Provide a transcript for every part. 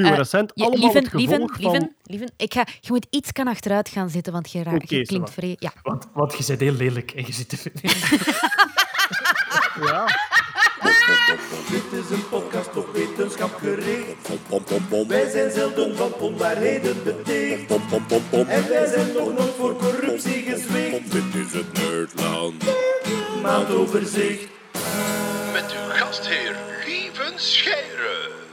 fluorescent. Ja, allemaal lieven, het gevolg lieven, van... lieven, lieven. Ik ga, je moet iets kan achteruit gaan zitten, want je, Oké, je klinkt vrij... Ja. Want, want je bent heel lelijk en je zit te Ja. Dit is een podcast op wetenschap gericht. Wij zijn zelden van onwaarheden beticht. En wij zijn nog nooit voor corruptie gezwicht. Dit is het Nerdland. Maandoverzicht. Met uw gastheer Lieven Scheire.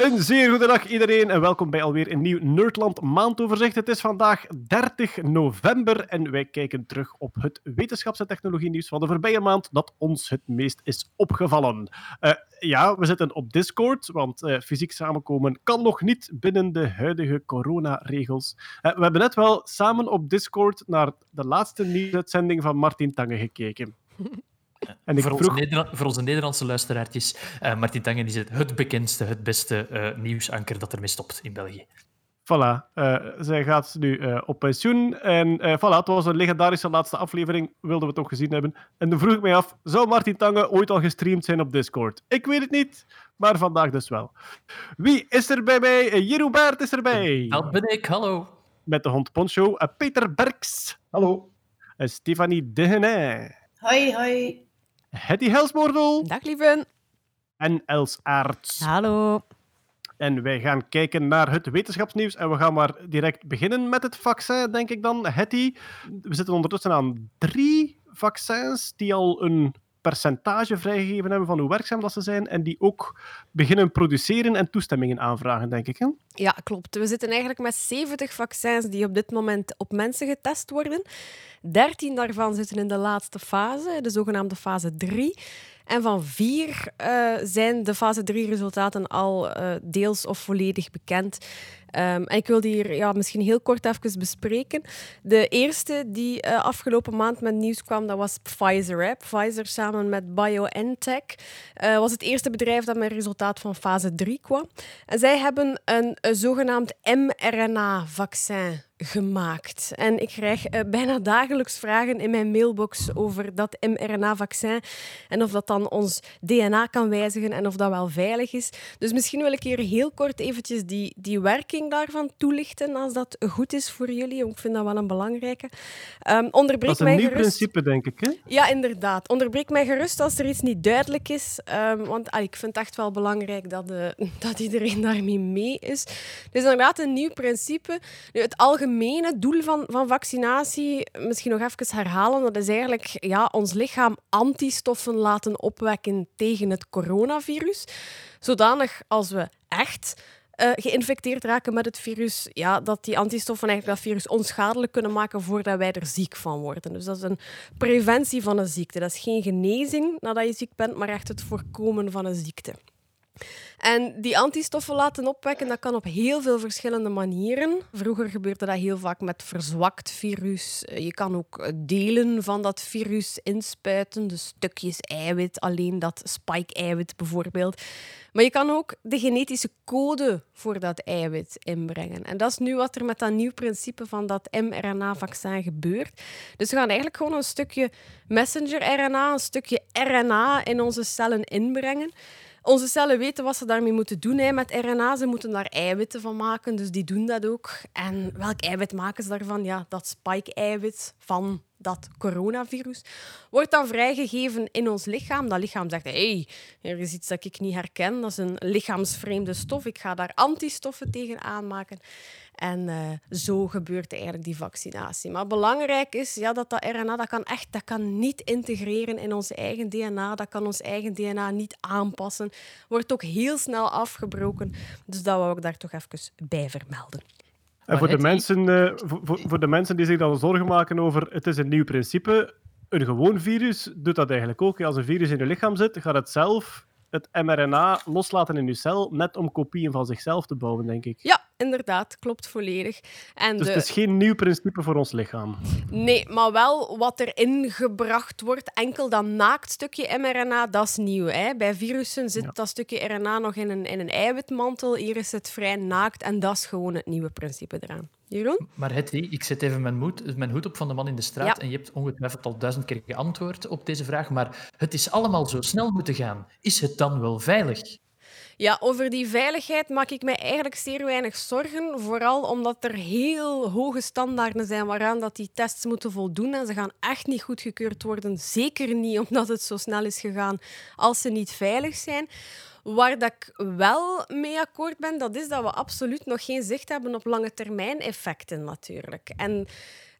Een zeer goede dag iedereen en welkom bij alweer een nieuw Nerdland maandoverzicht. Het is vandaag 30 november en wij kijken terug op het wetenschaps- en technologie-nieuws van de voorbije maand dat ons het meest is opgevallen. Eh, ja, we zitten op Discord, want eh, fysiek samenkomen kan nog niet binnen de huidige coronaregels. Eh, we hebben net wel samen op Discord naar de laatste nieuwsuitzending van Martin Tange gekeken. En ik voor, onze voor onze Nederlandse luisteraartjes, eh Martin Tangen is het, het bekendste, het beste eh, nieuwsanker dat ermee stopt in België. Voilà, eh, zij gaat nu eh, op pensioen. En eh voilà, het was een legendarische laatste aflevering, wilden we toch gezien hebben. En dan vroeg ik mij af, zou Martin Tange ooit al gestreamd zijn op Discord? Ik weet het niet, maar vandaag dus wel. Wie is er bij mij? Jeroen Baert is erbij. Dat ben ik, hallo. Met de hond Poncho. Peter Berks. Hallo. En Stefanie Degenay. Hoi, hoi. Hetty Helsmoordel. Dag, lieve. En Els Aerts. Hallo. En wij gaan kijken naar het wetenschapsnieuws. En we gaan maar direct beginnen met het vaccin, denk ik dan. Hetty, we zitten ondertussen aan drie vaccins die al een percentage vrijgegeven hebben van hoe werkzaam dat ze zijn. En die ook beginnen produceren en toestemmingen aanvragen, denk ik. Hè? Ja, klopt. We zitten eigenlijk met 70 vaccins die op dit moment op mensen getest worden. 13 daarvan zitten in de laatste fase, de zogenaamde fase 3. En van vier eh, zijn de fase 3-resultaten al eh, deels of volledig bekend. Ehm, en ik wil die hier ja, misschien heel kort even bespreken. De eerste die eh, afgelopen maand met nieuws kwam, dat was Pfizer. Pfizer samen met BioNTech eh, was het eerste bedrijf dat met resultaat van fase 3 kwam. En zij hebben een, een zogenaamd mRNA-vaccin gemaakt. En ik krijg eh, bijna dagelijks vragen in mijn mailbox over dat mRNA-vaccin en of dat dan ons DNA kan wijzigen en of dat wel veilig is. Dus misschien wil ik hier heel kort eventjes die, die werking daarvan toelichten, als dat goed is voor jullie. Ik vind dat wel een belangrijke. Ehm onderbreek Dat is een mij nieuw gerust. principe, denk ik. Hè? Ja, inderdaad. Onderbreek mij gerust als er iets niet duidelijk is. ehm, want ah, ik vind het echt wel belangrijk dat, eh, dat iedereen daarmee mee is. Het is inderdaad een nieuw principe. Nu, het algemene doel van, van vaccinatie, misschien nog even herhalen, dat is eigenlijk ja, ons lichaam antistoffen laten opwekken tegen het coronavirus. Zodanig als we echt eh, geïnfecteerd raken met het virus, ja, dat die antistoffen eigenlijk dat virus onschadelijk kunnen maken voordat wij er ziek van worden. Dus dat is een preventie van een ziekte. Dat is geen genezing nadat je ziek bent, maar echt het voorkomen van een ziekte. En die antistoffen laten opwekken, dat kan op heel veel verschillende manieren. Vroeger gebeurde dat heel vaak met verzwakt virus. Eh, Je kan ook eh, delen van dat virus inspuiten, dus stukjes eiwit, alleen dat spike-eiwit bijvoorbeeld. Maar je kan ook de genetische code voor dat eiwit inbrengen. En dat is nu wat er met dat nieuw principe van dat mRNA-vaccin gebeurt. Dus we gaan eigenlijk gewoon een stukje messenger-RNA, een stukje RNA in onze cellen inbrengen. Onze cellen weten wat ze daarmee moeten doen hè, met RNA. Ze moeten daar eiwitten van maken, dus die doen dat ook. En welk eiwit maken ze daarvan? Ja, dat spike-eiwit van dat coronavirus wordt dan vrijgegeven in ons lichaam. Dat lichaam zegt, hey, er is iets dat ik niet herken. Dat is een lichaamsvreemde stof. Ik ga daar antistoffen tegen aanmaken. En eh, zo gebeurt eigenlijk die vaccinatie. Maar belangrijk is ja, dat dat RNA dat kan echt dat kan niet integreren in onze eigen DNA. Dat kan ons eigen DNA niet aanpassen. Wordt ook heel snel afgebroken. Dus dat wou ik daar toch even bij vermelden. En voor de, mensen, eh, voor, voor- voor de mensen die zich dan zorgen maken over het is een nieuw principe, een gewoon virus doet dat eigenlijk ook. Als een virus in je lichaam zit, gaat het zelf het mRNA loslaten in je cel, net om kopieën van zichzelf te bouwen, denk ik. Ja, inderdaad, klopt volledig. En Dus de... het is geen nieuw principe voor ons lichaam. Nee, maar wel wat erin gebracht wordt. Enkel dat naaktstukje mRNA, dat is nieuw. Hè? Bij virussen zit Ja. dat stukje RNA nog in een, in een eiwitmantel. Hier is het vrij naakt en dat is gewoon het nieuwe principe eraan. Jeroen? Maar Hetty, ik zet even mijn, moed, mijn hoed op van de man in de straat. Ja. En je hebt ongetwijfeld al duizend keer geantwoord op deze vraag. Maar het is allemaal zo snel moeten gaan. Is het dan wel veilig? Ja, over die veiligheid maak ik mij eigenlijk zeer weinig zorgen. Vooral omdat er heel hoge standaarden zijn waaraan dat die tests moeten voldoen. En ze gaan echt niet goedgekeurd worden. Zeker niet omdat het zo snel is gegaan als ze niet veilig zijn. Waar dat ik wel mee akkoord ben, dat is dat we absoluut nog geen zicht hebben op lange termijn effecten natuurlijk. En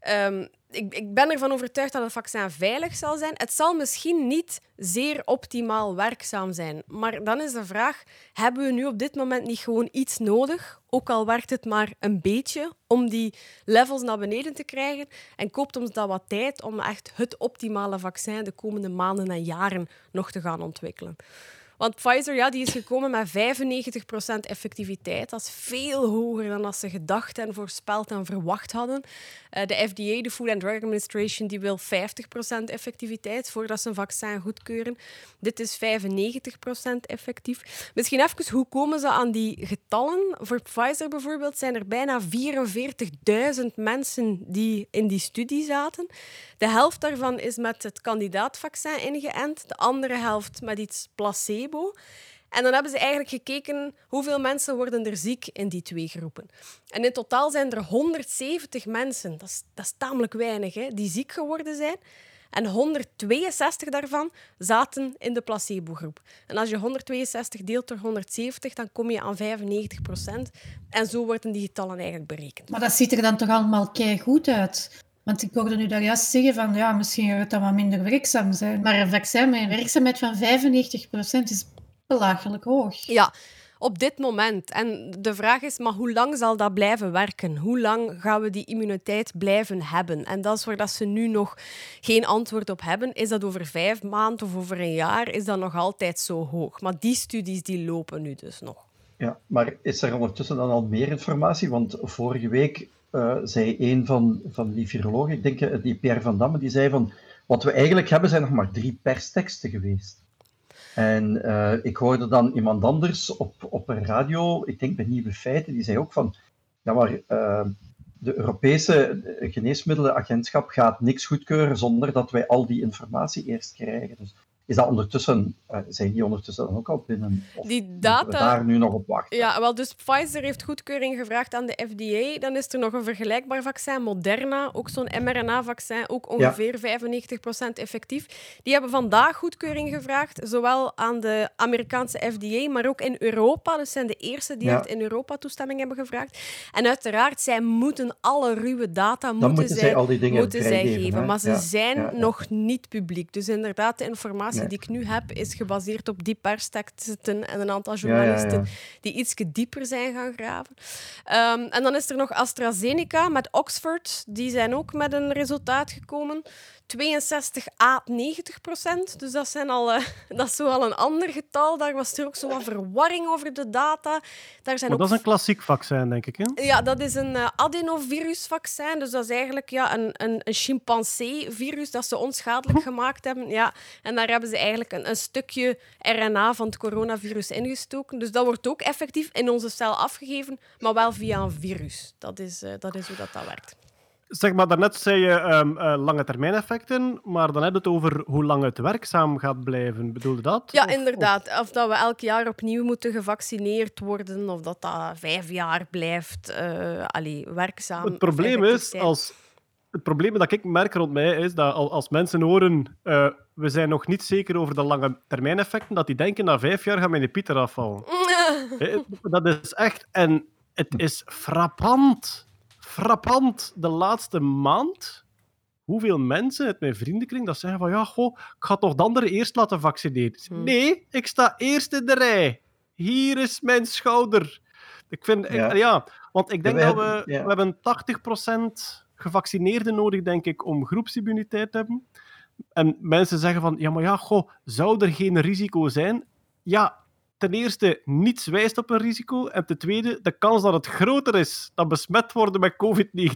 ehm, ik, ik ben ervan overtuigd dat het vaccin veilig zal zijn. Het zal misschien niet zeer optimaal werkzaam zijn. Maar dan is de vraag, hebben we nu op dit moment niet gewoon iets nodig, ook al werkt het maar een beetje, om die levels naar beneden te krijgen? En koopt ons dat wat tijd om echt het optimale vaccin de komende maanden en jaren nog te gaan ontwikkelen? Want Pfizer ja, die is gekomen met 95% effectiviteit. Dat is veel hoger dan als ze gedacht en voorspeld en verwacht hadden. Uh, de FDA, de Food and Drug Administration, die wil 50% effectiviteit voordat ze een vaccin goedkeuren. Dit is 95% effectief. Misschien even, hoe komen ze aan die getallen? Voor Pfizer bijvoorbeeld zijn er bijna 44.000 mensen die in die studie zaten. De helft daarvan is met het kandidaatvaccin ingeënt, de andere helft met iets placebo. En dan hebben ze eigenlijk gekeken hoeveel mensen worden er ziek in die twee groepen. En in totaal zijn er 170 mensen, dat is, dat is tamelijk weinig, hè, die ziek geworden zijn. En 162 daarvan zaten in de placebo-groep. En als je 162 deelt door 170, dan kom je aan 95 procent. En zo worden die getallen eigenlijk berekend. Maar dat ziet er dan toch allemaal kei goed uit? Want ik hoorde nu daar juist zeggen van ja, misschien gaat het dan wat minder werkzaam zijn. Maar een vaccin met een werkzaamheid van 95% is belachelijk hoog. Ja, op dit moment. En de vraag is, maar hoe lang zal dat blijven werken? Hoe lang gaan we die immuniteit blijven hebben? En dat is waar dat ze nu nog geen antwoord op hebben. Is dat over vijf maanden of over een jaar? Is dat nog altijd zo hoog? Maar die studies die lopen nu dus nog. Ja, maar is er ondertussen dan al meer informatie? Want vorige week uh, zei een van, van die virologen, ik denk uh, die Pierre van Damme, die zei van wat we eigenlijk hebben zijn nog maar drie persteksten geweest. En uh, ik hoorde dan iemand anders op, op een radio, ik denk bij Nieuwe Feiten, die zei ook van ja, maar de Europese Geneesmiddelenagentschap gaat niks goedkeuren zonder dat wij al die informatie eerst krijgen. Dus is dat ondertussen, uh, zijn die ondertussen dan ook al binnen? Of die data... daar nu nog op wachten? Ja, wel, dus Pfizer heeft goedkeuring gevraagd aan de FDA. Dan is er nog een vergelijkbaar vaccin, Moderna, ook zo'n mRNA-vaccin, ook ongeveer ja. 95% effectief. Die hebben vandaag goedkeuring gevraagd, zowel aan de Amerikaanse FDA, maar ook in Europa. Dus zijn de eerste die ja. in Europa toestemming hebben gevraagd. En uiteraard, zij moeten alle ruwe data moeten, moeten zij, al die dingen moeten zij geven. Hè? Maar ze ja. zijn nog niet publiek. Dus inderdaad, de informatie die ik nu heb, is gebaseerd op die persteksten en een aantal journalisten ja, ja, ja. die iets dieper zijn gaan graven. Um, en dan is er nog AstraZeneca met Oxford. Die zijn ook met een resultaat gekomen. 62 à 90 procent. Dus dat, zijn al, uh, dat is zo al een ander getal. Daar was er ook zo wat verwarring over de data. Daar zijn maar ook... dat is een klassiek vaccin, denk ik. Hè? Ja, dat is een uh, adenovirusvaccin. Dus dat is eigenlijk ja, een, een, een chimpansee-virus dat ze onschadelijk gemaakt hebben. Ja, en daar hebben ze eigenlijk een, een stukje RNA van het coronavirus ingestoken. Dus dat wordt ook effectief in onze cel afgegeven, maar wel via een virus. Dat is, uh, dat is hoe dat, dat werkt. Zeg maar, daarnet zei je um, uh, lange termijn effecten, maar dan heb je het over hoe lang het werkzaam gaat blijven. Bedoelde dat? Ja, of, inderdaad. Of... of... dat we elk jaar opnieuw moeten gevaccineerd worden, of dat dat vijf jaar blijft uh, allee, werkzaam. Het probleem is, als, het probleem dat ik merk rond mij is dat als mensen horen uh, we zijn nog niet zeker over de lange termijn effecten, dat die denken na vijf jaar gaan mijn Pieter afvallen. dat is echt... En het is frappant frappant de laatste maand hoeveel mensen uit mijn vriendenkring dat zeggen van ja, goh, ik ga toch de anderen eerst laten vaccineren. Hmm. Nee, ik sta eerst in de rij. Hier is mijn schouder. Ik vind, ja, ik, ja want ik denk ja, dat we, ja. we hebben 80% gevaccineerden nodig, denk ik, om groepsimmuniteit te hebben. En mensen zeggen van, ja, maar ja, goh, zou er geen risico zijn? Ja, ten eerste, niets wijst op een risico. En ten tweede, de kans dat het groter is dan besmet worden met COVID-19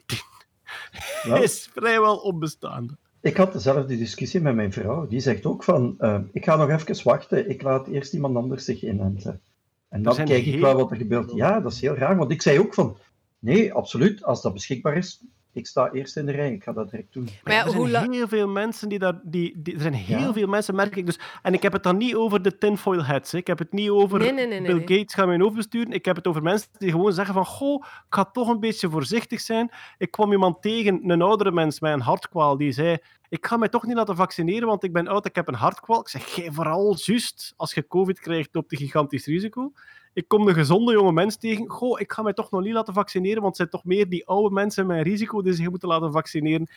well, is vrijwel onbestaande. Ik had dezelfde discussie met mijn vrouw. Die zegt ook van, uh, ik ga nog even wachten. Ik laat eerst iemand anders zich inenten. En dan kijk ik wel wat er gebeurt. Ja, dat is heel raar. Want ik zei ook van, nee, absoluut. Als dat beschikbaar is, ik sta eerst in de rij, ik ga dat direct doen. Maar ja, er zijn la- heel veel mensen die daar... Die, die, er zijn heel Ja. veel mensen, merk ik dus. En ik heb het dan niet over de tinfoil hats. hè. Ik heb het niet over Nee, nee, nee, nee, Bill nee. Gates gaat mijn hoofd besturen. Ik heb het over mensen die gewoon zeggen van goh, ik ga toch een beetje voorzichtig zijn. Ik kwam iemand tegen, een oudere mens met een hartkwaal, die zei ik ga mij toch niet laten vaccineren, want ik ben oud, ik heb een hartkwaal. Ik zeg, jij vooral juist, als je covid krijgt, loopt een gigantisch risico. Ik kom een gezonde jonge mens tegen. Goh, ik ga mij toch nog niet laten vaccineren, want het zijn toch meer die oude mensen met een risico die zich moeten laten vaccineren.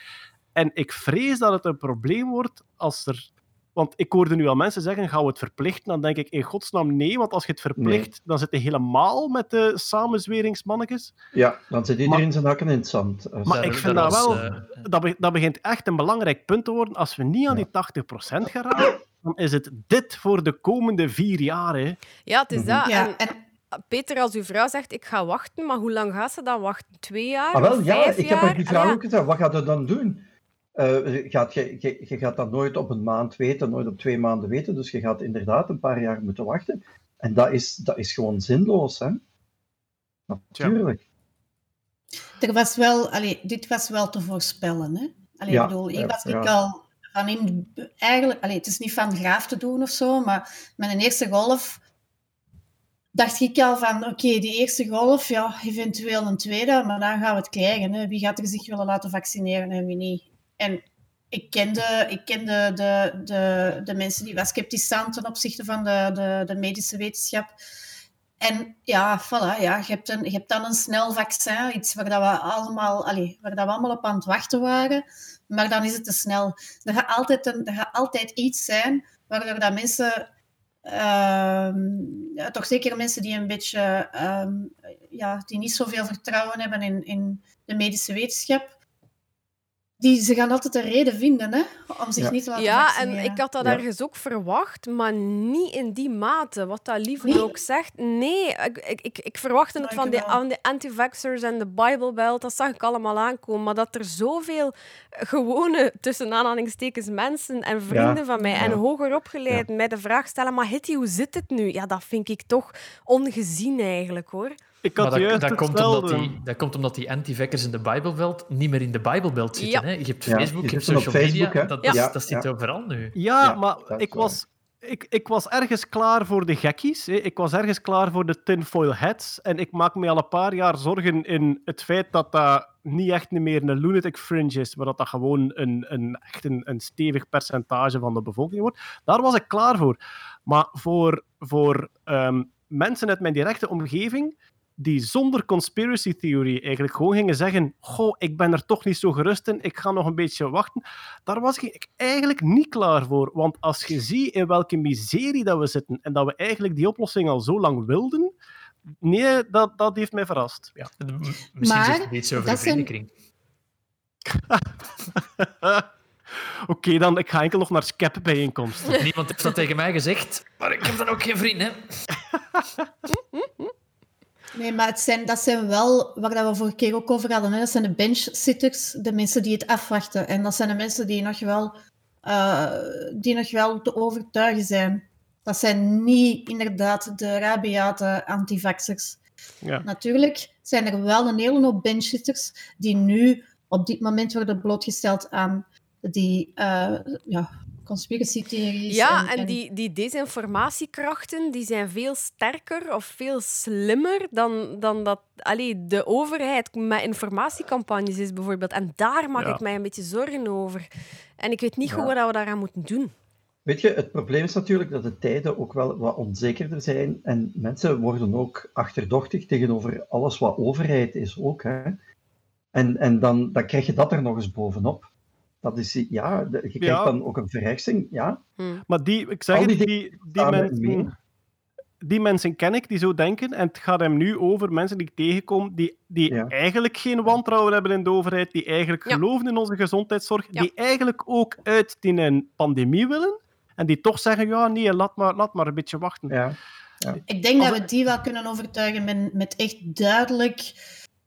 En ik vrees dat het een probleem wordt als er... Want ik hoorde nu al mensen zeggen, gaan we het verplichten? Dan denk ik, in godsnaam nee, want als je het verplicht, dan zit je helemaal met de samenzweringsmannetjes. Ja, dan zit iedereen zijn hakken in het zand. Eh, Maar ik vind dat wel... eh, Dat, be- dat begint echt een belangrijk punt te worden. Als we niet aan die 80% gaan raken, dan is het dit voor de komende vier jaar. Hè. Ja, het is Mhm. dat. Ja, En, en Peter, als uw vrouw zegt, ik ga wachten, maar hoe lang gaat ze dan wachten? Twee jaar? Ah, wel, ja, vijf ik jaar? heb haar die vraag Ah, ja. ook gesteld. Wat gaat je dan doen? Eh, gaat, je, je, je gaat dat nooit op een maand weten, nooit op twee maanden weten. Dus je gaat inderdaad een paar jaar moeten wachten. En dat is, dat is gewoon zinloos, hè? Natuurlijk. er was wel, allee, dit was wel te voorspellen. Hè? Allee, Ja, ik bedoel, ja, was ik ja. al van in, eigenlijk, allee, het is niet van graaf te doen of zo, maar met een eerste golf dacht ik al van, oké, die eerste golf, ja, eventueel een tweede, maar dan gaan we het krijgen. Hè? Wie gaat er zich willen laten vaccineren en wie niet? En ik kende, ik kende de, de, de mensen die wat sceptisch staan ten opzichte van de, de, de medische wetenschap. En ja, voilà, ja, je, hebt een, je hebt dan een snel vaccin, iets waar, dat we, allemaal, allee, waar dat we allemaal op aan het wachten waren. Maar dan is het te snel. Er gaat altijd, een, er gaat altijd iets zijn waardoor dat mensen, ehm, ja, toch zeker mensen die een beetje, ehm, ja, die niet zoveel vertrouwen hebben in, in de medische wetenschap, die, ze gaan altijd een reden vinden hè, om zich Ja. niet te laten Ja, en ik had dat Ja. ergens ook verwacht, maar niet in die mate. Wat dat Lieve Nee? ook zegt. Nee, ik, ik, ik, ik verwachtte het van de, wel. aan de anti-vaxxers en de Bible Belt. Dat zag ik allemaal aankomen. Maar dat er zoveel gewone, tussen aanhalingstekens, mensen en vrienden van mij en hoger opgeleid mij de vraag stellen, maar Hitty, hoe zit het nu? Ja, dat vind ik toch ongezien eigenlijk, hoor. Ik had Maar dat, juist dat, komt omdat die, dat komt omdat die anti-vaxxers in de Bijbelbelt niet meer in de Bijbelbelt zitten. Ja. Hè? Je hebt Ja, Facebook, die je hebt social Facebook, media. hè? Dat, Ja. dat, Ja, dat zit ja. overal nu. Ja, Ja, maar ik waar. was, ik, ik was ergens klaar voor de gekkies. Hè. Ik was ergens klaar voor de tinfoil hats. En ik maak me al een paar jaar zorgen in het feit dat dat niet echt meer een lunatic fringe is, maar dat dat gewoon een, een, echt een, een stevig percentage van de bevolking wordt. Daar was ik klaar voor. Maar voor, voor ehm, mensen uit mijn directe omgeving die zonder conspiracy theory eigenlijk gewoon gingen zeggen goh, ik ben er toch niet zo gerust in, ik ga nog een beetje wachten. Daar was ik eigenlijk niet klaar voor. Want als je ziet in welke miserie dat we zitten en dat we eigenlijk die oplossing al zo lang wilden, nee, dat, dat heeft mij verrast. Ja. Misschien Maar zegt het iets over de vriendenkring. Oké, dan ik ga enkel nog naar SCAP-bijeenkomsten. Niemand heeft dat tegen mij gezegd, maar ik heb dan ook geen vrienden. Nee, maar het zijn, dat zijn wel, waar dat we vorige keer ook over hadden, hè, dat zijn de bench-sitters, de mensen die het afwachten. En dat zijn de mensen die nog wel, eh, die nog wel te overtuigen zijn. Dat zijn niet inderdaad de rabiate antivaxers. Ja. Natuurlijk zijn er wel een hele hoop bench-sitters die nu op dit moment worden blootgesteld aan die eh ja, conspiracy-theories. Ja, en die, die desinformatiekrachten die zijn veel sterker of veel slimmer dan, dan dat allee, de overheid met informatiecampagnes is, bijvoorbeeld. En daar maak Ja. ik mij een beetje zorgen over. En ik weet niet Ja. goed wat we daaraan moeten doen. Weet je, het probleem is natuurlijk dat de tijden ook wel wat onzekerder zijn en mensen worden ook achterdochtig tegenover alles wat overheid is ook. Hè. En, en dan, dan krijg je dat er nog eens bovenop. Dat is, ja, de- je krijgt Ja. dan ook een verreksing. Ja, Maar die, ik zeg die die, mensen, mee. die mensen ken ik die zo denken. En het gaat hem nu over mensen die ik tegenkom die, die Ja. eigenlijk geen wantrouwen hebben in de overheid, die eigenlijk Ja. geloven in onze gezondheidszorg, Ja. die eigenlijk ook uit die een pandemie willen. En die toch zeggen, ja, nee, laat maar, laat maar een beetje wachten. ja. Ik denk dat we die wel kunnen overtuigen met, met echt duidelijk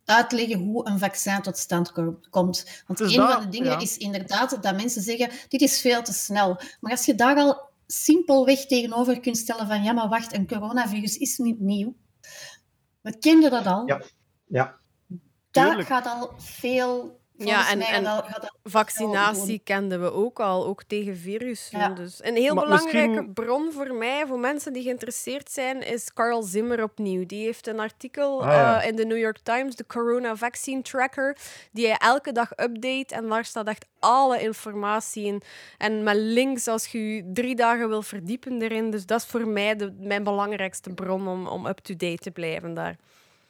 uitleggen hoe een vaccin tot stand ko- komt. Want Dus een dat- van de dingen ja. is inderdaad dat mensen zeggen, dit is veel te snel. Maar als je daar al simpelweg tegenover kunt stellen van, ja, maar wacht, een coronavirus is niet nieuw. We kenden dat al. Ja. ja. Dat Tuurlijk. gaat al veel, Volgens Ja, en, en dat- dat vaccinatie kenden we ook al, ook tegen virussen. Ja. Dus een heel Maar belangrijke misschien- bron voor mij, voor mensen die geïnteresseerd zijn, is Carl Zimmer opnieuw. Die heeft een artikel Ah, ja. eh, in de New York Times, de Corona Vaccine Tracker, die hij elke dag update. En daar staat echt alle informatie in. En met links als je je drie dagen wil verdiepen erin. Dus dat is voor mij de, mijn belangrijkste bron om, om up-to-date te blijven daar.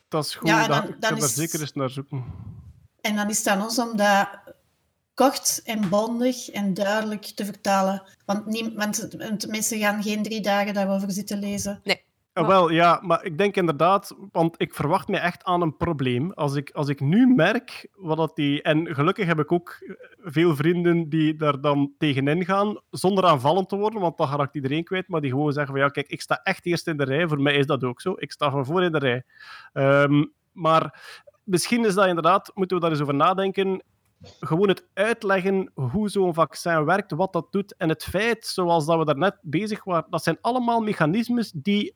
Dat is goed. Ja, dan- ik dan ga daar is- zeker eens naar zoeken. En dan is het aan ons om dat kort en bondig en duidelijk te vertalen. Want, niem- want, want mensen gaan geen drie dagen daarover zitten lezen. Ah, wel, ja, maar ik denk inderdaad, want ik verwacht me echt aan een probleem. Als ik, als ik nu merk wat dat die. En gelukkig heb ik ook veel vrienden die daar dan tegenin gaan, zonder aanvallend te worden, want dan raakt iedereen kwijt, maar die gewoon zeggen van ja, kijk, ik sta echt eerst in de rij. Voor mij is dat ook zo. Ik sta van voor in de rij. Ehm, maar misschien is dat inderdaad, moeten we daar eens over nadenken. Gewoon het uitleggen hoe zo'n vaccin werkt, wat dat doet. En het feit, zoals dat we daarnet bezig waren, dat zijn allemaal mechanismes die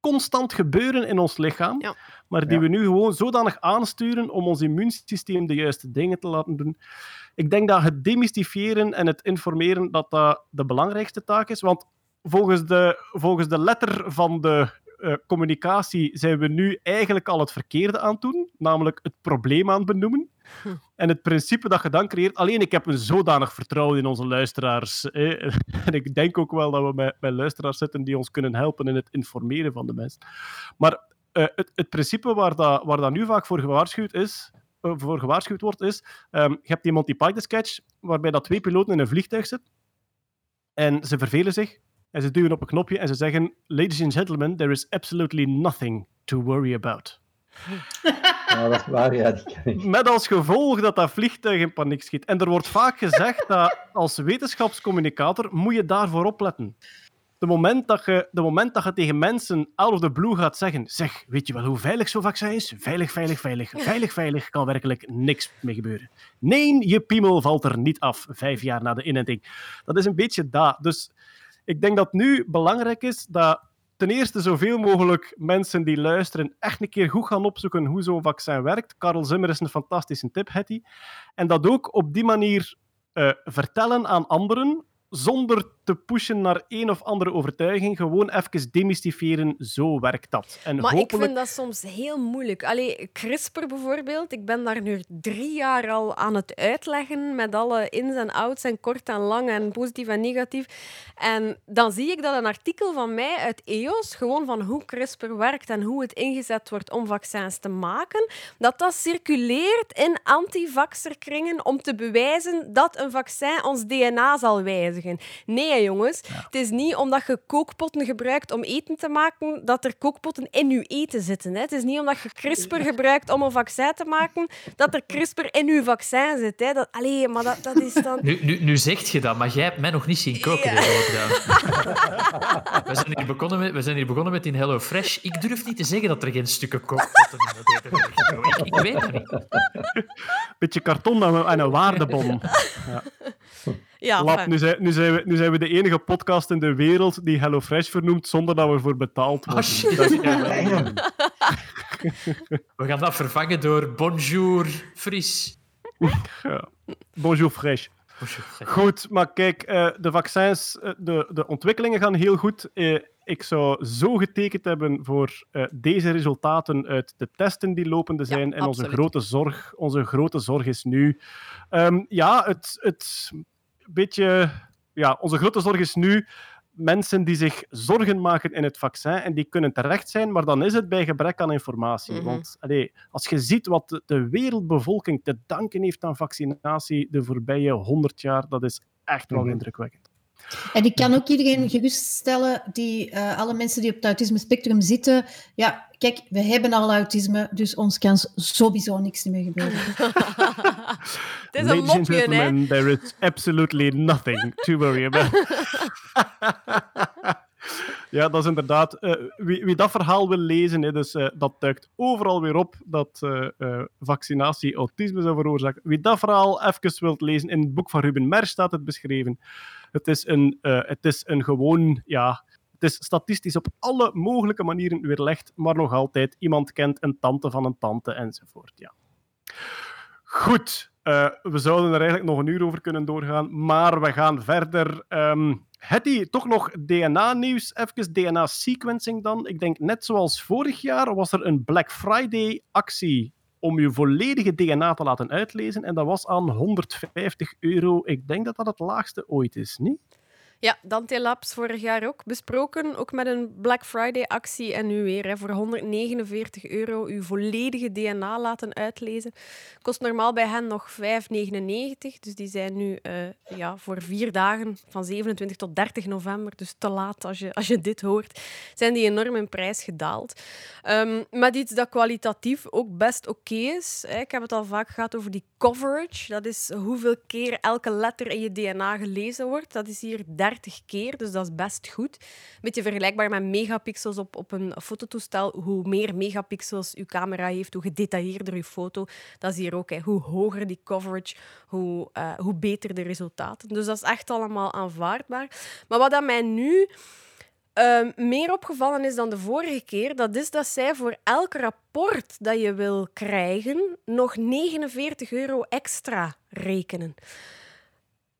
constant gebeuren in ons lichaam, Ja. maar die Ja. we nu gewoon zodanig aansturen om ons immuunsysteem de juiste dingen te laten doen. Ik denk dat het demystifiëren en het informeren dat dat de belangrijkste taak is, want volgens de, volgens de letter van de eh, communicatie zijn we nu eigenlijk al het verkeerde aan het doen, namelijk het probleem aan het benoemen. En het principe dat je dan creëert. Alleen ik heb een zodanig vertrouwen in onze luisteraars. En ik denk ook wel dat we met, met luisteraars zitten die ons kunnen helpen in het informeren van de mensen. Maar eh, het, het principe waar dat, waar dat nu vaak voor gewaarschuwd, is, eh, voor gewaarschuwd wordt, is: ehm, je hebt die Monty Python sketch waarbij dat twee piloten in een vliegtuig zitten en ze vervelen zich en ze duwen op een knopje en ze zeggen: Ladies and gentlemen, there is absolutely nothing to worry about. Ja, dat is waar, ja, die ken ik. Met als gevolg dat dat vliegtuig in paniek schiet. En er wordt vaak gezegd dat als wetenschapscommunicator moet je daarvoor opletten. De moment, dat je, de moment dat je tegen mensen out of the blue gaat zeggen zeg, weet je wel hoe veilig zo'n vaccin is? Veilig, veilig, veilig. Veilig, veilig, kan werkelijk niks mee gebeuren. Nee, je piemel valt er niet af, vijf jaar na de inenting. Dat is een beetje dat. Dus ik denk dat nu belangrijk is dat ten eerste zoveel mogelijk mensen die luisteren echt een keer goed gaan opzoeken hoe zo'n vaccin werkt. Karel Zimmer is een fantastische tip, Hetty. En dat ook op die manier eh, vertellen aan anderen, zonder te pushen naar een of andere overtuiging. Gewoon even demystifiëren, zo werkt dat. En Maar ik vind dat soms heel moeilijk. Allee, CRISPR bijvoorbeeld, ik ben daar nu drie jaar al aan het uitleggen met alle ins en outs en kort en lang en positief en negatief. En dan zie ik dat een artikel van mij uit EOS, gewoon van hoe CRISPR werkt en hoe het ingezet wordt om vaccins te maken, dat dat circuleert in antivaxerkringen om te bewijzen dat een vaccin ons DNA zal wijzigen. Nee, jongens. Het is niet omdat je kookpotten gebruikt om eten te maken, dat er kookpotten in je eten zitten. Hè. Het is niet omdat je CRISPR gebruikt om een vaccin te maken, dat er CRISPR in je vaccin zit. Hè. Dat, allee, maar dat, dat is dan... Nu, nu, nu zegt je dat, maar jij hebt mij nog niet zien koken Ja. we, zijn hier begonnen met, we zijn hier begonnen met in Hello Fresh. Ik durf niet te zeggen dat er geen stukken kookpotten in dat eten liggen. Ik, ik weet dat niet. beetje karton en een waardebom. Ja, Lap, enfin. nu, zijn, nu, zijn we, nu zijn we de enige podcast in de wereld die HelloFresh vernoemt zonder dat we ervoor betaald worden. Oh, shit. Dat is-. We gaan dat vervangen door Bonjour Fris. ja. Bonjour Fresh. Goed, maar kijk, eh, de vaccins, eh, de, de ontwikkelingen gaan heel goed. Eh, ik zou zo getekend hebben voor eh, deze resultaten uit de testen die lopende zijn. en onze grote, zorg, onze grote zorg is nu... ehm, ja, het, het beetje... Ja, onze grote zorg is nu mensen die zich zorgen maken in het vaccin en die kunnen terecht zijn, maar dan is het bij gebrek aan informatie. Mhm. Want allee, als je ziet wat de, de wereldbevolking te danken heeft aan vaccinatie de voorbije 100 jaar, dat is echt wel Mhm. indrukwekkend. En ik kan ook iedereen geruststellen, die, eh, alle mensen die op het autisme spectrum zitten. Ja, kijk, we hebben al autisme, dus ons kan sowieso niks meer gebeuren. Het is een mopje, hè. there is absolutely nothing to worry about. ja, dat is inderdaad... eh, wie, wie dat verhaal wil lezen, hè, dus, eh, dat duikt overal weer op dat eh, vaccinatie autisme zou veroorzaken. Wie dat verhaal even wilt lezen, in het boek van Ruben Mer staat het beschreven. Het is een, het is een gewoon... Ja, het is statistisch op alle mogelijke manieren weerlegd, maar nog altijd iemand kent een tante van een tante enzovoort. Ja. Goed. We zouden er eigenlijk nog een uur over kunnen doorgaan, maar we gaan verder. Ehm Hetty, toch nog DNA-nieuws. Even DNA-sequencing dan. Ik denk net zoals vorig jaar was er een Black Friday-actie om je volledige DNA te laten uitlezen. En dat was aan 150 euro. Ik denk dat dat het laagste ooit is, niet? Ja, Dante Labs vorig jaar ook besproken, ook met een Black Friday-actie. En nu weer hè, voor 149 euro uw volledige DNA laten uitlezen. Kost normaal bij hen nog 5,99. Dus die zijn nu eh, ja, voor vier dagen, van 27 tot 30 november, dus te laat als je, als je dit hoort, zijn die enorm in prijs gedaald. Um, met iets dat kwalitatief ook best oké is. Hè. Ik heb het al vaak gehad over die coverage. Dat is hoeveel keer elke letter in je DNA gelezen wordt. Dat is hier 30 keer, dus dat is best goed. Een beetje vergelijkbaar met megapixels op, op een fototoestel. Hoe meer megapixels uw camera heeft, hoe gedetailleerder uw foto. Dat is hier ook. Hoe hoger die coverage, hoe, uh, hoe beter de resultaten. Dus dat is echt allemaal aanvaardbaar. Maar wat dat mij nu... Uh, meer opgevallen is dan de vorige keer, dat is dat zij voor elk rapport dat je wil krijgen nog 49 euro extra rekenen.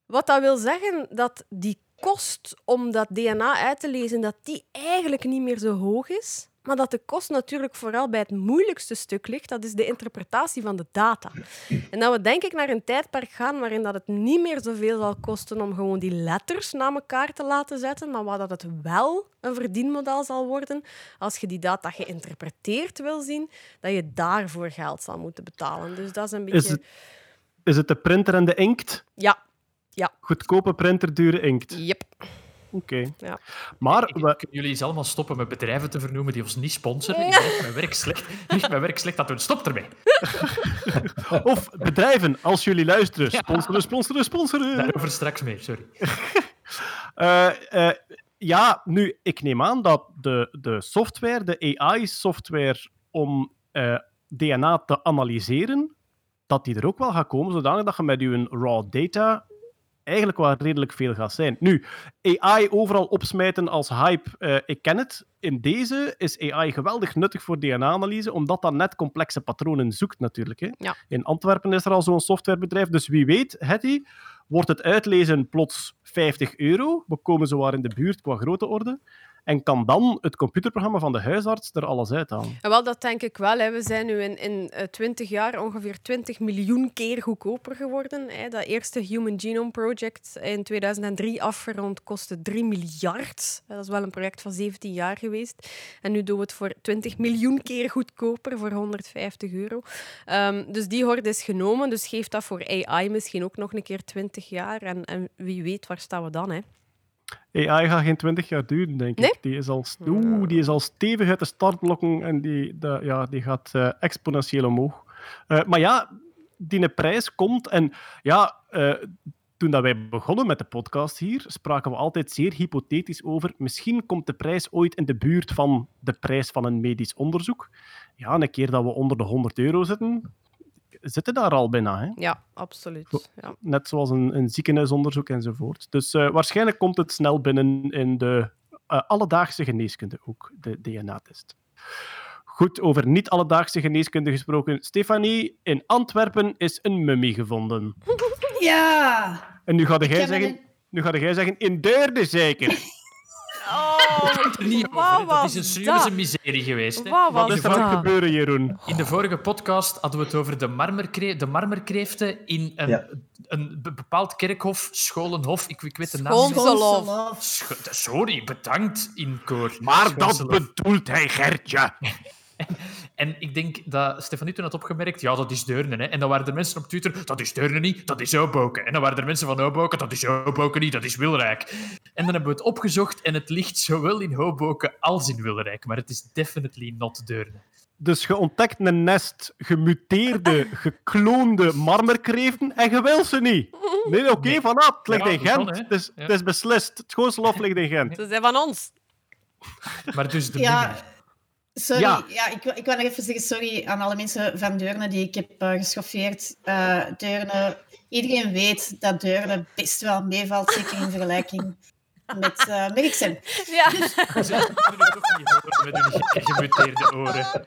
Wat dat wil zeggen dat die kost om dat DNA uit te lezen, dat die eigenlijk niet meer zo hoog is. Maar dat de kost natuurlijk vooral bij het moeilijkste stuk ligt, dat is de interpretatie van de data. En dat we denk ik naar een tijdperk gaan waarin dat het niet meer zoveel zal kosten om gewoon die letters naar elkaar te laten zetten, maar waar dat het wel een verdienmodel zal worden als je die data geïnterpreteerd wil zien, dat je daarvoor geld zal moeten betalen. Dus dat is een beetje... Is het, is het de printer en de inkt? Ja. Ja. Goedkope printer, dure inkt? Yep. Oké. Okay. Ja. Maar we... Kunnen jullie eens allemaal stoppen met bedrijven te vernoemen die ons niet sponsoren? Ik ligt mijn werk slecht. Ligt mijn werk slecht dat doen. Stop ermee. of bedrijven, als jullie luisteren. Sponsoren, sponsoren, sponsoren. Daarover straks meer, sorry. uh, uh, ja, nu, ik neem aan dat de, de software, de AI-software om uh, DNA te analyseren, dat die er ook wel gaat komen, zodanig dat je met je raw data eigenlijk wel redelijk veel gaat zijn. Nu, AI overal opsmijten als hype, uh, ik ken het. In deze is AI geweldig nuttig voor DNA-analyse, omdat dat net complexe patronen zoekt natuurlijk. Hè. Ja. In Antwerpen is er al zo'n softwarebedrijf, dus wie weet, Hetty, wordt het uitlezen plots 50 euro. We komen zowaar in de buurt qua grote orde. En kan dan het computerprogramma van de huisarts er alles uithalen? Wel, dat denk ik wel. Hè. We zijn nu in, in uh, 20 jaar ongeveer 20 miljoen keer goedkoper geworden. Hè. Dat eerste Human Genome Project in 2003 afgerond kostte 3 miljard. Dat is wel een project van 17 jaar geweest. En nu doen we het voor 20 miljoen keer goedkoper, voor 150 euro. Um, dus die horde is genomen. Dus geeft dat voor AI misschien ook nog een keer 20 jaar. En, en wie weet, waar staan we dan? Hè? AI gaat geen 20 jaar duren, denk nee? ik. Die is, al, oeh, die is al stevig uit de startblokken en die, de, ja, die gaat uh, exponentieel omhoog. Uh, maar ja, die prijs komt en ja, uh, toen dat wij begonnen met de podcast hier, spraken we altijd zeer hypothetisch over misschien komt de prijs ooit in de buurt van de prijs van een medisch onderzoek. Ja, een keer dat we onder de 100 euro zitten, zitten daar al bijna. Hè? Ja, absoluut. Ja. Net zoals een, een ziekenhuisonderzoek enzovoort. Dus uh, waarschijnlijk komt het snel binnen in de uh, alledaagse geneeskunde ook, de DNA-test. Goed, over niet-alledaagse geneeskunde gesproken. Stefanie, in Antwerpen is een mummie gevonden. Ja! En nu ga jij zeggen... Een... Nu ga jij zeggen, in Deurne zeker. Niet over. Dat is een serieuze miserie geweest. Hè. Wat, Wat is er aan gebeuren, Jeroen? In de vorige podcast hadden we het over de, marmerkre de marmerkreeften in een, ja. een bepaald kerkhof, scholenhof. Ik, ik weet de naam. Sch Sorry, bedankt, in koor. Maar dat bedoelt hij, Gertje. En, en, ik denk dat Stefanie toen had opgemerkt, ja, dat is Deurne. Hè. En dan waren er mensen op Twitter, dat is Deurne niet, dat is Oboken. En dan waren er mensen van Oboken, dat is Oboken niet, dat is Wilrijk. En dan hebben we het opgezocht en het ligt zowel in Hoboken als in Wilrijk. Maar het is definitely not Deurne. Dus je ontdekt een nest gemuteerde, gekloonde marmerkreeften en je wil ze niet. Nee, oké, okay, nee. vanaf. Het ligt ja, in Gent. Kan, het, is, ja. het is beslist. Het schoonselhof ligt in Gent. Ze zijn van ons. Maar dus de ja. Sorry, ja. ik, ik wil nog even zeggen sorry aan alle mensen van Deurne die ik heb uh, geschoffeerd. Eh, Deurne, iedereen weet dat Deurne best wel meevalt, zeker in vergelijking met eh, uh, Merksen. Ja. Dus- Je kunnen toch niet met een gemuteerde oren.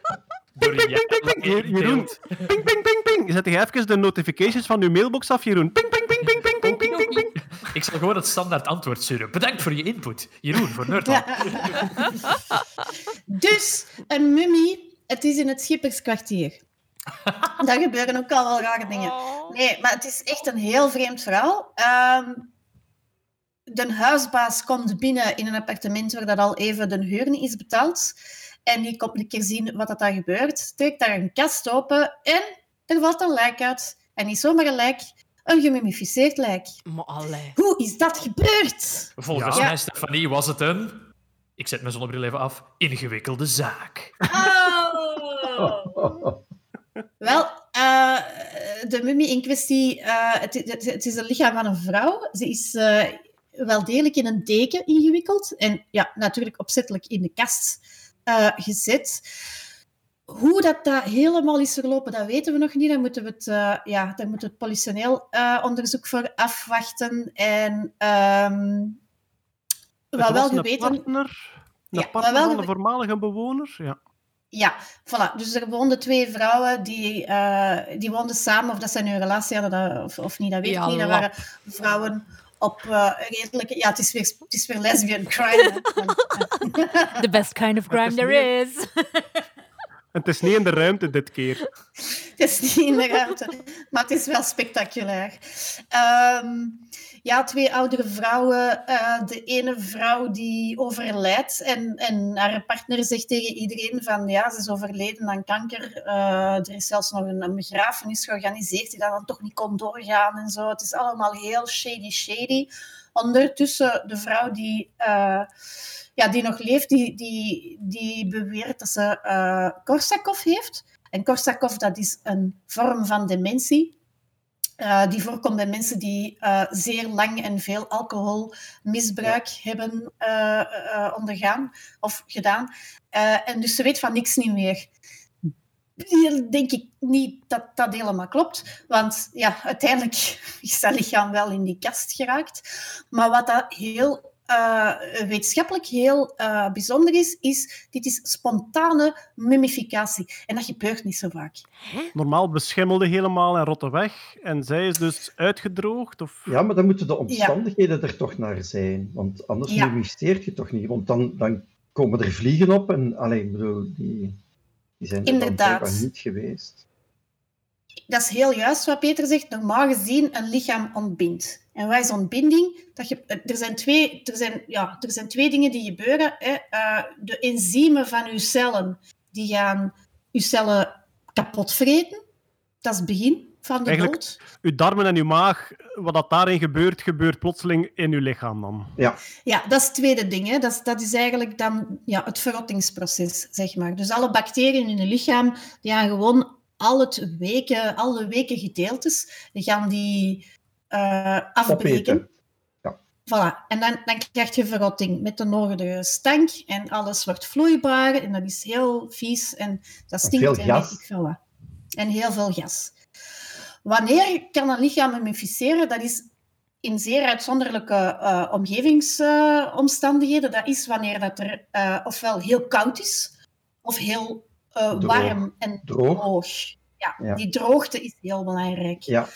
Door ping, ping, ping, ping. Jeroen, ping, ping, ping, ping. Zet jij even de notifications van uw mailbox af, Jeroen. Ping, ping, ping, ping. Ik zal gewoon het standaard antwoord sturen. Bedankt voor je input. Jeroen, voor Nerdland. Dus, een mummie, het is in het schipperskwartier. Daar gebeuren ook al wel rare dingen. Nee, maar het is echt een heel vreemd verhaal. Ehm, de huisbaas komt binnen in een appartement waar dat al even de huur niet is betaald. En die komt een keer zien wat dat daar gebeurt. Trekt daar een kast open en er valt een lijk uit. En niet zomaar een lijk, een gemummificeerd lijk. Maar allee. Hoe is dat gebeurd? Volgens Ja. mij, Stefanie, was het een... Ik zet mijn zonnebril even af. Ingewikkelde zaak. Wel, eh, de mummie in kwestie, eh, het, het, het is een lichaam van een vrouw. Ze is eh, wel degelijk in een deken ingewikkeld en ja, natuurlijk opzettelijk in de kast eh, gezet. Hoe dat, dat helemaal is verlopen, dat weten we nog niet. Daar moeten we het, eh, ja, daar moeten we het politioneel eh, onderzoek voor afwachten. En ehm Het wat wel een geweten... partner, een Ja, partner wel van de voormalige bewoner. Ja. Ja, voilà. Dus er woonden twee vrouwen die, eh, die woonden samen, of dat ze een relatie hadden dat, of, of niet, dat weet ik niet. Dat waren vrouwen op eh redelijke... Ja, het is weer, het is weer lesbian crime. hè. The best kind of crime there is. Het is niet in de ruimte dit keer. het is niet in de ruimte, maar het is wel spectaculair. Ehm, ja, twee oudere vrouwen. eh, de ene vrouw die overlijdt en, en haar partner zegt tegen iedereen van ja, ze is overleden aan kanker. Eh, er is zelfs nog een, een begrafenis georganiseerd die dan toch niet kon doorgaan en zo. Het is allemaal heel shady, shady. Ondertussen, de vrouw die, eh, ja, die nog leeft, die, die, die beweert dat ze eh Korsakoff heeft. En Korsakoff, dat is een vorm van dementie. eh, die voorkomt bij mensen die zeer lang en veel alcoholmisbruik hebben ondergaan of gedaan. En dus ze weet van niks niet meer. Hier denk ik niet dat dat helemaal klopt. Want ja, uiteindelijk is dat lichaam wel in die kast geraakt. Maar wat dat heel eh, wetenschappelijk heel eh, bijzonder is, is dit is spontane mummificatie. En dat gebeurt niet zo vaak. Normaal beschimmelde helemaal en rotte weg. En zij is dus uitgedroogd. Of... Ja, maar dan moeten de omstandigheden er toch naar zijn. Want anders Ja. mummificeert je toch niet. Want dan, dan komen er vliegen op en alleen, bedoel, die, die zijn er Inderdaad. niet geweest. Dat is heel juist wat Peter zegt. Normaal gezien, een lichaam ontbindt. En wat is ontbinding? Dat je, er, zijn twee, er, zijn, ja, er zijn twee dingen die gebeuren. Hè. Eh, de enzymen van uw cellen, die gaan uw cellen kapot vreten. Dat is het begin van de Eigenlijk- dood. Uw darmen en uw maag, wat dat daarin gebeurt, gebeurt plotseling in uw lichaam dan. Ja, Ja, dat is het tweede ding. Hè. Dat, is, dat is eigenlijk dan ja, het verrottingsproces, zeg maar. Dus alle bacteriën in je lichaam, die gaan gewoon al het weken, alle weken gedeeltes, die gaan die eh, afbreken. opeten. Voilà. En dan, dan krijg je verrotting met de nodige stank en alles wordt vloeibaar en dat is heel vies en dat stinkt en gas. weet ik veel wat. En heel veel gas. Wanneer kan een lichaam mummificeren? Dat is in zeer uitzonderlijke eh, omgevingsomstandigheden. dat is wanneer dat er eh, ofwel heel koud is, of heel eh, Droog. warm en Droog. droog. Ja, Ja. die droogte is heel belangrijk. Ja,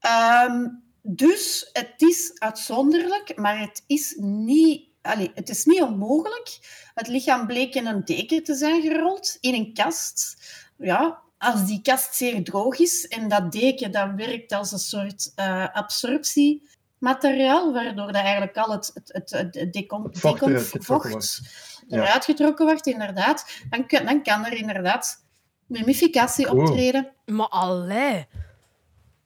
Ehm, dus het is uitzonderlijk, maar het is niet, allee, het is niet onmogelijk. Het lichaam bleek in een deken te zijn gerold, in een kast. Ja, als die kast zeer droog is en dat deken dat werkt als een soort eh, absorptiemateriaal, waardoor dat eigenlijk al het, het, het, het, decom- vocht eruit getrokken vocht Ja. eruit getrokken wordt, inderdaad, dan, kan- dan kan er inderdaad mummificatie Cool. optreden. Maar allee.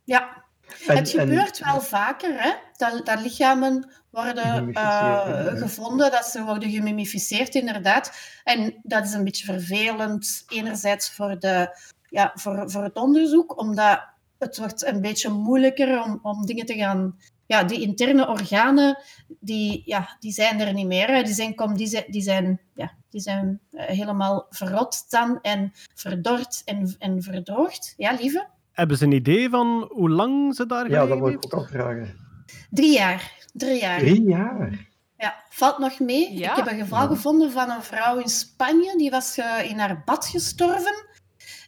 Ja, En- het en- gebeurt wel vaker, hè? Dat, dat lichamen worden eh, ja. gevonden, dat ze worden gemummificeerd, inderdaad. En dat is een beetje vervelend, enerzijds voor, de, ja, voor, voor het onderzoek, omdat het wordt een beetje moeilijker om, om dingen te gaan... Ja, die interne organen, die, ja, die zijn er niet meer. Die zijn, kom, die zijn, die zijn, ja, die zijn eh, helemaal verrot dan en verdord en, en verdroogd. Ja, lieve? Hebben ze een idee van hoe lang ze daar ja, dat wil ik ook al vragen. Drie jaar. Drie jaar. Drie jaar. Ja, valt nog mee. Ja. Ik heb een geval gevonden van een vrouw in Spanje. Die was eh, in haar bad gestorven.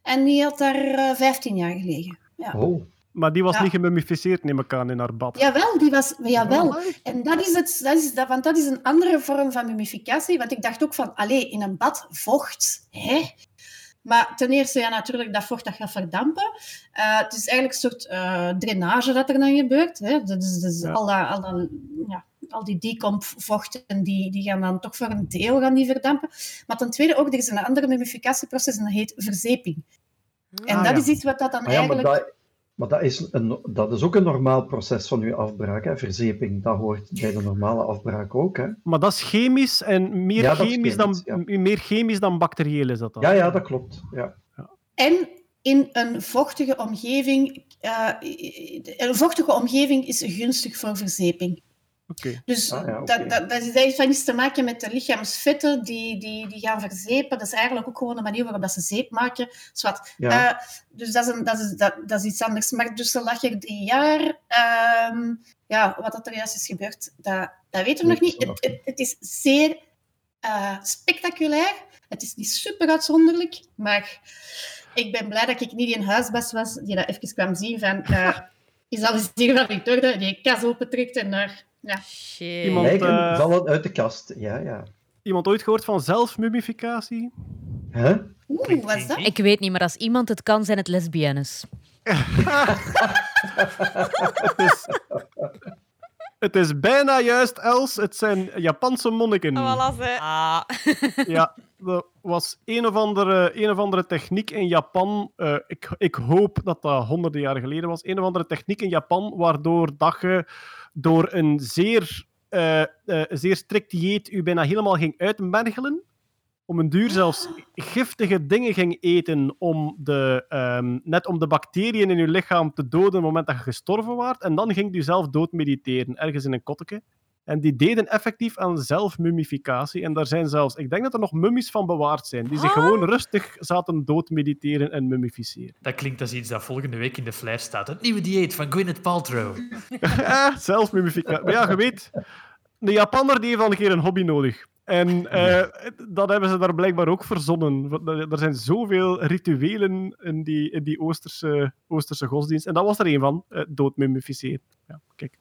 En die had daar eh 15 jaar gelegen. Ja. Oh, Maar die was Ja. niet gemummificeerd, neem ik aan, in haar bad. Jawel, die was... Jawel. Amai. En dat is, het, dat, is, dat, want dat is een andere vorm van mummificatie. Want ik dacht ook van, allee, in een bad, vocht. Hè? Maar ten eerste, ja, natuurlijk, dat vocht dat gaat verdampen. Eh, het is eigenlijk een soort eh, drainage dat er dan gebeurt. Hè? Dat is, dat is Ja. al, dat, al, dat, ja, al die decomp-vochten, die, die gaan dan toch voor een deel gaan die verdampen. Maar ten tweede ook, er is een andere mummificatieproces en dat heet verzeping. En Ah, dat ja. is iets wat dat dan maar, ja, maar, eigenlijk... dat, maar dat, is een, dat is ook een normaal proces van uw afbraak, hè? verzeping. Dat hoort bij de normale afbraak ook. Hè? Maar dat is chemisch en meer, Ja, dat is chemisch, chemisch, dan, meer chemisch dan bacterieel is dat dan. Ja, ja, dat klopt. Ja. En in een vochtige omgeving... eh, een vochtige omgeving is gunstig voor verzeping. Dus Ah, ja, dat, dat, dat, is, dat heeft van iets te maken met de lichaamsvetten die, die, die gaan verzepen. Dat is eigenlijk ook gewoon de manier waarop dat ze zeep maken. Zwat. Ja. Eh, dus dat is, een, dat, is, dat, dat is iets anders. Maar dus ze lag er drie jaar. Ehm, ja, wat dat er juist is gebeurd, dat, dat weten we nog niet. dat Het, het, het is zeer eh, spectaculair. Het is niet super uitzonderlijk, maar ik ben blij dat ik niet in huisbas was die dat even kwam zien van... eh is alles hier van Victorda, die kas opentrekt en daar... Ja. Shit. Iemand- Lijken eh, vallen uit de kast. Ja, ja. Iemand ooit gehoord van zelfmummificatie? Hè? Oeh, wat is dat? Ik weet niet, maar als iemand het kan, zijn het lesbiennes. Het is, het is bijna juist, Els. Het zijn Japanse monniken. Ah, voilà, ze. Ah. Ja, er was een of andere, een of andere techniek in Japan. eh, ik, ik hoop dat dat honderden jaren geleden was. Een of andere techniek in Japan waardoor dat je door een zeer, eh, eh, zeer strikt dieet je bijna helemaal ging uitmergelen. Om een duur zelfs giftige dingen ging eten om de, ehm, net om de bacteriën in je lichaam te doden op het moment dat je gestorven waart. En dan ging je jezelf doodmediteren, ergens in een kotteke. En die deden effectief aan zelfmummificatie. En daar zijn zelfs, ik denk dat er nog mummies van bewaard zijn, die zich gewoon rustig zaten doodmediteren en mummificeren. Dat klinkt als iets dat volgende week in de flyer staat. Het nieuwe dieet van Gwyneth Paltrow. Ah, zelfmummificatie. Maar ja, je weet, de Japanner die heeft al een keer een hobby nodig. En eh, dat hebben ze daar blijkbaar ook verzonnen. Want Er zijn zoveel rituelen in die, in die Oosterse, Oosterse godsdienst. En dat was er een van, eh, doodmummificeren. Ja, kijk.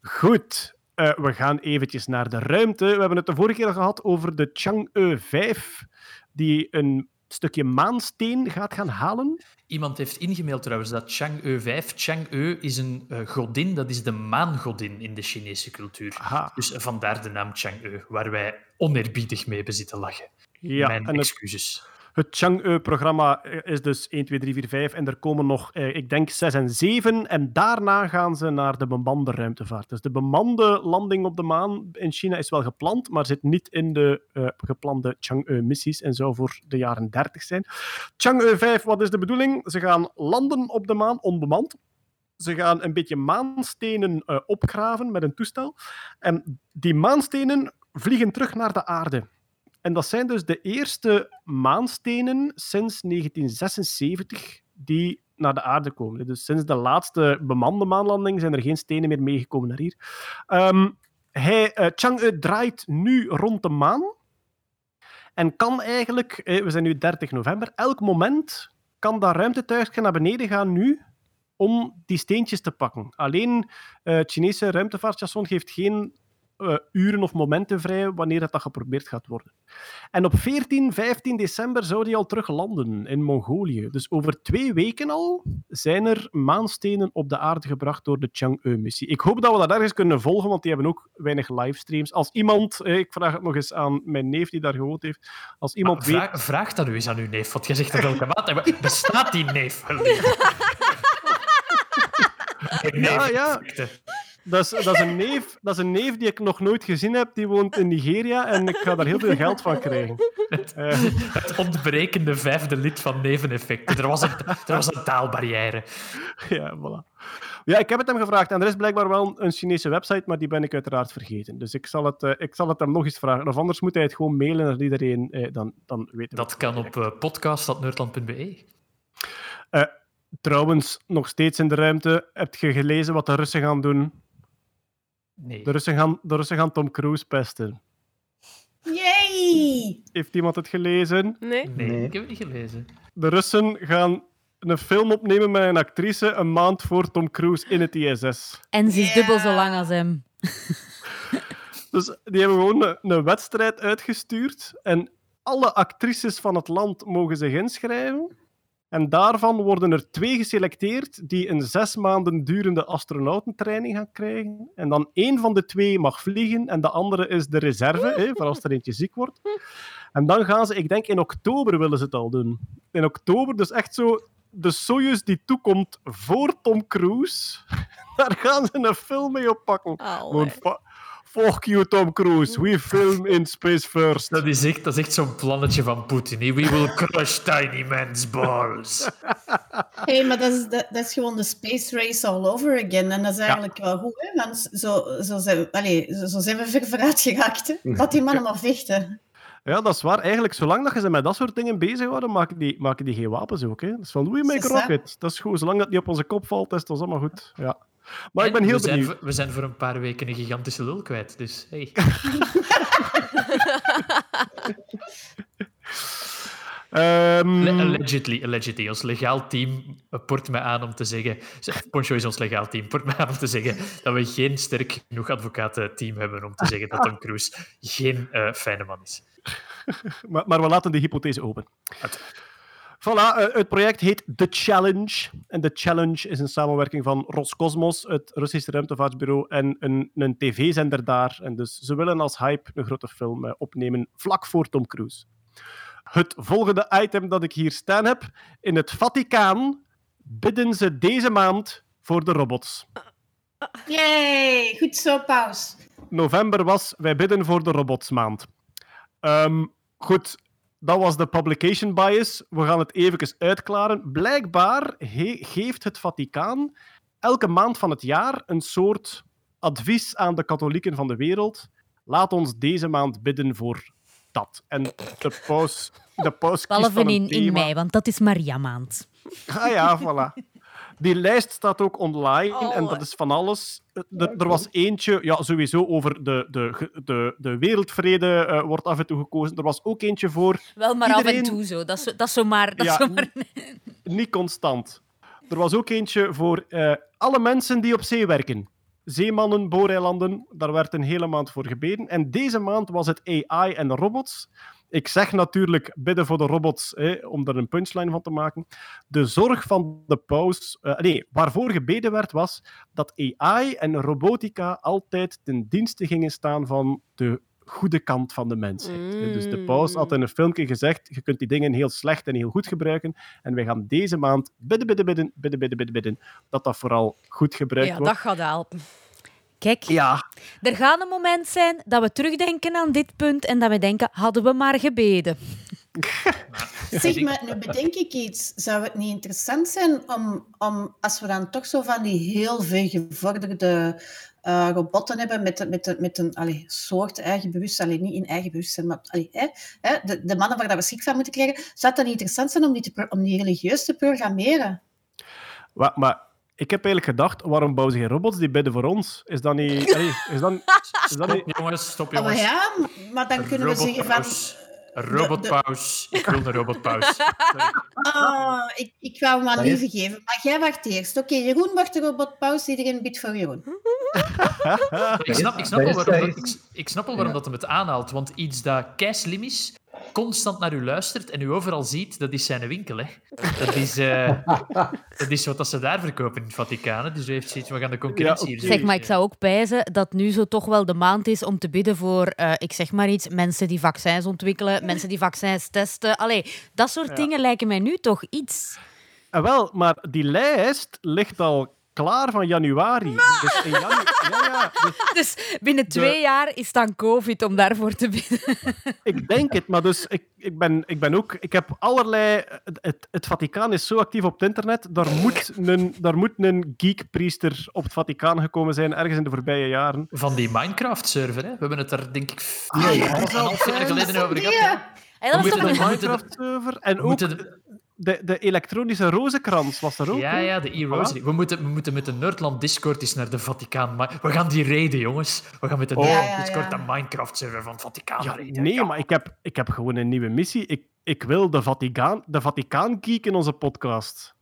Goed. Eh, we gaan eventjes naar de ruimte. We hebben het de vorige keer gehad over de Chang'e 5, die een stukje maansteen gaat gaan halen. Iemand heeft ingemaild trouwens dat Chang'e 5. Chang'e is een eh, godin, dat is de maangodin in de Chinese cultuur. Aha. Dus vandaar de naam Chang'e, waar wij oneerbiedig mee hebben zitten lachen. Ja, Mijn en excuses. Het Chang'e-programma is dus 1, 2, 3, 4, 5 en er komen nog, eh, ik denk, 6 en 7. En daarna gaan ze naar de bemande ruimtevaart. Dus de bemande landing op de maan in China is wel gepland, maar zit niet in de eh, geplande Chang'e-missies en zou voor de jaren 30 zijn. Chang'e 5, wat is de bedoeling? Ze gaan landen op de maan onbemand. Ze gaan een beetje maanstenen eh, opgraven met een toestel. En die maanstenen vliegen terug naar de aarde. En dat zijn dus de eerste maanstenen sinds 1976 die naar de aarde komen. Dus sinds de laatste bemande maanlanding zijn er geen stenen meer meegekomen naar hier. Ehm, hij, eh, Chang'e draait nu rond de maan en kan eigenlijk, eh, we zijn nu 30 november, elk moment kan dat ruimtetuigje naar beneden gaan nu om die steentjes te pakken. Alleen eh, het Chinese ruimtevaartstation geeft geen eh, uren of momenten vrij wanneer dat, dat geprobeerd gaat worden. En op 14, 15 december zou die al terug landen in Mongolië. Dus over twee weken al zijn er maanstenen op de aarde gebracht door de Chang'e-missie. Ik hoop dat we dat ergens kunnen volgen, want die hebben ook weinig livestreams. Als iemand, eh, ik vraag het nog eens aan mijn neef die daar gewoond heeft, als iemand weet... Vraag, vraag dat nu eens aan uw neef, want jij zegt dat elke maand. Bestaat die neef? Ja, ja. Dat is, dat, is een neef, dat is een neef die ik nog nooit gezien heb. Die woont in Nigeria en ik ga daar heel veel geld van krijgen. Eh, Het ontbrekende vijfde lid van neveneffecten. Er was een, er was een taalbarrière. ja, voilà. Ja, ik heb het hem gevraagd en er is blijkbaar wel een Chinese website, maar die ben ik uiteraard vergeten. Dus ik zal het, eh, ik zal het hem nog eens vragen. Of anders moet hij het gewoon mailen naar iedereen, eh, dan, dan weten we Dat het kan direct. op uh, podcast.nerdland.be. Trouwens, nog steeds in de ruimte. Heb je gelezen wat de Russen gaan doen? Nee. De Russen gaan, de Russen gaan Tom Cruise pesten. Yay! Heeft iemand het gelezen? Nee? Nee, Nee. ik heb het niet gelezen. De Russen gaan een film opnemen met een actrice een maand voor Tom Cruise in het ISS. En ze is dubbel zo lang als hem. Dus die hebben gewoon een, een wedstrijd uitgestuurd en alle actrices van het land mogen zich inschrijven. En daarvan worden er twee geselecteerd die een zes maanden durende astronautentraining gaan krijgen. En dan één van de twee mag vliegen en de andere is de reserve, hè, voor als er eentje ziek wordt. En dan gaan ze, ik denk in oktober willen ze het al doen. In oktober, dus echt zo, de Soyuz die toekomt voor Tom Cruise, daar gaan ze een film mee oppakken. Gewoon, fu- fuck you Tom Cruise, we film in space first. Dat is echt, dat is echt zo'n plannetje van Poetin. We will crush tiny man's balls. Hey, maar dat is, dat, dat is gewoon de space race all over again. En dat is eigenlijk wel goed, hè? want zo, zo, zijn, allee, zo, zo zijn we ver vooruit geraakt. Hè? Dat die mannen maar vechten. Ja, dat is waar. Eigenlijk, zolang dat je ze met dat soort dingen bezighouden, maken die, maken die geen wapens ook. Hè. Dat is van, we make ça. rocket. Dat is goed. Zolang dat niet op onze kop valt, is het allemaal goed. Ja. Maar ik ben En heel we zijn, benieuwd. voor- we zijn voor een paar weken een gigantische lul kwijt. Dus hey. Ehm, Le- allegedly, allegedly. Ons legaal team port mij aan om te zeggen... Poncho is ons legaal team. Port mij aan om te zeggen dat we geen sterk genoeg advocatenteam hebben om te zeggen dat Tom Cruise geen eh, fijne man is. maar, maar we laten de hypothese open. Voilà, eh, het project heet The Challenge. En The Challenge is een samenwerking van Roscosmos, het Russische ruimtevaartbureau, en een, een tv-zender daar. En dus ze willen als hype een grote film eh, opnemen, vlak voor Tom Cruise. Het volgende item dat ik hier staan heb. In het Vaticaan bidden ze deze maand voor de robots. Yay! Goed zo, paus. November was Wij bidden voor de robotsmaand. Ehm, goed, dat was de publication bias. We gaan het even uitklaren. Blijkbaar he- geeft het Vaticaan elke maand van het jaar een soort advies aan de katholieken van de wereld. Laat ons deze maand bidden voor dat. En de paus, de paus Behalve in, in mei, want dat is Maria-maand. Ah ja, voilà. Die lijst staat ook online en Oh. dat is van alles. Er, er was eentje, ja, sowieso over de, de, de, de wereldvrede eh, wordt af en toe gekozen. Er was ook eentje voor, Wel maar af en toe zo. Dat is, dat is zomaar... Dat Ja, zomaar... niet constant. Er was ook eentje voor eh, alle mensen die op zee werken. Zeemannen, booreilanden, daar werd een hele maand voor gebeden. En deze maand was het AI en robots. Ik zeg natuurlijk bidden voor de robots, hè, om er een punchline van te maken. De zorg van de paus... eh, nee, waarvoor gebeden werd, was dat AI en robotica altijd ten dienste gingen staan van de goede kant van de mensheid. Dus de paus had in een filmpje gezegd, je kunt die dingen heel slecht en heel goed gebruiken. En wij gaan deze maand bidden, bidden, bidden, bidden, bidden, bidden, bidden, dat dat vooral goed gebruikt Ja, wordt. dat gaat helpen. Kijk, Ja, er gaat een moment zijn dat we terugdenken aan dit punt en dat we denken, hadden we maar gebeden. Zeg maar, nu bedenk ik iets. Zou het niet interessant zijn om, om als we dan toch zo van die heel veel gevorderde eh, robotten hebben met, met, met een allee, soort eigen bewustzijn, allee, niet in eigen bewustzijn, maar allee, hè, hè, de, de mannen waar dat we schrik van moeten krijgen, zou het dan niet interessant zijn om die, te, om die religieus te programmeren? wa- maar ik heb eigenlijk gedacht, waarom bouwen ze geen robots die bidden voor ons? Is dat niet... allee, is dat, is dat niet Stop, jongens. Stop, Oh, maar jongens. ja, maar dan kunnen we zeggen van... Robotpaus. Ik wil een robotpaus. Sorry. Ah, ik, ik wou hem liever is- geven, maar jij wacht eerst. Oké, Jeroen wordt de robotpaus, iedereen biedt voor Jeroen. Ik snap, ik snap is- waarom, dat ik, ik snap wel waarom dat hem het aanhaalt. Want iets dat keislim is, constant naar u luistert en u overal ziet, dat is zijn winkel. Hè. Dat, is, eh, dat is wat dat ze daar verkopen in het Vaticaan. hè. Dus u heeft zoiets, we gaan de concurrentie Ja, hier oké. Zeg maar, ik zou ook pijzen dat nu zo toch wel de maand is om te bidden voor, eh, ik zeg maar iets, mensen die vaccins ontwikkelen, mensen die vaccins testen. Allee, dat soort dingen lijken mij nu toch iets. Ah, wel, maar die lijst ligt al klaar van januari. Dus in janu- ja, ja, dus Dus binnen twee jaar is dan COVID om daarvoor te bidden. ik denk het, maar dus ik, ik, ben, ik ben ook... Ik heb allerlei... Het, het, het Vaticaan is zo actief op het internet, daar moet een, daar moet een geekpriester op het Vaticaan gekomen zijn, ergens in de voorbije jaren. Van die Minecraft-server. hè. We hebben het daar, denk ik, Ah, ja, half jaar geleden over gehad. Ja. Hey, dat was moeten toch de een... Minecraft-server. En ook de- de, elektronische rozenkrans was er ook. Ja, ja, de e-rosary. We moeten, we moeten met de Nerdland Discord eens naar de Vaticaan. Maar we gaan die reden, jongens. We gaan met de Oh. Nerdland Ja, Discord de Minecraft-server van het Vaticaan Ja, reden. nee, Ja. maar ik heb, ik heb gewoon een nieuwe missie. Ik, ik wil de Vaticaan, de Vaticaan geek in onze podcast.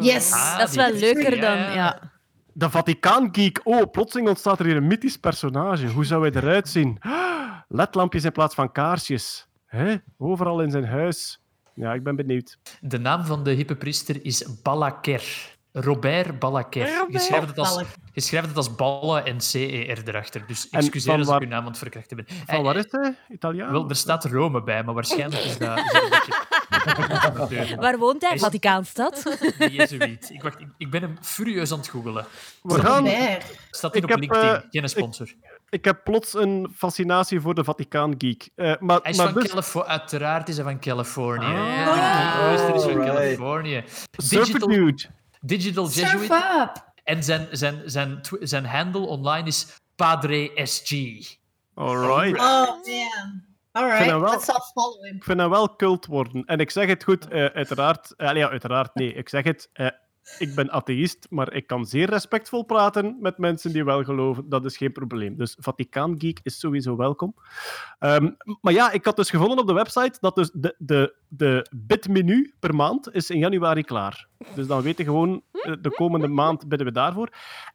Yes. Ah, Dat is wel is- leuker dan... ja. Ja. De Vaticaan geek. Oh, plotseling ontstaat er hier een mythisch personage. Hoe zou hij eruit zien? Ledlampjes in plaats van kaarsjes. Hè? Overal in zijn huis. Ja, ik ben benieuwd. De naam van de hippe priester is Balaker. Robert Balaker. Je Robert. schrijft het als, je schrijft het als ballen en CER erachter. Dus excuseer als waar- ik uw naam aan het verkrachten ben. Van Eh, waar is hij? Italiaan? Wel, er staat Rome bij, maar waarschijnlijk is dat, is dat een beetje... Waar woont hij? Hij is- Vaticaanstad? Jezuïet. Ik, wacht, ik, ik ben hem furieus aan het googelen. We gaan. Staat hier Ik op heb, LinkedIn, eh, geen sponsor. ik heb plots een fascinatie voor de Vaticaan geek. Eh, maar, Hij is maar van dus, Californië. Uiteraard is hij van Californië. Ah. Ja, is van. Californië. Digital, Dude. digital Surf Jesuit. up. En zijn, zijn, zijn, zijn handle online is Padre SG. Alright. Oh, man. All vind right, hem wel- let's all follow him. Ik vind hem wel cult worden. En ik zeg het goed, eh, uiteraard. eh, ja, uiteraard, nee. Ik zeg het. Ik ben atheïst, maar ik kan zeer respectvol praten met mensen die wel geloven. Dat is geen probleem. Dus Vaticaan Geek is sowieso welkom. Ehm, maar ja, ik had dus gevonden op de website dat dus de, de, de bitmenu per maand is in januari klaar. Dus dan weten we gewoon, eh, de komende maand bidden we daarvoor.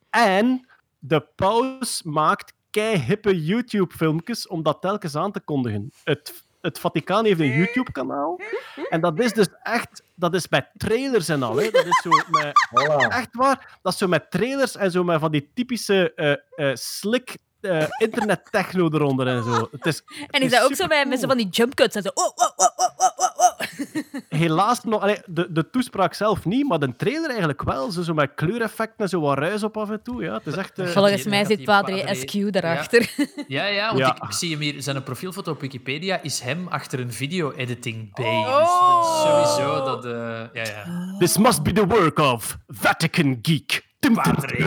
En de paus maakt keihippe YouTube-filmpjes om dat telkens aan te kondigen. Het, het Vaticaan heeft een YouTube-kanaal. En dat is dus echt... Dat is met trailers en al. Hè. Dat is zo met... Voilà. Echt waar. Dat is zo met trailers en zo met van die typische eh, eh, slick eh, internet-techno eronder en zo. Het is, En is dat ook zo bij zo van die jumpcuts en zo... Oh, oh, oh, oh, oh, oh, oh. Helaas nog... allee, de, de toespraak zelf niet, maar de trailer eigenlijk wel. Zo, zo met kleureffecten en zo wat ruis op af en toe. Ja, het is echt... eh, Volgens mij zit Padre Padre- SQ daarachter. Ja, ja, want Ja. Ik, ik zie hem hier. Zijn profielfoto op Wikipedia is hem achter een video-editing bay. Oh. Dus dat sowieso dat... eh, ja, ja. This must be the work of Vatican Geek. Padre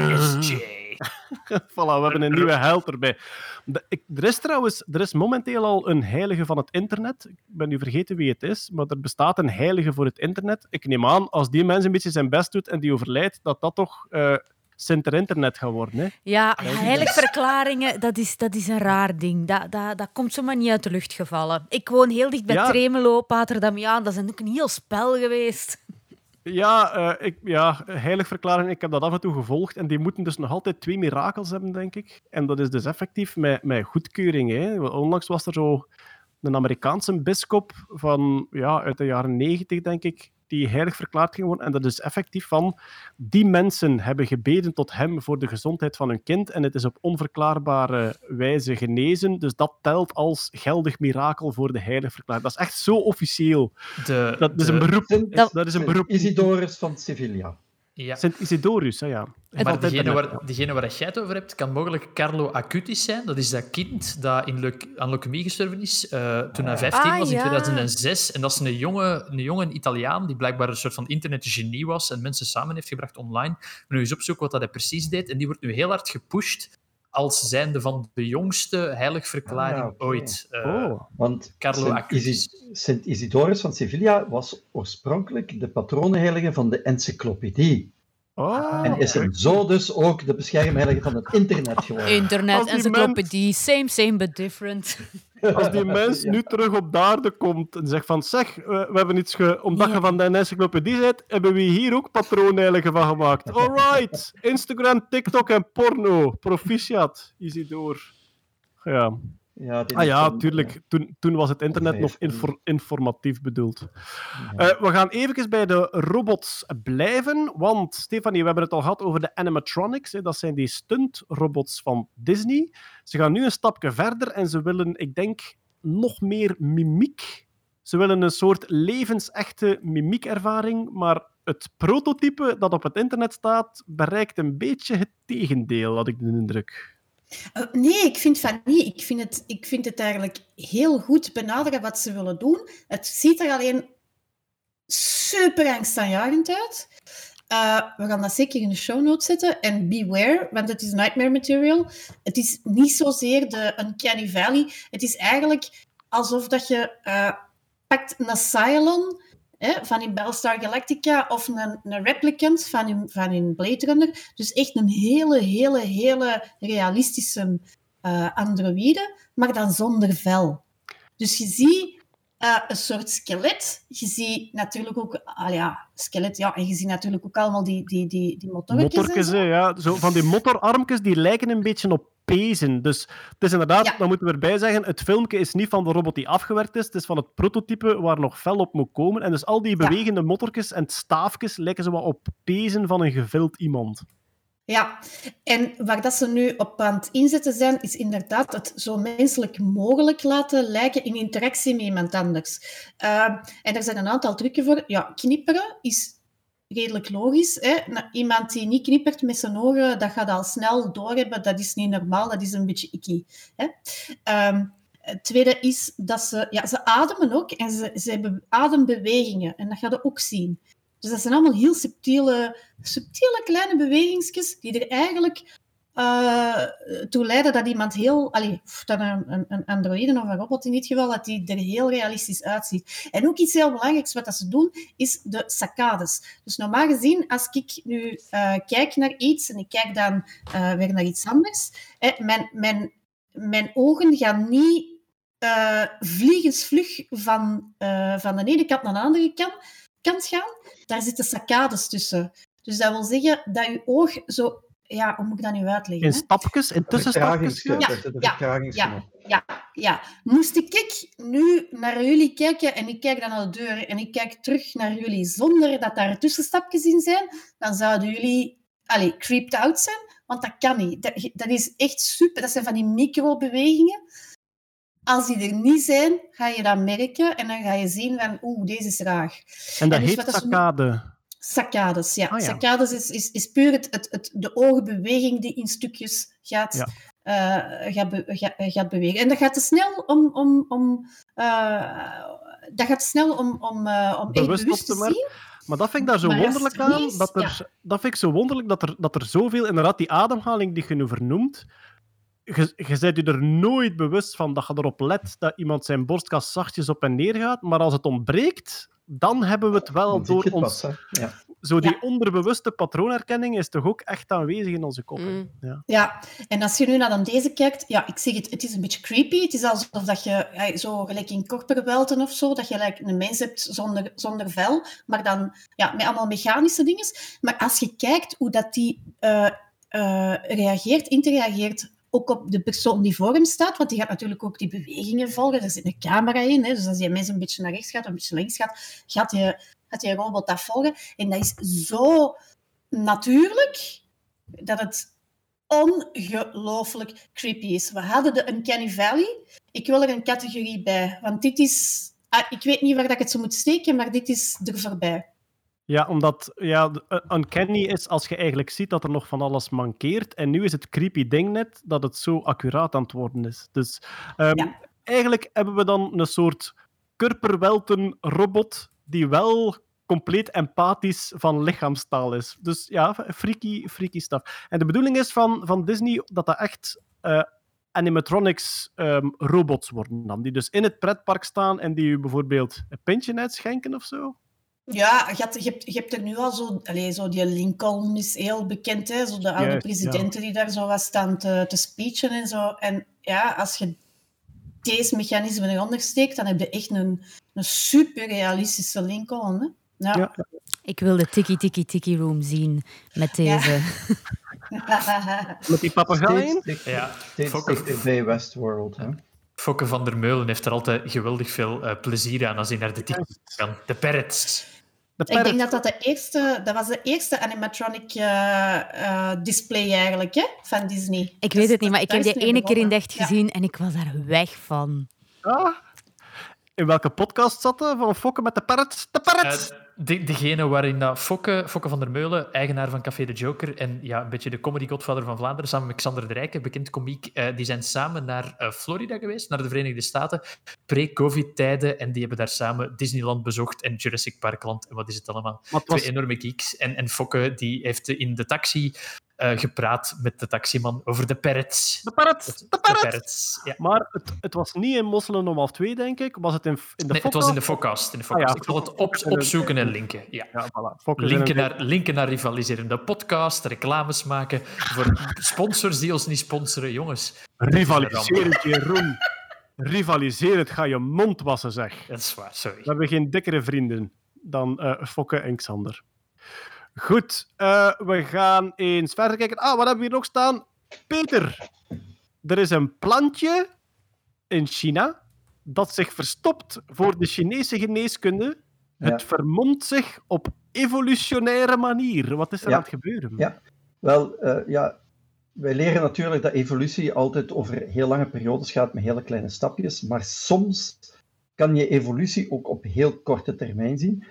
tum. Voilà, we hebben een nieuwe held erbij. De- ik- er is trouwens er is momenteel al een heilige van het internet. Ik ben nu vergeten wie het is, maar er bestaat een heilige voor het internet. Ik neem aan, als die mens een beetje zijn best doet en die overlijdt, dat dat toch eh Sinter Internet gaat worden. Hè? Ja, heilige verklaringen, dat is, dat is een raar ding. Dat, dat, dat komt zomaar niet uit de lucht gevallen. Ik woon heel dicht bij Ja. Tremelo, Pater Damiaan. Dat is ook een heel spel geweest. Ja, eh, ik, ja, heilig verklaring, ik heb dat af en toe gevolgd. En die moeten dus nog altijd twee mirakels hebben, denk ik. En dat is dus effectief met, met goedkeuring. Hè. Onlangs was er zo een Amerikaanse bischop van, ja, uit de jaren negentig, denk ik, die heilig verklaard ging worden. En dat is effectief van, die mensen hebben gebeden tot hem voor de gezondheid van hun kind. En het is op onverklaarbare wijze genezen. Dus dat telt als geldig mirakel voor de heilig verklaring. Dat is echt zo officieel. De, Dat is een de- beroep. Dat- Dat is een beroep. Isidorus van Sevilla. Ja. Sint Isidorus, hè, ja. Maar degene waar, degene waar jij het over hebt, kan mogelijk Carlo Acutis zijn. Dat is dat kind dat in leuk, aan leukemie gestorven is eh, toen hij 15 Ah, was, in ja. 2006. En dat is een jonge, een jonge Italiaan die blijkbaar een soort van internetgenie was en mensen samen heeft gebracht online. Ben nu eens opzoeken wat dat hij precies deed. En die wordt nu heel hard gepusht als zijnde van de jongste heiligverklaring Ah, ooit. Eh, Oh, Want Carlo Sint, Acutis. Sint Isidorus van Sevilla was oorspronkelijk de patronenheilige van de encyclopedie. oh. en is hem zo dus ook de beschermheilige van het internet geworden. Internet, encyclopedie, same, same, but different. Als die mens nu terug op de aarde komt en zegt van zeg, we, we hebben iets ge... omdat je van de encyclopedie bent, hebben we hier ook patroonheiligen van gemaakt. Alright. Instagram, TikTok en porno. Proficiat. Isidor. Ja. Ja, Ah ja, tuurlijk. Toen, toen was het internet nog infor- informatief bedoeld. Eh, we gaan even bij de robots blijven, want Stefanie, we hebben het al gehad over de animatronics. Hè, dat zijn die stuntrobots van Disney. Ze gaan nu een stapje verder en ze willen, ik denk, nog meer mimiek. Ze willen een soort levensechte mimiekervaring, maar het prototype dat op het internet staat, bereikt een beetje het tegendeel, had ik de indruk. Eh, nee, ik vind van niet. Ik vind, het, ik vind het eigenlijk heel goed benaderen wat ze willen doen. Het ziet er alleen super angstaanjagend uit. Eh, we gaan dat zeker in de show notes zetten. En beware, want het is nightmare material. Het is niet zozeer de Uncanny Valley. Het is eigenlijk alsof dat je eh, pakt een Cylon hè, van in Battlestar Galactica of een, een replicant van in, van in Blade Runner. Dus echt een hele, hele, hele realistische eh, androïde, maar dan zonder vel. Dus je ziet eh, een soort skelet. Je ziet natuurlijk ook, ah ja, skelet, ja, en je ziet natuurlijk ook allemaal die, die, die, die motorretjes. en Motorkes, zo. hè, ja. Zo van die motorarmjes die lijken een beetje op pezen. Dus het is inderdaad, Ja. dan moeten we erbij zeggen, het filmpje is niet van de robot die afgewerkt is, het is van het prototype waar nog fel op moet komen. En dus al die Ja. bewegende motorkes en staafjes lijken zo wat op pezen van een gevild iemand. Ja, en waar dat ze nu op aan het inzetten zijn, is inderdaad het zo menselijk mogelijk laten lijken in interactie met iemand anders. Uh, en er zijn een aantal trucken voor. Ja, knipperen is redelijk logisch. Hè? Iemand die niet knippert met zijn ogen, dat gaat al snel doorhebben. Dat is niet normaal, dat is een beetje icky. Hè? Um, het tweede is dat ze, ja, ze ademen ook en ze, ze hebben adembewegingen. En dat ga je ook zien. Dus dat zijn allemaal heel subtiele, subtiele kleine bewegingsjes die er eigenlijk uh, toe leiden dat iemand heel, allee, een, een, androïde of een robot in dit geval, dat die er heel realistisch uitziet. En ook iets heel belangrijks wat dat ze doen, is de saccades. Dus normaal gezien, als ik nu uh, kijk naar iets en ik kijk dan uh, weer naar iets anders, hè, mijn, mijn, mijn ogen gaan niet vliegensvlug van, van de ene kant naar de andere kant, kant gaan. Daar zitten saccades tussen. Dus dat wil zeggen dat je oog zo... Ja, hoe moet ik dat nu uitleggen? In stapjes, in tussenstapjes. Ja, Ja, ja. Ja, ja. Moest ik nu naar jullie kijken en ik kijk dan naar de deur en ik kijk terug naar jullie zonder dat daar tussenstapjes in zijn, dan zouden jullie allee, creeped out zijn, want dat kan niet. Dat, dat is echt super. Dat zijn van die microbewegingen. Als die er niet zijn, ga je dat merken en dan ga je zien van, oeh, deze is raar. En dat En dus heet saccade. Saccades, ja. Ah, ja. Saccades is, is, is puur het, het, het, de ogenbeweging die in stukjes gaat, Ja. eh, gaat, be- ga- gaat bewegen. En dat gaat te snel om... om, om eh, dat gaat snel om, om, eh, om Bewust te zien. Maar dat vind ik daar zo Maar wonderlijk aan. is, Dat, er, dat vind ik zo wonderlijk dat er, dat er zoveel, inderdaad, die ademhaling die je nu vernoemt. Je, je bent je er nooit bewust van dat je erop let dat iemand zijn borstkas zachtjes op en neer gaat. Maar als het ontbreekt, dan hebben we het wel Dan door het ons. pas. Ja. Zo die Ja. onderbewuste patroonherkenning is toch ook echt aanwezig in onze koppen. Mm. Ja. Ja, en als je nu naar dan deze kijkt, ja, ik zeg het, het is een beetje creepy. Het is alsof dat je, ja, zo gelijk in korperwelten of zo, dat je gelijk een mens hebt zonder, zonder vel, maar dan ja, met allemaal mechanische dingen. Maar als je kijkt hoe dat die eh, eh, reageert, interageert, ook op de persoon die voor hem staat, want die gaat natuurlijk ook die bewegingen volgen. Er zit een camera in, hè, dus als die mens een beetje naar rechts gaat een beetje links gaat, gaat die robot dat volgen. En dat is zo natuurlijk dat het ongelooflijk creepy is. We hadden de Uncanny Valley. Ik wil er een categorie bij, want dit is... ah, ik weet niet waar dat ik het zo moet steken, maar dit is er voorbij. Ja, omdat ja, uh, uncanny is als je eigenlijk ziet dat er nog van alles mankeert. En nu is het creepy ding net dat het zo accuraat aan het worden is. Dus ehm, Ja. eigenlijk hebben we dan een soort kurperwelten robot die wel compleet empathisch van lichaamstaal is. Dus ja, freaky, freaky stuff. En de bedoeling is van, van Disney dat dat echt eh, animatronics ehm, robots worden dan. Die dus in het pretpark staan en die u bijvoorbeeld een pintje uitschenken of zo. Ja, je hebt, je, hebt, je hebt er nu al zo... Allez, zo die Lincoln is heel bekend, hè? Zo de oude Juist, presidenten die daar zo wat staan te, te speechen en zo. En ja, als je deze mechanisme eronder steekt, dan heb je echt een, een super realistische Lincoln. Hè? Ja. Ja. Ik wil de Tiki Tiki Tiki Room zien met deze. Met die papegaaien. Ja, bij Westworld. Hè. Fokke van der Meulen heeft er altijd geweldig veel eh, plezier aan als hij naar de tv kan. De parrots. De Ik denk dat dat de eerste... Dat was de eerste animatronic eh, eh, display eigenlijk, hè? Van Disney. Ik Dus weet het niet, maar ik heb die ene keer in echt Ja. gezien en ik was daar weg van. Ah. In welke podcast zat dat? Van Fokken met de parrot? De parrot! De, degene waarin dat Fokke, Fokke van der Meulen, eigenaar van Café de Joker en ja, een beetje de comedy godfather van Vlaanderen, samen met Xander de Rijke, bekend komiek, eh, die zijn samen naar eh, Florida geweest, naar de Verenigde Staten, pre-covid-tijden, en die hebben daar samen Disneyland bezocht en Jurassic Parkland en wat is het allemaal. Was- Twee enorme geeks. En, en Fokke die heeft in de taxi eh, gepraat met de taximan over de parrots. De parrots! Het- De De parrots! parrots, ja. Maar het, het was niet in Mosselen om half twee, denk ik. Was het in, in de Nee, het was in de? Focast. In de Ah ja. Ik zal het op, opzoeken en linken. Ja. Ja, voilà. Linken naar, linken naar rivaliserende podcast, reclames maken voor sponsors die ons niet sponsoren. Jongens, Rivaliserend, Jeroen. Rivaliserend, ga je mond wassen, zeg. dat is waar, sorry. We hebben geen dikkere vrienden dan eh Fokke en Xander. Goed, eh, we gaan eens verder kijken. Ah, wat hebben we hier nog staan? Peter, er is een plantje in China dat zich verstopt voor de Chinese geneeskunde. Het vermomt zich op evolutionaire manier. Wat is er Ja. aan het gebeuren? Ja. Wel, eh, ja, wij leren natuurlijk dat evolutie altijd over heel lange periodes gaat met hele kleine stapjes, maar soms kan je evolutie ook op heel korte termijn zien.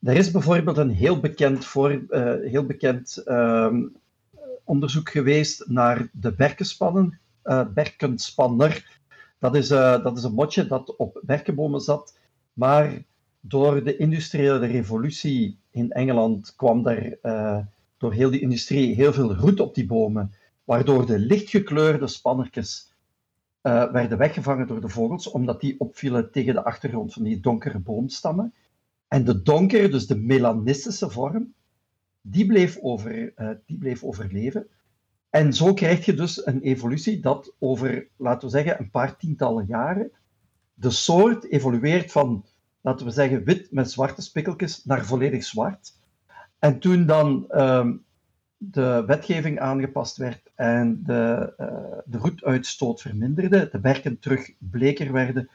Er is bijvoorbeeld een heel bekend, voor, eh, heel bekend ehm, onderzoek geweest naar de berkenspannen, eh, berkenspanner. Dat is, eh, dat is een motje dat op berkenbomen zat, maar door de industriële revolutie in Engeland kwam er door heel die industrie heel veel roet op die bomen, waardoor de lichtgekleurde spannertjes werden weggevangen door de vogels, omdat die opvielen tegen de achtergrond van die donkere boomstammen. En de donkere, dus de melanistische vorm, die bleef, over, eh, die bleef overleven. En zo krijg je dus een evolutie dat over, laten we zeggen, een paar tientallen jaren de soort evolueert van, laten we zeggen, wit met zwarte spikkeltjes naar volledig zwart. En toen dan ehm, de wetgeving aangepast werd en de, eh, de roetuitstoot verminderde, de berken terug bleker werden,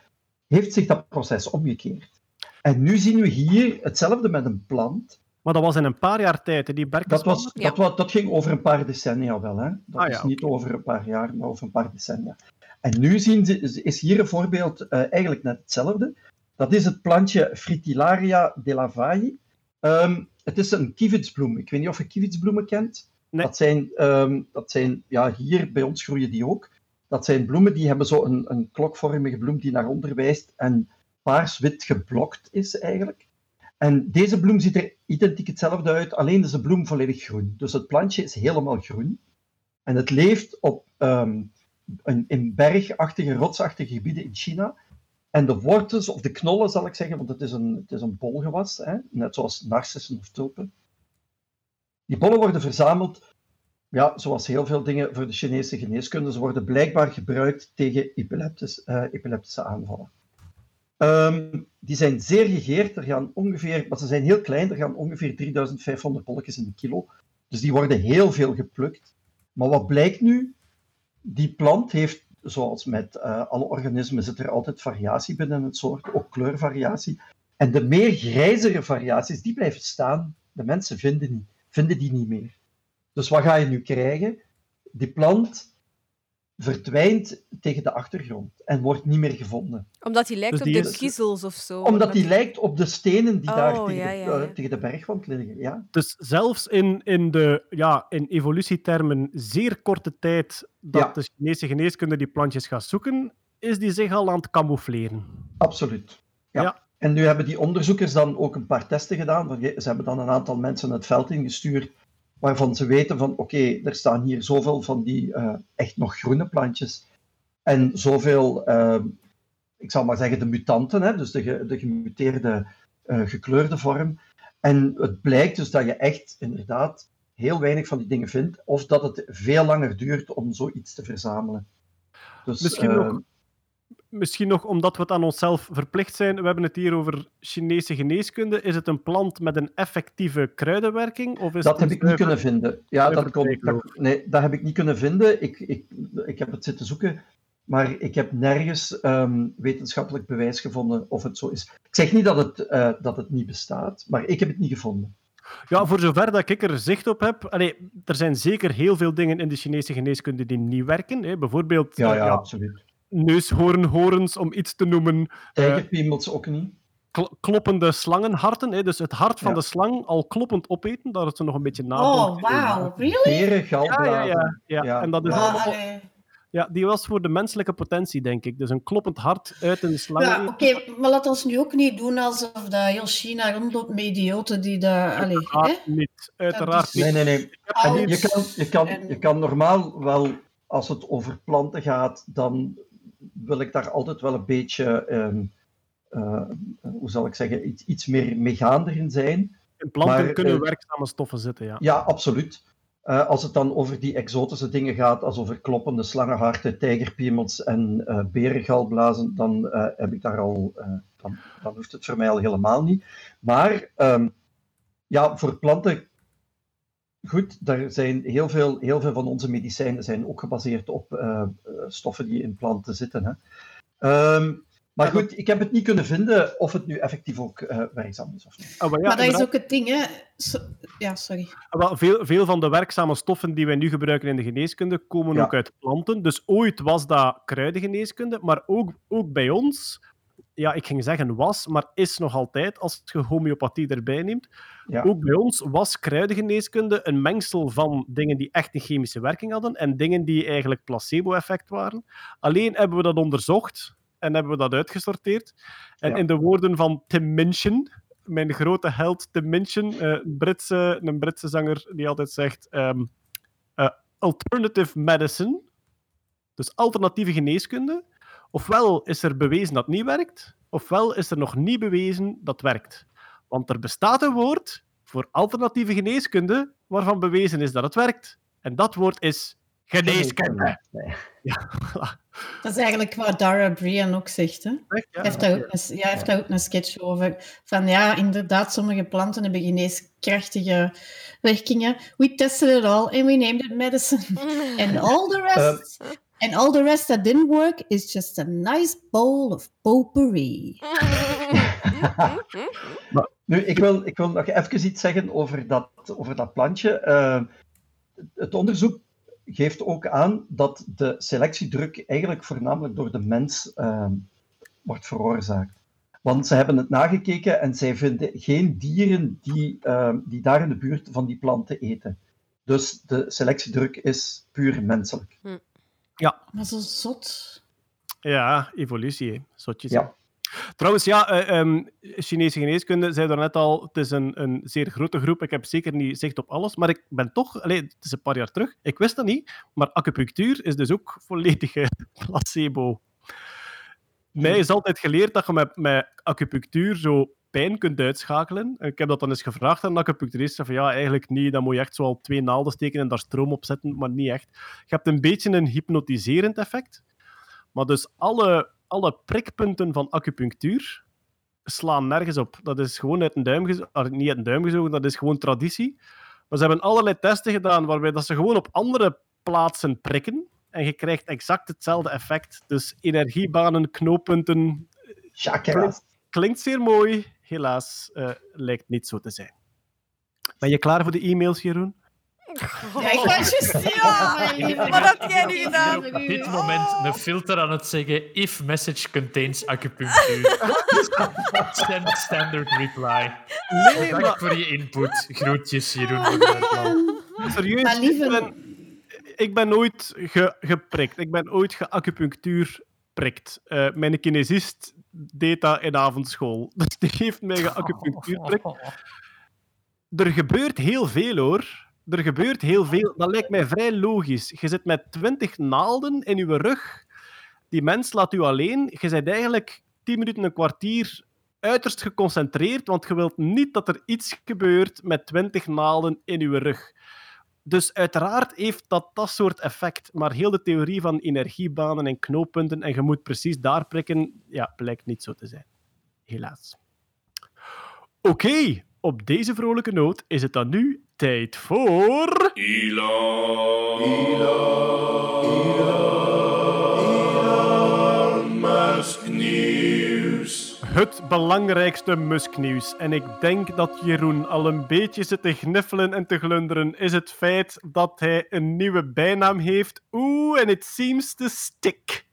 heeft zich dat proces omgekeerd. En nu zien we hier hetzelfde met een plant. Maar dat was in een paar jaar tijd, die Dat, was, Ja. dat, was, dat ging over een paar decennia wel. Hè? Dat Ah, is ja, niet over een paar jaar, maar over een paar decennia. En nu zien ze, is hier een voorbeeld eh, eigenlijk net hetzelfde. Dat is het plantje Fritillaria delavayi. Ehm het is een kievitsbloem. Ik weet niet of je kievitsbloemen kent. Nee. Dat zijn, ehm, dat zijn, ja, hier bij ons groeien die ook. Dat zijn bloemen die hebben zo een, een klokvormige bloem die naar onder wijst en paars-wit geblokt is eigenlijk. En deze bloem ziet er identiek hetzelfde uit, alleen is de bloem volledig groen. Dus het plantje is helemaal groen. En het leeft op, ehm, een, in bergachtige, rotsachtige gebieden in China. En de wortels, of de knollen zal ik zeggen, want het is een, het is een bolgewas, hè, net zoals narcissen of tulpen. Die bollen worden verzameld, ja, zoals heel veel dingen voor de Chinese geneeskunde, ze worden blijkbaar gebruikt tegen eh, epileptische aanvallen. Ehm, die zijn zeer gegeerd, er gaan ongeveer, maar ze zijn heel klein, er gaan ongeveer 3500 bolletjes in een kilo. Dus die worden heel veel geplukt. Maar wat blijkt nu? Die plant heeft, zoals met eh, alle organismen, zit er altijd variatie binnen het soort, ook kleurvariatie. En de meer grijzere variaties, die blijven staan. De mensen vinden, die, vinden die niet meer. Dus wat ga je nu krijgen? Die plant verdwijnt tegen de achtergrond en wordt niet meer gevonden. Omdat hij lijkt Dus op de is- kiezels of zo. Omdat die lijkt op de stenen die daar Oh, tegen, ja, de, ja, ja. tegen de bergwand liggen. Ja? Dus zelfs in, in, de, ja, in evolutietermen zeer korte tijd dat Ja. de Chinese geneeskunde die plantjes gaat zoeken, is die zich al aan het camoufleren. Absoluut. Ja. Ja. En nu hebben die onderzoekers dan ook een paar testen gedaan. Ze hebben dan een aantal mensen het veld ingestuurd waarvan ze weten van oké, er staan hier zoveel van die eh, echt nog groene plantjes en zoveel, eh, ik zal maar zeggen, de mutanten, hè, dus de, de gemuteerde eh, gekleurde vorm. En het blijkt dus dat je echt inderdaad heel weinig van die dingen vindt, of dat het veel langer duurt om zoiets te verzamelen. Dus, Misschien eh, nog- Misschien nog omdat we het aan onszelf verplicht zijn. We hebben het hier over Chinese geneeskunde. Is het een plant met een effectieve kruidenwerking? Of is Dat het heb ik niet kunnen vinden. Ja, dat, dat, nee, dat heb ik niet kunnen vinden. Ik, ik, ik heb het zitten zoeken, maar ik heb nergens ehm, wetenschappelijk bewijs gevonden of het zo is. Ik zeg niet dat het, eh, dat het niet bestaat, maar ik heb het niet gevonden. Ja, voor zover dat ik er zicht op heb. Allee, er zijn zeker heel veel dingen in de Chinese geneeskunde die niet werken. Hè. Bijvoorbeeld Ja, eh, ja, absoluut. Neushoornhorens, om iets te noemen. Tijgerpiemels ook niet. Kl- kloppende slangenharten. Hè. Dus het hart van Ja. de slang al kloppend opeten, dat het ze nog een beetje na. Oh, wauw. Really? Ja, ja, ja, ja. Ja. En dat is Maar, allemaal. Ja, die was voor de menselijke potentie, denk ik. Dus een kloppend hart uit een slang. Ja, oké, maar laat ons nu ook niet doen alsof dat heel China rondloopt met idioten die daar... Hè? Uiteraard niet. Uiteraard is- niet. Nee, nee, nee. En je, kan, je, kan, je kan normaal wel, als het over planten gaat, dan wil ik daar altijd wel een beetje, ehm, eh, hoe zal ik zeggen, iets, iets meer meegaander in zijn. In planten Maar, kunnen eh, werkzame stoffen zitten, ja. Ja, absoluut. Eh, als het dan over die exotische dingen gaat, als over kloppende slangenharten, tijgerpiemels en eh berengalblazen, dan heb ik daar al, dan, dan hoeft het voor mij al helemaal niet. Maar ehm, ja, voor planten, goed, daar zijn heel veel, heel veel van onze medicijnen zijn ook gebaseerd op eh, eh, stoffen die in planten zitten. Hè. Ehm, maar goed, ik heb het niet kunnen vinden of het nu effectief ook eh, werkzaam is of niet. Ah, maar ja, maar dat is ook het ding, hè. So- ja, sorry. Ah, Wel, veel, veel van de werkzame stoffen die wij nu gebruiken in de geneeskunde komen Ja. ook uit planten. Dus ooit was dat kruidengeneeskunde, maar ook, ook bij ons, ja, ik ging zeggen was, maar is nog altijd, als je homeopathie erbij neemt. Ja. Ook bij ons was kruidengeneeskunde een mengsel van dingen die echt een chemische werking hadden en dingen die eigenlijk placebo-effect waren. Alleen hebben we dat onderzocht en hebben we dat uitgesorteerd. En Ja. in de woorden van Tim Minchin, mijn grote held Tim Minchin, eh, een, Britse, een Britse zanger die altijd zegt ehm, eh, alternative medicine, dus alternatieve geneeskunde, ofwel is er bewezen dat het niet werkt, ofwel is er nog niet bewezen dat het werkt. Want er bestaat een woord voor alternatieve geneeskunde waarvan bewezen is dat het werkt. En dat woord is geneeskunde. Nee. Dat is eigenlijk wat Dara Brian ook zegt, hè. Echt, ja? Hij heeft daar ook een, ja, hij heeft daar ook een sketch over. Van ja, inderdaad, sommige planten hebben geneeskrachtige werkingen. We tested it all and we named it medicine. And all the rest, and all the rest that didn't work is just a nice bowl of potpourri. Nu, ik wil, ik wil nog even iets zeggen over dat, over dat plantje. Eh, het onderzoek geeft ook aan dat de selectiedruk eigenlijk voornamelijk door de mens eh, wordt veroorzaakt. Want ze hebben het nagekeken en zij vinden geen dieren die, eh, die daar in de buurt van die planten eten. Dus de selectiedruk is puur menselijk. Maar zo zot. Ja, evolutie, hè. zotjes. Ja. Trouwens, ja, eh, ehm, Chinese geneeskunde, zei net al, het is een, een zeer grote groep. Ik heb zeker niet zicht op alles, maar ik ben toch, allee, het is een paar jaar terug, ik wist dat niet, maar acupunctuur is dus ook volledige placebo. Mij is altijd geleerd dat je met, met acupunctuur zo pijn kunt uitschakelen. En Ik heb dat dan eens gevraagd aan een acupuncturist. Van ja, eigenlijk niet. Dan moet je echt zo al twee naalden steken en daar stroom op zetten, maar niet echt. Je hebt een beetje een hypnotiserend effect. Maar dus alle, alle prikpunten van acupunctuur slaan nergens op. Dat is gewoon uit een duim gezogen. Niet uit een duim gezogen, dat is gewoon traditie. Maar ze hebben allerlei testen gedaan waarbij dat ze gewoon op andere plaatsen prikken. En je krijgt exact hetzelfde effect. Dus energiebanen, knooppunten. Chakras. Klinkt zeer mooi. Helaas eh, lijkt niet zo te zijn. Ben je klaar voor de e-mails, Jeroen? Ja, ik was juist... Ja. Wat had jij nu gedaan? Op dit moment een filter aan het zeggen: if message contains acupunctuur. Send standard reply. Nee, Dank maar voor je input. Groetjes, Jeroen. serieus. Ik ben, ik ben nooit ge- geprikt. Ik ben ooit geacupunctuur Eh, mijn kinesist deed dat in avondschool. Dus die heeft mij geacupunctuur. Er gebeurt heel veel hoor. Er gebeurt heel veel. Dat lijkt mij vrij logisch. Je zit met twintig naalden in je rug. Die mens laat u alleen. Je bent eigenlijk tien minuten, een kwartier uiterst geconcentreerd, want je wilt niet dat er iets gebeurt met twintig naalden in je rug. Dus uiteraard heeft dat dat soort effect. Maar heel de theorie van energiebanen en knooppunten en je moet precies daar prikken, ja, blijkt niet zo te zijn. Helaas. Oké, op deze vrolijke noot is het dan nu tijd voor... Elon. Elon Het belangrijkste Musk-nieuws. En ik denk dat Jeroen al een beetje zit te gniffelen en te glunderen, is het feit dat hij een nieuwe bijnaam heeft. Oeh, en it seems to stick.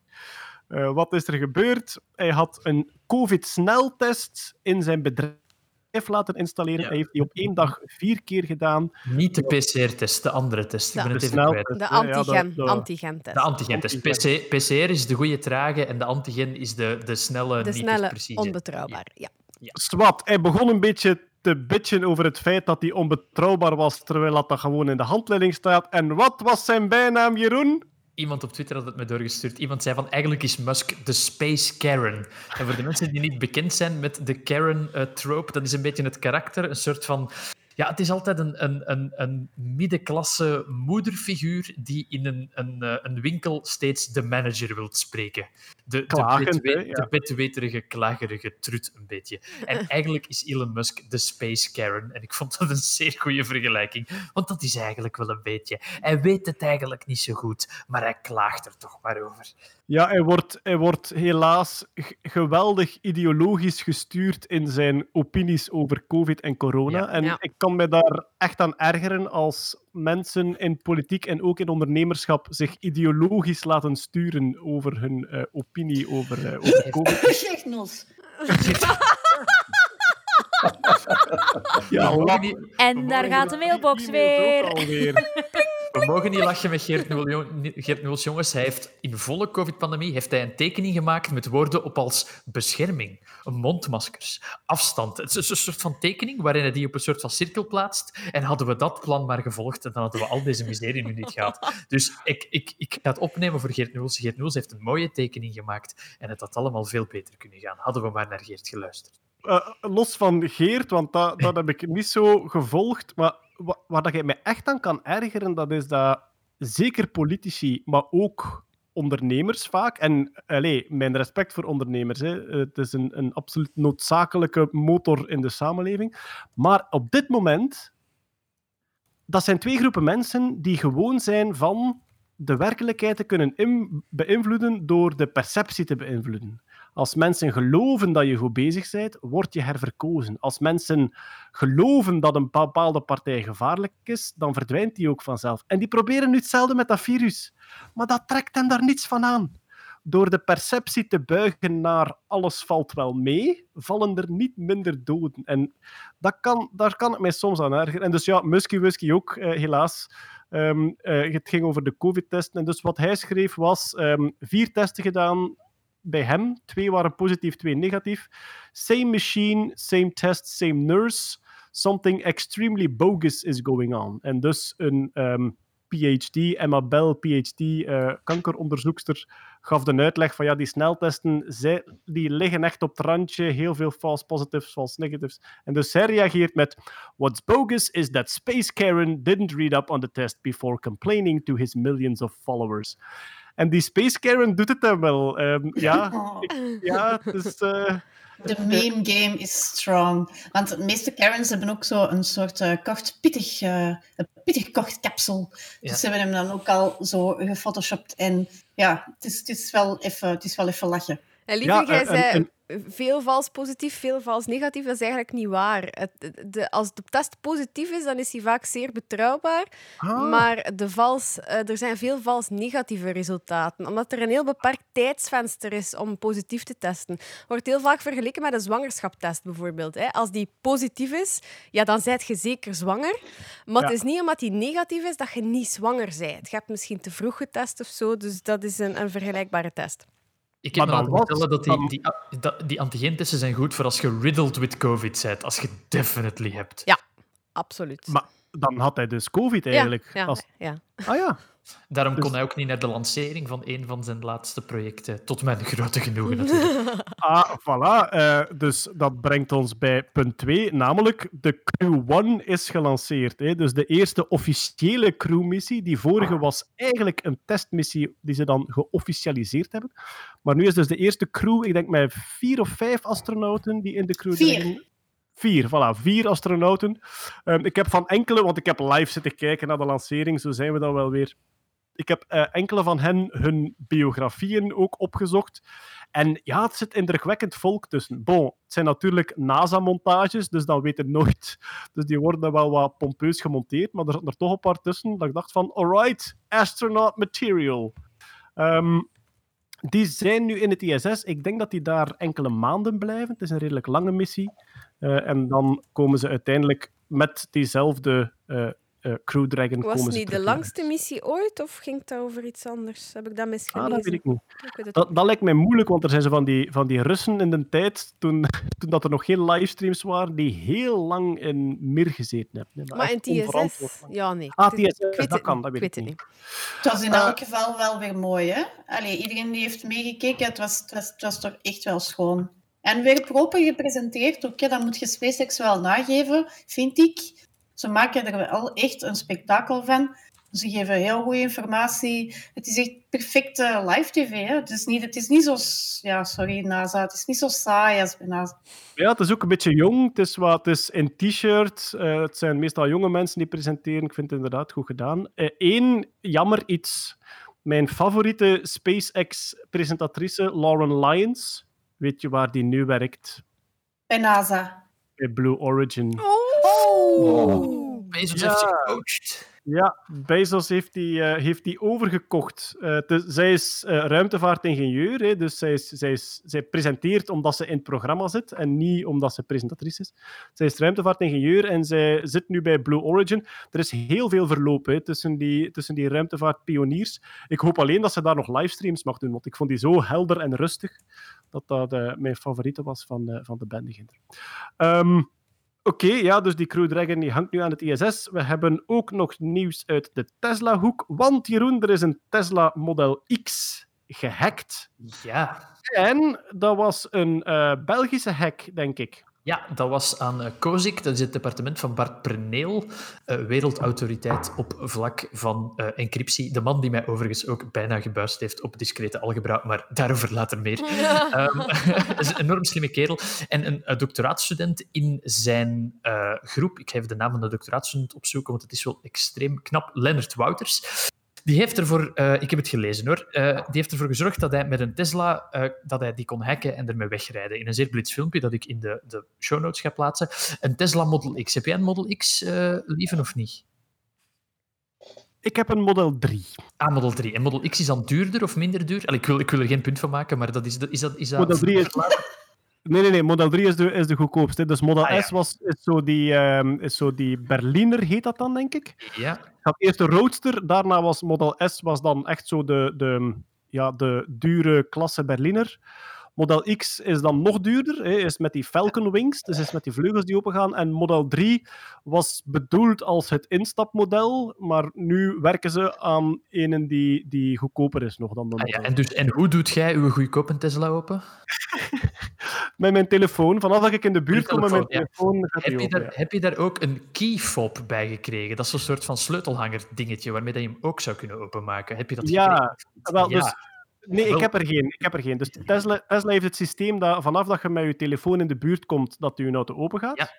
Eh, wat is er gebeurd? Hij had een COVID-sneltest in zijn bedrijf heeft laten installeren. Ja. Hij heeft die op één dag vier keer gedaan. Niet de PCR-test, de andere test. Ik ben het De even kwijt. ja, antigen, antigentest. De antigentest. PC, PCR is de goede trage en de antigen is de, de snelle, De niet snelle, onbetrouwbaar. Ja. Swat, hij begon een beetje te bitchen over het feit dat hij onbetrouwbaar was, terwijl dat, dat gewoon in de handleiding staat. En wat was zijn bijnaam, Jeroen? Iemand op Twitter had het me doorgestuurd. Iemand zei van, eigenlijk is Musk de Space Karen. En voor de mensen die niet bekend zijn met de Karen-trope, dat is een beetje het karakter, een soort van... Ja, het is altijd een, een, een, een middenklasse moederfiguur die in een, een, eh, een winkel steeds de manager wilt spreken. De, de, Klagend, ja. de bedweterige, klagerige trut een beetje. En eigenlijk is Elon Musk de Space Karen. En ik vond dat een zeer goede vergelijking. Want dat is eigenlijk wel een beetje... Hij weet het eigenlijk niet zo goed, maar hij klaagt er toch maar over. Ja, hij wordt, hij wordt helaas geweldig ideologisch gestuurd in zijn opinies over COVID en corona. Ja. En Ja. ik kan me daar echt aan ergeren als mensen in politiek en ook in ondernemerschap zich ideologisch laten sturen over hun eh, opinie over, eh, over COVID. Noels. Ja, En daar gaat de mailbox weer. we mogen niet lachen met Geert, Nuls, jongens. Hij heeft in volle COVID-pandemie heeft hij een tekening gemaakt met woorden op als bescherming, mondmaskers, afstand. Het is een soort van tekening waarin hij die op een soort van cirkel plaatst. En hadden we dat plan maar gevolgd, dan hadden we al deze miserie nu niet gehad. Dus ik, ik, ik ga het opnemen voor Geert Nuls. Geert Nuls heeft een mooie tekening gemaakt en het had allemaal veel beter kunnen gaan. Hadden we maar naar Geert geluisterd. Eh, los van Geert, want dat, dat heb ik niet zo gevolgd. Maar wa- waar dat je mij echt aan kan ergeren, dat is dat zeker politici, maar ook ondernemers vaak. En allee, mijn respect voor ondernemers. Hè. Het is een, een absoluut noodzakelijke motor in de samenleving. Maar op dit moment, dat zijn twee groepen mensen die gewoon zijn van de werkelijkheid te kunnen beïnvloeden door de perceptie te beïnvloeden. Als mensen geloven dat je goed bezig bent, word je herverkozen. Als mensen geloven dat een bepaalde partij gevaarlijk is, dan verdwijnt die ook vanzelf. En die proberen nu hetzelfde met dat virus. Maar dat trekt hen daar niets van aan. Door de perceptie te buigen naar alles valt wel mee, vallen er niet minder doden. En dat kan, daar kan ik mij soms aan ergeren. En dus ja, Muskie Wuskie ook, eh, helaas. Ehm, eh, het ging over de COVID-testen. En dus wat hij schreef was ehm, vier testen gedaan bij hem. Twee waren positief, twee negatief. Same machine, same test, same nurse. Something extremely bogus is going on. En dus een ehm, PhD, Emma Bell, PhD, eh, kankeronderzoekster, gaf de uitleg van ja, die sneltesten, zij, die liggen echt op het randje. Heel veel false positives, false negatives. En dus zij reageert met What's bogus is that Space Karen didn't read up on the test before complaining to his millions of followers. En die Space Karen doet het dan wel. Ehm, ja, ik- ja, het is... eh, de meme game is strong. Want de meeste Karens hebben ook zo een soort eh, kort pittig, eh, een pittig kort kapsel. Ja. Dus ze hebben hem dan ook al zo gefotoshopt. En ja, het is, het is, wel, even, het is wel even lachen. En lieve, Ja, jij en- zei en- veel vals positief, veel vals negatief. Dat is eigenlijk niet waar. Het, de, als de test positief is, dan is hij vaak zeer betrouwbaar. ah, Maar de vals, eh, er zijn veel vals negatieve resultaten. Omdat er een heel beperkt tijdsvenster is om positief te testen. Wordt heel vaak vergeleken met een zwangerschapstest bijvoorbeeld. Hè. Als die positief is, ja, dan zijt je zeker zwanger. Maar Ja. het is niet omdat die negatief is dat je niet zwanger bent. Je hebt misschien te vroeg getest of zo. Dus dat is een, een vergelijkbare test. Ik heb Maar me laten vertellen dat die, die, die antigentesten zijn goed voor als je riddled with COVID bent. Als je definitely hebt. Ja. Absoluut. maar dan had hij dus COVID ja, eigenlijk. ja, Als- ja. Ah ja. Daarom Dus- kon hij ook niet naar de lancering van een van zijn laatste projecten. Tot mijn grote genoegen natuurlijk. Ah, voilà. Eh, dus dat brengt ons bij punt 2, namelijk de Crew One is gelanceerd. Hè. Dus de eerste officiële crewmissie. Die vorige was eigenlijk een testmissie die ze dan geofficialiseerd hebben. Maar nu is dus de eerste crew, ik denk met vier of vijf astronauten die in de crew Vier. zijn. Vier, voilà, vier astronauten. Ehm, ik heb van enkele, want ik heb live zitten kijken naar de lancering, zo zijn we dan wel weer. Ik heb eh, enkele van hen hun biografieën ook opgezocht. En ja, het zit indrukwekkend volk tussen. Bon, het zijn natuurlijk NASA-montages, dus dat weten nooit. Dus die worden wel wat pompeus gemonteerd, maar er zitten er toch een paar tussen dat ik dacht van, alright, astronaut material. Ehm, die zijn nu in het ISS. Ik denk dat die daar enkele maanden blijven. Het is een redelijk lange missie. Eh, en dan komen ze uiteindelijk met diezelfde eh, eh, Crew Dragon. Was komen het ze niet de langste missie ooit of ging het over iets anders? Heb ik dat Ah, misgelezen? dat weet ik niet. Ik weet het Dat, dat lijkt mij moeilijk, want er zijn zo van die, van die Russen in de tijd, toen, toen dat er nog geen livestreams waren, die heel lang in Mir gezeten hebben. Maar in TSS? Ja, nee. Ah, TSS, dat het kan, dat weet ik weet niet. Het was in Eh, elk geval wel weer mooi, hè? Allee, iedereen die heeft meegekeken, het was, het, was, het was toch echt wel schoon. En weer proper gepresenteerd, oké, dat moet je SpaceX wel nageven, vind ik. Ze maken er wel echt een spektakel van. Ze geven heel goede informatie. Het is echt perfecte live tv. Hè? Het, is niet, het is niet zo... Ja, sorry, NASA. Het is niet zo saai als bij NASA. Ja, het is ook een beetje jong. Het is, wat, het is in t-shirt. eh, het zijn meestal jonge mensen die presenteren. Ik vind het inderdaad goed gedaan. Eén jammer iets. Mijn favoriete SpaceX-presentatrice, Lauren Lyons. Weet je waar die nu werkt? Bij NASA. Bij Blue Origin. Oh. Bezos Ja. heeft zich gecoacht. Ja, Bezos heeft die, eh, heeft die overgekocht. Eh, is- zij is eh, ruimtevaartingenieur, hè, dus zij, is, zij, is, zij presenteert omdat ze in het programma zit en niet omdat ze presentatrice is. Zij is ruimtevaartingenieur en zij zit nu bij Blue Origin. Er is heel veel verloop hè, tussen, die, tussen die ruimtevaartpioniers. Ik hoop alleen dat ze daar nog livestreams mag doen, want ik vond die zo helder en rustig dat dat eh, mijn favoriete was van, eh, van de bende. Ehm Oké, ja, dus die Crew Dragon die hangt nu aan het ISS. We hebben ook nog nieuws uit de Tesla-hoek. Want Jeroen, er is een Tesla Model X gehackt. Ja. En dat was een eh, Belgische hack, denk ik. Ja, dat was aan eh, COSIC, dat is het departement van Bart Preneel, eh, wereldautoriteit op vlak van eh, encryptie. De man die mij overigens ook bijna gebuist heeft op discrete algebra, maar daarover later meer. Ehm, dat is een enorm slimme kerel. En een, eh, doctoraatstudent in zijn eh, groep, ik ga even de naam van de doctoraatstudent opzoeken, want het is wel extreem knap, Lennart Wouters. Die heeft ervoor, eh, ik heb het gelezen hoor, eh, die heeft ervoor gezorgd dat hij met een Tesla eh, dat hij die kon hacken en ermee wegrijden. In een zeer blitz filmpje dat ik in de, de show notes ga plaatsen. Een Tesla Model X. Heb jij een Model X, lieven, of niet? Ik heb een Model 3. Ah, Model 3. En Model X is dan duurder of minder duur? Allee, ik, wil, ik wil er geen punt van maken, maar dat is, dat, is dat... Is dat Model 3 is... Nee, nee, nee. Model 3 is de, is de goedkoopste. Dus Model Ah, ja. S was, is, zo die, ehm, is zo die Berliner, heet dat dan, denk ik? Ja. had eerst de Roadster, daarna was Model S was dan echt zo de, de, ja, de dure klasse Berliner. Model X is dan nog duurder, hè, is met die Falcon Wings, dus is met die vleugels die opengaan. En Model 3 was bedoeld als het instapmodel, maar nu werken ze aan een die, die goedkoper is nog dan de Ah, ja. En, dus, en hoe doet jij uw goedkope Tesla open? Met mijn telefoon, vanaf dat ik in de buurt kom met mijn telefoon, gaat Heb je, open, daar, ja. heb je daar ook een key fob bij gekregen? Dat is zo'n soort van sleutelhanger dingetje waarmee dat je hem ook zou kunnen openmaken. Heb je dat Ja, gekregen? wel, Ja. dus... Nee, ik heb er geen. Ik heb er geen. Dus Tesla, Tesla heeft het systeem dat vanaf dat je met je telefoon in de buurt komt, dat je auto open gaat. Ja.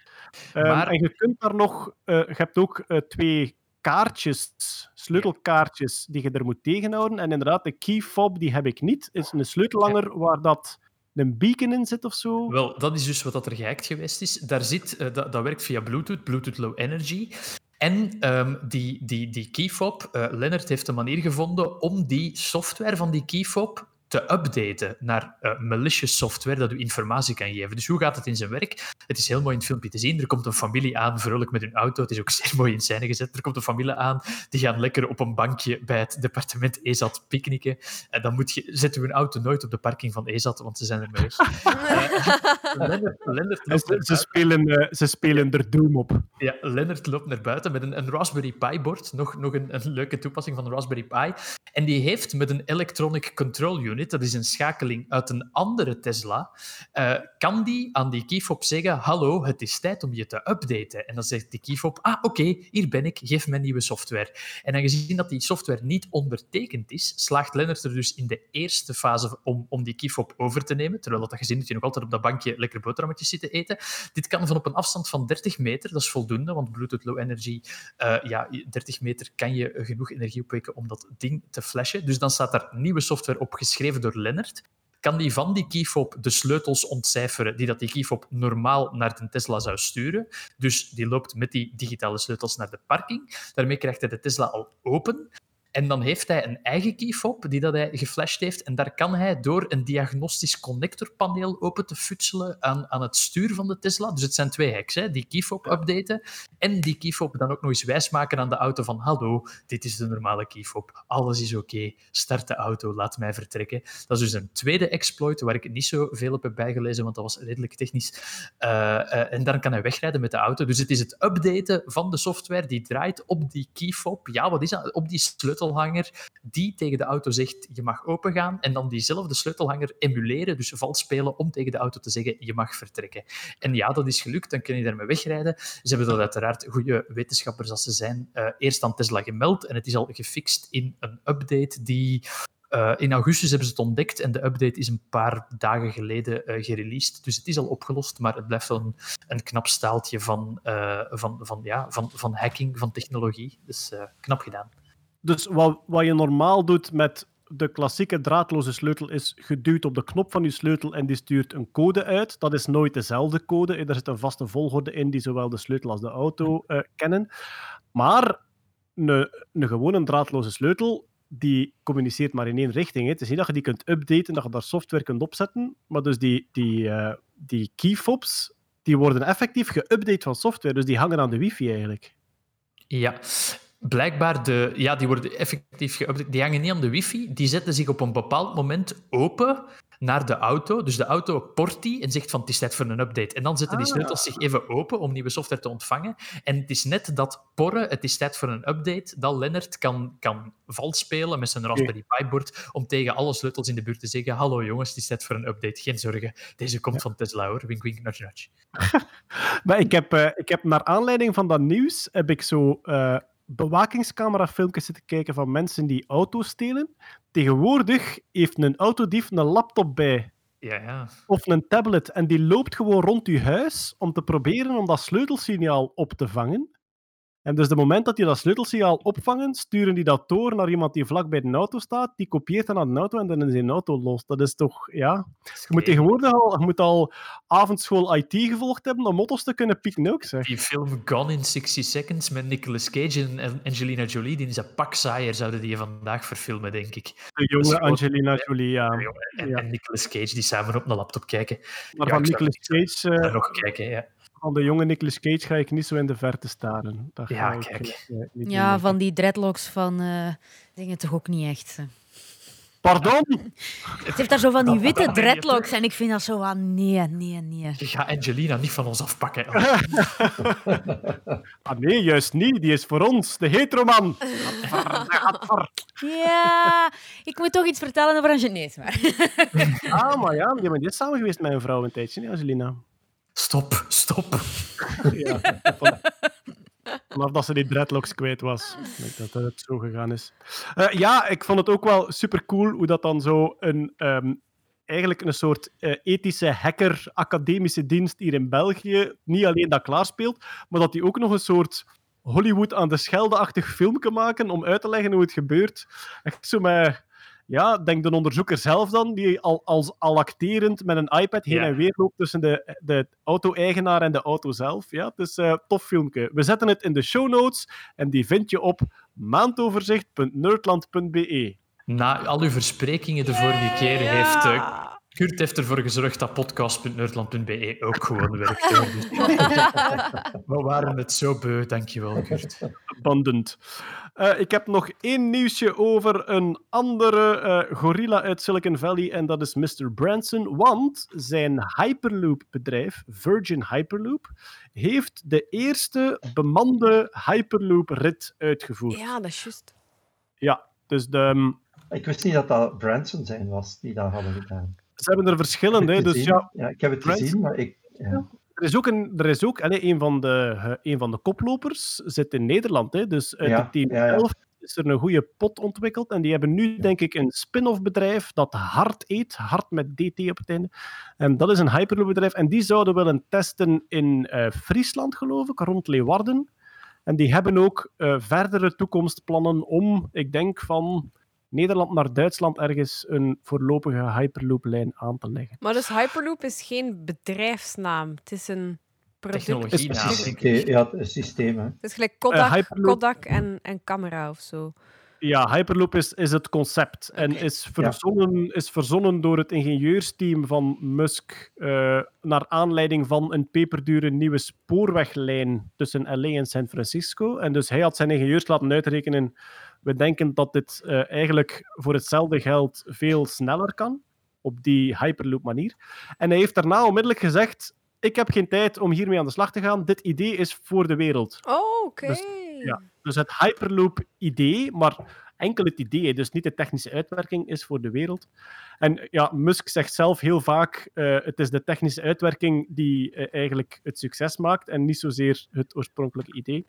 Ehm, En je kunt daar nog... eh, je hebt ook eh, twee kaartjes, sleutelkaartjes, die je er moet tegenhouden. En inderdaad, de key fob, die heb ik niet. is een sleutelhanger waar dat een beacon in zit of zo. Wel, dat is dus wat er gehackt geweest is. Daar zit, eh, dat, dat werkt via Bluetooth, Bluetooth Low Energy. En ehm, die, die, die keyfob, eh Lennart heeft een manier gevonden om die software van die keyfob te updaten naar eh, malicious software dat u informatie kan geven. Dus hoe gaat het in zijn werk? Het is heel mooi in het filmpje te zien. Er komt een familie aan, vrolijk met hun auto. Het is ook zeer mooi in scène gezet. Er komt een familie aan, die gaan lekker op een bankje bij het departement EZAT picknicken. En dan moet je, zetten we hun auto nooit op de parking van EZAT, want ze zijn ermee weg. Eh, Lennart, Lennart En loopt ze, spelen, eh, ze spelen er Doom op. ja, Lennart loopt naar buiten met een, een Raspberry Pi-bord. Nog, nog een, een leuke toepassing van de Raspberry Pi. En die heeft met een Electronic Control Unit, dat is een schakeling uit een andere Tesla, eh, kan die aan die keyfob zeggen, hallo, het is tijd om je te updaten. En dan zegt die keyfob, ah, oké, hier ben ik, geef mij nieuwe software. En aangezien dat die software niet ondertekend is, slaagt Lennart er dus in de eerste fase om, om die keyfob over te nemen, terwijl dat gezin dat je nog altijd op dat bankje lekker boterhammetjes zit te eten. Dit kan van op een afstand van 30 meter, dat is voldoende, want Bluetooth Low Energy, eh, ja, 30 meter kan je genoeg energie opwekken om dat ding te flashen. Dus dan staat daar nieuwe software op, geschreven door Lennart. Kan die van die keyfob de sleutels ontcijferen die dat die keyfob normaal naar de Tesla zou sturen. Dus die loopt met die digitale sleutels naar de parking. Daarmee krijgt hij de Tesla al open. En dan heeft hij een eigen keyfob die dat hij geflasht heeft. En daar kan hij door een diagnostisch connectorpaneel open te futselen aan, aan het stuur van de Tesla. Dus het zijn twee hacks, hè? die keyfob updaten en die keyfob dan ook nog eens wijsmaken aan de auto van hallo, dit is de normale keyfob, alles is oké, start de auto, laat mij vertrekken. Dat is dus een tweede exploit waar ik niet zo veel op heb bijgelezen, want dat was redelijk technisch. Eh, eh, en dan kan hij wegrijden met de auto. Dus het is het updaten van de software die draait op die keyfob. Ja, wat is dat? Op die sleutelhanger die tegen de auto zegt je mag opengaan en dan diezelfde sleutelhanger emuleren, dus vals spelen om tegen de auto te zeggen je mag vertrekken. En ja, dat is gelukt, dan kun je daarmee wegrijden. Ze hebben dat uiteraard, goede wetenschappers als ze zijn, eh, eerst aan Tesla gemeld en het is al gefixt in een update die eh, in augustus hebben ze het ontdekt en de update is een paar dagen geleden uh, gereleased. Dus het is al opgelost, maar het blijft een, een knap staaltje van, van, van, ja, van, van hacking, van technologie. Dus knap gedaan. Dus wat, wat je normaal doet met de klassieke draadloze sleutel is geduwd op de knop van je sleutel en die stuurt een code uit. Dat is nooit dezelfde code. Er zit een vaste volgorde in die zowel de sleutel als de auto kennen. Maar een, een gewone draadloze sleutel die communiceert maar in één richting. Hè. Het is niet dat je die kunt updaten, dat je daar software kunt opzetten, maar dus die, die, uh, die keyfobs, die worden effectief geüpdate van software, dus die hangen aan de wifi eigenlijk. Ja, blijkbaar, de, ja, die worden effectief geüpdate. Die hangen niet aan de wifi, die zetten zich op een bepaald moment open naar de auto. Dus de auto port die en zegt van het is tijd voor een update. En dan zetten die sleutels zich even open om nieuwe software te ontvangen. En het is net dat porren, het is tijd voor een update, dat Lennart kan, kan vals spelen met zijn Raspberry Pi-bord om tegen alle sleutels in de buurt te zeggen hallo jongens, het is tijd voor een update. Geen zorgen, deze komt van Tesla hoor. Wink, wink, nudge, nudge. maar ik heb, uh, ik heb naar aanleiding van dat nieuws heb ik zo... Uh bewakingscamerafilmpjes zitten kijken van mensen die auto's stelen. Tegenwoordig heeft een autodief een laptop bij. Ja, ja. Of een tablet. En die loopt gewoon rond je huis om te proberen om dat sleutelsignaal op te vangen. En dus de moment dat die dat sleutelsignaal opvangen, sturen die dat door naar iemand die vlak bij de auto staat. Die kopieert dan aan de auto en dan is die auto los. Dat is toch, ja... Je moet tegenwoordig al, je moet al avondschool IT gevolgd hebben om motto's te kunnen pikken ook, zeg. Die film Gone in 60 Seconds met Nicolas Cage en Angelina Jolie, die is een pak saaier, zouden die vandaag verfilmen, denk ik. De jonge Angelina Jolie, ja. En, ja. en, Nicolas Cage, die samen op een laptop kijken. Maar ja, van Nicolas Cage... Uh... nog kijken, ja van de jonge Nicolas Cage ga ik niet zo in de verte staren. Dat ja, ik, kijk. Uh, ja, van die dreadlocks van uh, dingen toch ook niet echt. Pardon? Het heeft daar zo van die witte dreadlocks en ik vind dat zo van nee, nee, nee. Je gaat Angelina niet van ons afpakken. ah nee, juist niet. Die is voor ons, de heteroman. ja, ik moet toch iets vertellen over Angelina. Maar. ah, maar ja, die is samen geweest met een vrouw een tijdje, niet Angelina? Stop, stop. ja, van, vanaf dat ze die dreadlocks kwijt was. Dat het zo gegaan is. Uh, ja, ik vond het ook wel super cool hoe dat dan zo een. Um, eigenlijk een soort uh, ethische hacker, academische dienst hier in België niet alleen dat klaarspeelt, maar dat die ook nog een soort Hollywood aan de Schelde-achtig filmpje maken om uit te leggen hoe het gebeurt. Echt zo met ja, denk de onderzoeker zelf dan, die al, als, al acterend met een iPad heen en weer loopt tussen de, de auto-eigenaar en de auto zelf. Ja, het is een uh, tof filmpje. We zetten het in de show notes en die vind je op maandoverzicht.nerdland.be. Na al uw versprekingen de vorige keer heeft uh, Kurt heeft ervoor gezorgd dat podcast.nerdland.be ook gewoon werkt. We waren het zo beu, dankjewel Kurt. Abundant. Uh, ik heb nog één nieuwsje over een andere uh, gorilla uit Silicon Valley en dat is Mr. Branson, want zijn Hyperloop-bedrijf, Virgin Hyperloop, heeft de eerste bemande Hyperloop-rit uitgevoerd. Ja, dat is juist. Ja, dus de... Ik wist niet dat dat Branson zijn was die dat hadden gedaan. Ze hebben er verschillende, dus ja... Ja, ik heb het gezien, maar ik... Ja. Er is ook, een, er is ook allez, een, van de, uh, een van de koplopers zit in Nederland. Hè, dus uit het team ja, ja. 11 is er een goede pot ontwikkeld. En die hebben nu, denk ik, een spin-off bedrijf dat hard eet. Hard met DT op het einde. En dat is een Hyperloop bedrijf. En die zouden willen testen in uh, Friesland, geloof ik, rond Leeuwarden. En die hebben ook uh, verdere toekomstplannen om, ik denk, van Nederland naar Duitsland ergens een voorlopige Hyperloop-lijn aan te leggen. Maar dus Hyperloop is geen bedrijfsnaam. Het is een product. Technologienaam. Het is, ja, het systeem. Hè. Het is gelijk Kodak, uh, Kodak en, en camera of zo. Ja, Hyperloop is, is het concept. En is verzonnen, is verzonnen door het ingenieursteam van Musk eh, naar aanleiding van een peperdure nieuwe spoorweglijn tussen LA en San Francisco. En dus hij had zijn ingenieurs laten uitrekenen. We denken dat dit eh, eigenlijk voor hetzelfde geld veel sneller kan, op die Hyperloop manier. En hij heeft daarna onmiddellijk gezegd: Ik heb geen tijd om hiermee aan de slag te gaan. Dit idee is voor de wereld. Oh, oké. Dus- ja. Dus het Hyperloop-idee, maar enkel het idee, dus niet de technische uitwerking, is voor de wereld. En ja, Musk zegt zelf heel vaak: eh, het is de technische uitwerking die eh, eigenlijk het succes maakt en niet zozeer het oorspronkelijke idee.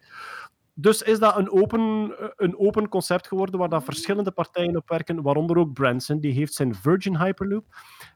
Dus is dat een open, eh, een open concept geworden waar dan verschillende partijen op werken, waaronder ook Branson, die heeft zijn Virgin Hyperloop.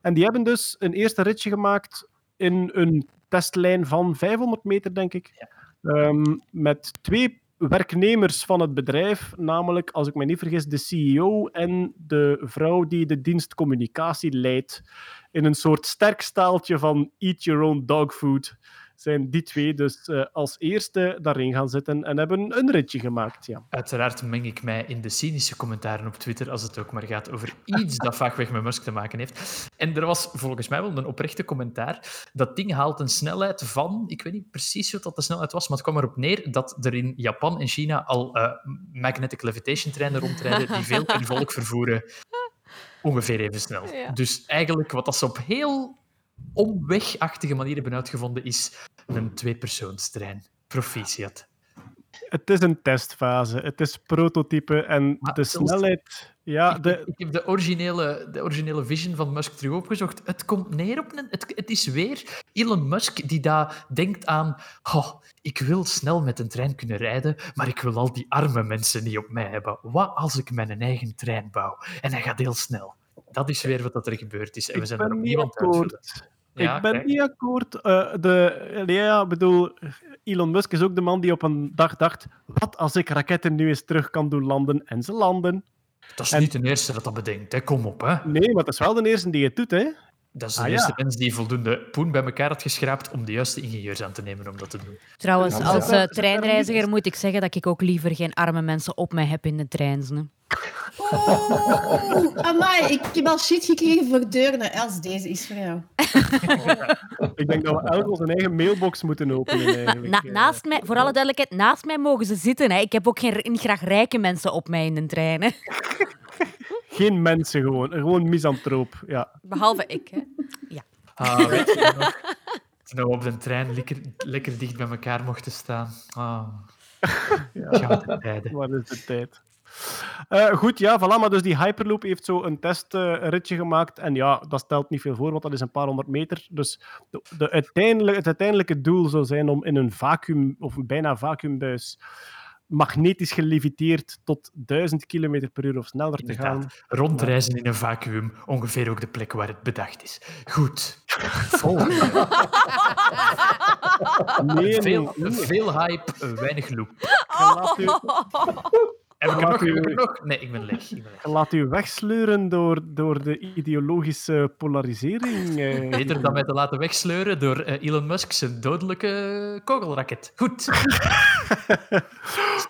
En die hebben dus een eerste ritje gemaakt in een testlijn van 500 meter, denk ik. Ehm, met twee werknemers van het bedrijf, namelijk, als ik me niet vergis, de CEO en de vrouw die de dienst communicatie leidt, in een soort sterk staaltje van eat your own dog food, zijn die twee dus eh, als eerste daarin gaan zitten en hebben een ritje gemaakt. Ja. Uiteraard meng ik mij in de cynische commentaren op Twitter als het ook maar gaat over iets dat vaagweg met Musk te maken heeft. En er was volgens mij wel een oprechte commentaar. Dat ding haalt een snelheid van, ik weet niet precies wat dat de snelheid was, maar het kwam erop neer dat er in Japan en China al eh, magnetic levitation treinen rondrijden die veel per volk vervoeren. Ongeveer even snel. Ja. Dus eigenlijk wat dat ze op heel omwegachtige manier hebben uitgevonden is een tweepersoonstrein. Proficiat. Het is een testfase, het is prototype en Maar de snelheid. Ja, Ik, de, ik heb de originele, de originele vision van Musk terug opgezocht. Het komt neer op een... Het, het is weer Elon Musk die daar denkt aan... Oh, ik wil snel met een trein kunnen rijden, maar ik wil al die arme mensen niet op mij hebben. Wat als ik mijn eigen trein bouw? En hij gaat heel snel. Dat is weer wat dat er gebeurd is. En we zijn er niet niemand uitvullen. akkoord. Ja, ik ben kijk. niet akkoord. Eh, de, ja, ik bedoel, Elon Musk is ook de man die op een dag dacht: wat als ik raketten nu eens terug kan doen landen? En ze landen. Dat is En- niet de eerste dat dat bedenkt. Hè. Kom op, hè. Nee, maar het is wel de eerste die het doet, hè? Dat is de Ah, ja. eerste mens die voldoende poen bij elkaar had geschraapt om de juiste ingenieurs aan te nemen om dat te doen. Trouwens, als eh, treinreiziger moet ik zeggen dat ik ook liever geen arme mensen op mij heb in de trein. Oeh, amai, ik heb al shit gekregen voor deuren. Els, deze is voor jou. Ik denk dat we elk onze eigen mailbox moeten openen. Na- naast mij, voor alle duidelijkheid, naast mij mogen ze zitten. Hè. Ik heb ook geen, niet graag rijke mensen op mij in de trein. Hè. Geen mensen gewoon, gewoon misantroop. Ja. Behalve ik, hè. Ah, weet je nog? Toen we op de trein lekker, lekker dicht bij elkaar mochten staan. Ah, Ja. Waar is de tijd? Eh, goed, ja, voilà. Maar dus die Hyperloop heeft zo een testritje gemaakt. En ja, dat stelt niet veel voor, want dat is een paar honderd meter. Dus de, de uiteindelijk, het uiteindelijke doel zou zijn om in een vacuüm, of een bijna vacuümbuis, magnetisch geleviteerd tot 1000 km per uur of sneller te gaan. Rondreizen in een vacuüm, ongeveer ook de plek waar het bedacht is. Goed. Volgende. Nee, Veel, nee, nee. veel hype, weinig loop. Laat u, Heb ik nog? Laat u- Heb ik nog? Nee, ik ben leeg. Ik ben leeg. laat u wegsleuren door, door de ideologische polarisering. eh. Beter dan mij te laten wegsleuren door eh, Elon Musk zijn dodelijke kogelraket. Goed.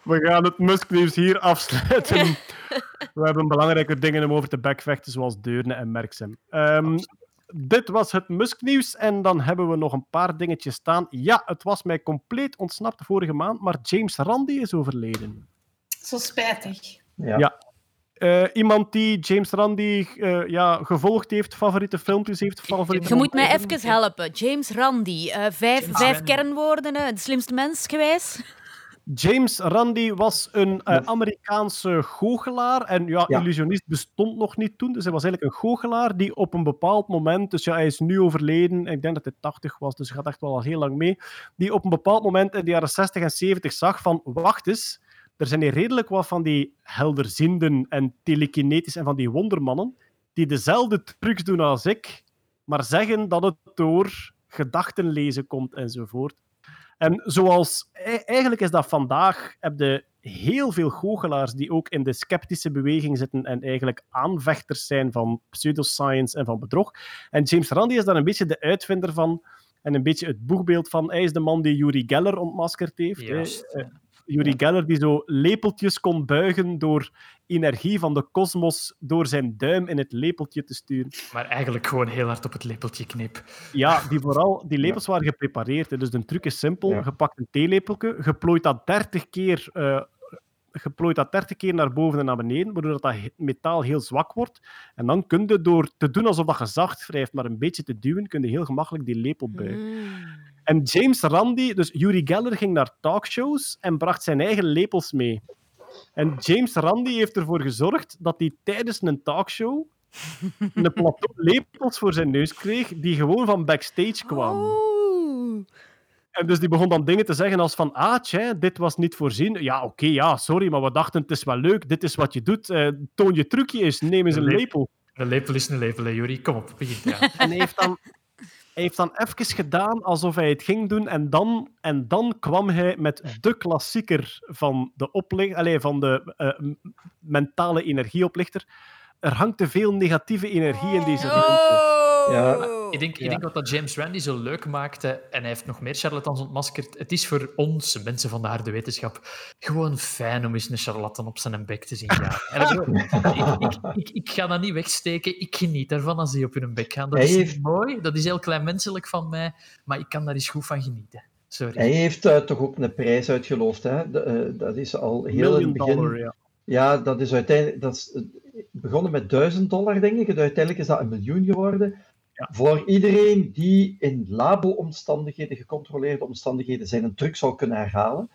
We gaan het Musk-nieuws hier afsluiten. We hebben belangrijke dingen om over te bekvechten, zoals Deurne en Merksem. Ehm, dit was het Musk-nieuws en dan hebben we nog een paar dingetjes staan. Ja, het was mij compleet ontsnapt vorige maand, maar James Randi is overleden. Zo spijtig. Ja. Ja. Eh, iemand die James Randi eh, ja, gevolgd heeft, favoriete filmpjes heeft, favoriete... Je moet mij even helpen. James Randi, eh, vijf, James vijf kernwoorden, hè. de slimste mens geweest. James Randi was een eh, Amerikaanse goochelaar. En ja, Ja. illusionist bestond nog niet toen. Dus hij was eigenlijk een goochelaar die op een bepaald moment... Dus ja, hij is nu overleden. Ik denk dat hij 80 was, dus hij gaat echt wel al heel lang mee. Die op een bepaald moment in de jaren 60 en 70 zag van... Wacht eens, er zijn hier redelijk wat van die helderzienden en telekinetisch en van die wondermannen die dezelfde trucs doen als ik, maar zeggen dat het door gedachten lezen komt enzovoort. En zoals e- eigenlijk is dat vandaag, heb je heel veel goochelaars die ook in de sceptische beweging zitten en eigenlijk aanvechters zijn van pseudoscience en van bedrog. En James Randi is daar een beetje de uitvinder van en een beetje het boegbeeld van. Hij is de man die Yuri Geller ontmaskerd heeft. hè. Yuri Geller die zo lepeltjes kon buigen door energie van de kosmos door zijn duim in het lepeltje te sturen. Maar eigenlijk gewoon heel hard op het lepeltje knip. Ja, die, vooral, die lepels waren geprepareerd. hè. Dus de truc is simpel. Ja. Je pakt een theelepeltje, je plooit dat 30 keer, eh, je plooit dat 30 keer naar boven en naar beneden, waardoor dat, metaal heel zwak wordt. En dan kun je door te doen alsof dat je zacht wrijft, maar een beetje te duwen, kun je heel gemakkelijk die lepel buigen. Mm. En James Randi, dus Yuri Geller, ging naar talkshows en bracht zijn eigen lepels mee. En James Randi heeft ervoor gezorgd dat hij tijdens een talkshow een plateau lepels voor zijn neus kreeg, die gewoon van backstage kwamen. Oeh. En dus die begon dan dingen te zeggen als van, ah, dit was niet voorzien. Ja, oké, ja, sorry, maar we dachten, het is wel leuk, dit is wat je doet. eh, toon je trucje eens, neem eens een Lep- lepel. Een lepel is een lepel, hè, Juri. Kom op, begin eraan. En hij heeft dan, hij heeft dan even gedaan alsof hij het ging doen. En dan, en dan kwam hij met de klassieker van de, oplicht, allez, van de eh, m- mentale energieoplichter. Er hangt te veel negatieve energie in deze ruimte. Ja. Ik denk, Ja. ik denk wat dat James Randi zo leuk maakte, en hij heeft nog meer charlatans ontmaskerd, het is voor ons, mensen van de harde wetenschap, gewoon fijn om eens een charlatan op zijn bek te zien gaan. En ik, bedoel, ik, ik, ik, ik ga dat niet wegsteken, ik geniet ervan als die op hun bek gaan. Dat Hij is heeft- mooi, dat is heel klein menselijk van mij, maar ik kan daar eens goed van genieten. Sorry. Hij heeft eh, toch ook een prijs uitgeloofd. Hè? De, eh, dat is al heel in het begin. dollar, ja. Ja, dat is uiteindelijk dat is, begonnen met 1000 dollar, denk ik. En uiteindelijk is dat een miljoen geworden. Ja. Voor iedereen die in labo-omstandigheden, gecontroleerde omstandigheden, zijn een truc zou kunnen herhalen.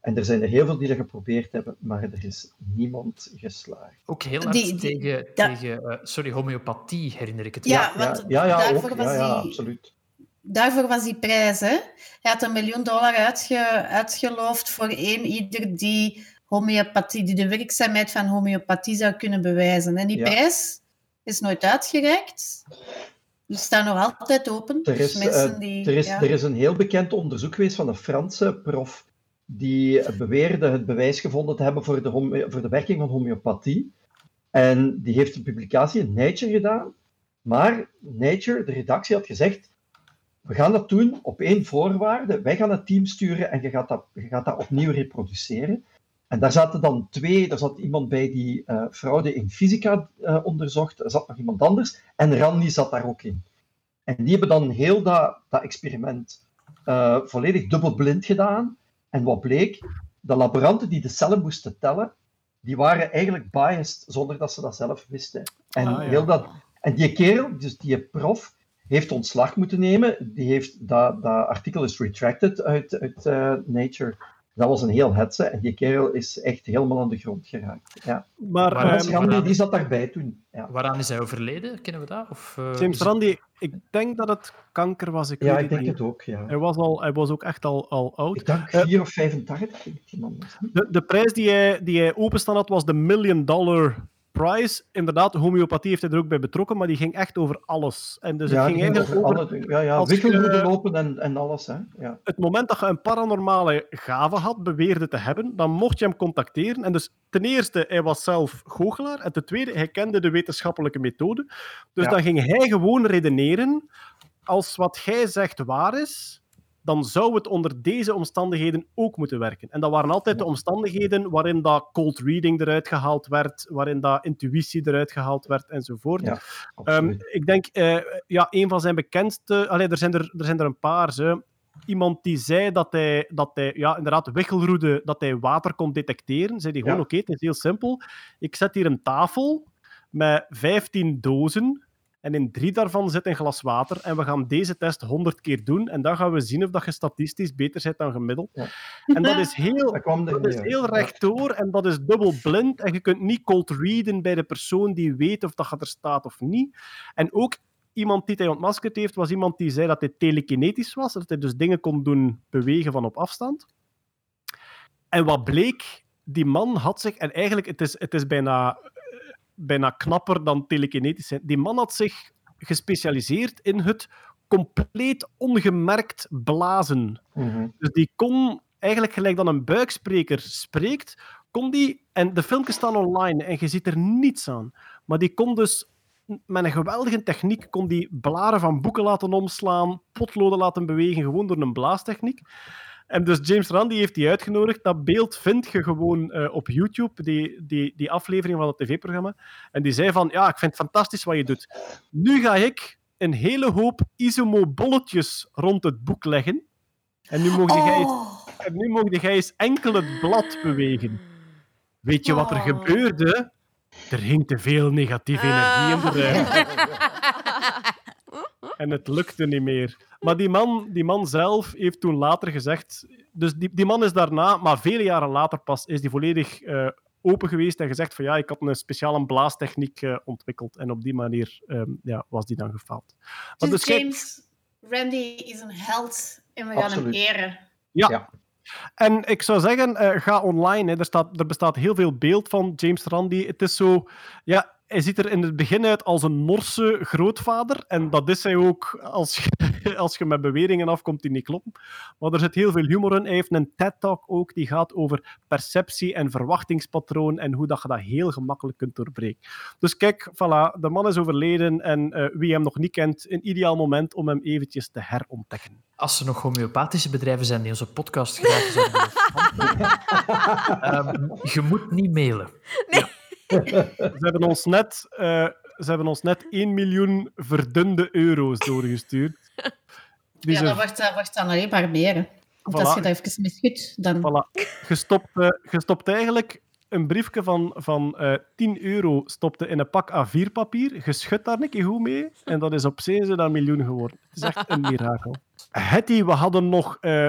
En er zijn er heel veel die dat geprobeerd hebben, maar er is niemand geslaagd. Ook heel hard Die- die- tegen, tegen eh, sorry, homopathie herinner ik het Ja, want ja, ja, ja, daarvoor ook. was Ja, absoluut. Daarvoor was die prijs, hè? Hij had een miljoen dollar uitge, uitgeloofd voor één ieder die homeopathie, die de werkzaamheid van homeopathie zou kunnen bewijzen. En die Ja. prijs is nooit uitgereikt. Dus staat nog altijd open. Er Dus is, eh, die, Er is, ja. er is een heel bekend onderzoek geweest van een Franse prof die beweerde het bewijs gevonden te hebben voor de, voor de werking van homeopathie. En die heeft een publicatie in Nature gedaan. Maar Nature, de redactie, had gezegd: We gaan dat doen op één voorwaarde. Wij gaan het team sturen en je gaat dat, je gaat dat opnieuw reproduceren. En daar zaten dan twee, er zat iemand bij die eh, fraude in fysica eh, onderzocht, er zat nog iemand anders, en Randy zat daar ook in. En die hebben dan heel dat, dat experiment eh, volledig dubbelblind gedaan. En wat bleek? De laboranten die de cellen moesten tellen, die waren eigenlijk biased zonder dat ze dat zelf wisten. En, Ah, ja. heel dat, en die kerel, dus die prof, heeft ontslag moeten nemen. Die heeft, dat, dat artikel is retracted uit, uit Nature. Dat was een heel hetze. En die kerel is echt helemaal aan de grond geraakt. Ja. Maar ehm, Hans Randi, waaraan- die zat daarbij toen. Ja, Waaraan is hij overleden? Kennen we dat? Of, eh, James Randi, ik denk dat het kanker was. Ik ja weet ik denk niet. het ook. Ja. Hij was, al, hij was ook echt al, al oud. Ik denk Eh, 4 of 85, denk ik, die man. De, de prijs die hij, die hij openstaan had, was de Million Dollar Prize. Inderdaad, homeopathie heeft hij er ook bij betrokken, maar die ging echt over alles. En dus ja, het ging eigenlijk over over alle dingen. Ja, ja, lopen en, en alles. Hè. Ja. het moment dat je een paranormale gave had, beweerde te hebben, dan mocht je hem contacteren. En dus ten eerste, hij was zelf goochelaar. En ten tweede, hij kende de wetenschappelijke methode. Dus Ja. dan ging hij gewoon redeneren. Als wat jij zegt waar is, dan zou het onder deze omstandigheden ook moeten werken. En dat waren altijd de omstandigheden waarin dat cold reading eruit gehaald werd, waarin dat intuïtie eruit gehaald werd, enzovoort. Ja, Ehm, ik denk, eh, ja, een van zijn bekendste... Allee, er, zijn er, er zijn er een paar. Zo. Iemand die zei dat hij, dat hij ja, inderdaad, wichelroede, dat hij water kon detecteren. Zei hij gewoon, Ja. oké, het is heel simpel. Ik zet hier een tafel met 15 dozen en in drie daarvan zit een glas water en we gaan deze test 100 keer doen en dan gaan we zien of dat je statistisch beter bent dan gemiddeld. Ja. En dat is heel... dat is heel Ja. rechtdoor en dat is dubbel blind. En je kunt niet cold readen bij de persoon die weet of dat er staat of niet. En ook iemand die hij ontmaskerd heeft, was iemand die zei dat hij telekinetisch was. Dat hij dus dingen kon doen bewegen van op afstand. En wat bleek, die man had zich, en eigenlijk het is het is bijna, bijna knapper dan telekinetisch zijn. Die man had zich gespecialiseerd in het compleet ongemerkt blazen. Mhm. Dus die kon eigenlijk gelijk dan een buikspreker spreekt, kon die, en de filmpjes staan online en je ziet er niets aan, maar die kon dus met een geweldige techniek kon die blaren van boeken laten omslaan, potloden laten bewegen, gewoon door een blaastechniek. En dus James Randi heeft die uitgenodigd. Dat beeld vind je gewoon eh, op YouTube, die, die, die aflevering van het tv-programma. En die zei van, ja, ik vind het fantastisch wat je doet. Nu ga ik een hele hoop Isomo-bolletjes rond het boek leggen. En nu mocht jij Oh, en nu jij eens enkel het blad bewegen. Weet je wat er Oh. gebeurde? Er hing te veel negatieve energie in de ruimte. En het lukte niet meer. Maar die man, die man zelf heeft toen later gezegd... Dus die, die man is daarna, maar vele jaren later pas, is die volledig eh, open geweest en gezegd van ja, ik had een speciale blaastechniek eh, ontwikkeld. En op die manier ehm, ja, was die dan gefaald. Maar dus dus kijk- James Randy is een held en we gaan hem eren. Ja. Ja. En ik zou zeggen, eh, ga online. Hè. Er, staat, er bestaat heel veel beeld van James Randi. Het is zo... Ja, hij ziet er in het begin uit als een Norse grootvader. En dat is hij ook als je, als je met beweringen afkomt die niet kloppen. Maar er zit heel veel humor in. Hij heeft een TED-talk ook, die gaat over perceptie en verwachtingspatroon en hoe dat je dat heel gemakkelijk kunt doorbreken. Dus kijk, voilà, de man is overleden en eh, wie hem nog niet kent, een ideaal moment om hem eventjes te herontdekken. Als er nog homeopathische bedrijven zijn die onze podcast graag zouden willen sponsoren, ehm, je moet niet mailen. Ze hebben ons net, eh, ze hebben ons net 1 miljoen verdunde euro's doorgestuurd. Die Ja, dat wordt, dat wordt dan alleen maar meer. hè. Want Voilà. als je dat even misschudt, dan... voilà. Gestopt, eh, gestopt eigenlijk een briefje van, van eh 10 euro stopte in een pak A4-papier. Je schudt daar een keer goed mee. En dat is op zee een miljoen geworden. Het is echt een mirakel. Hetty, we hadden nog eh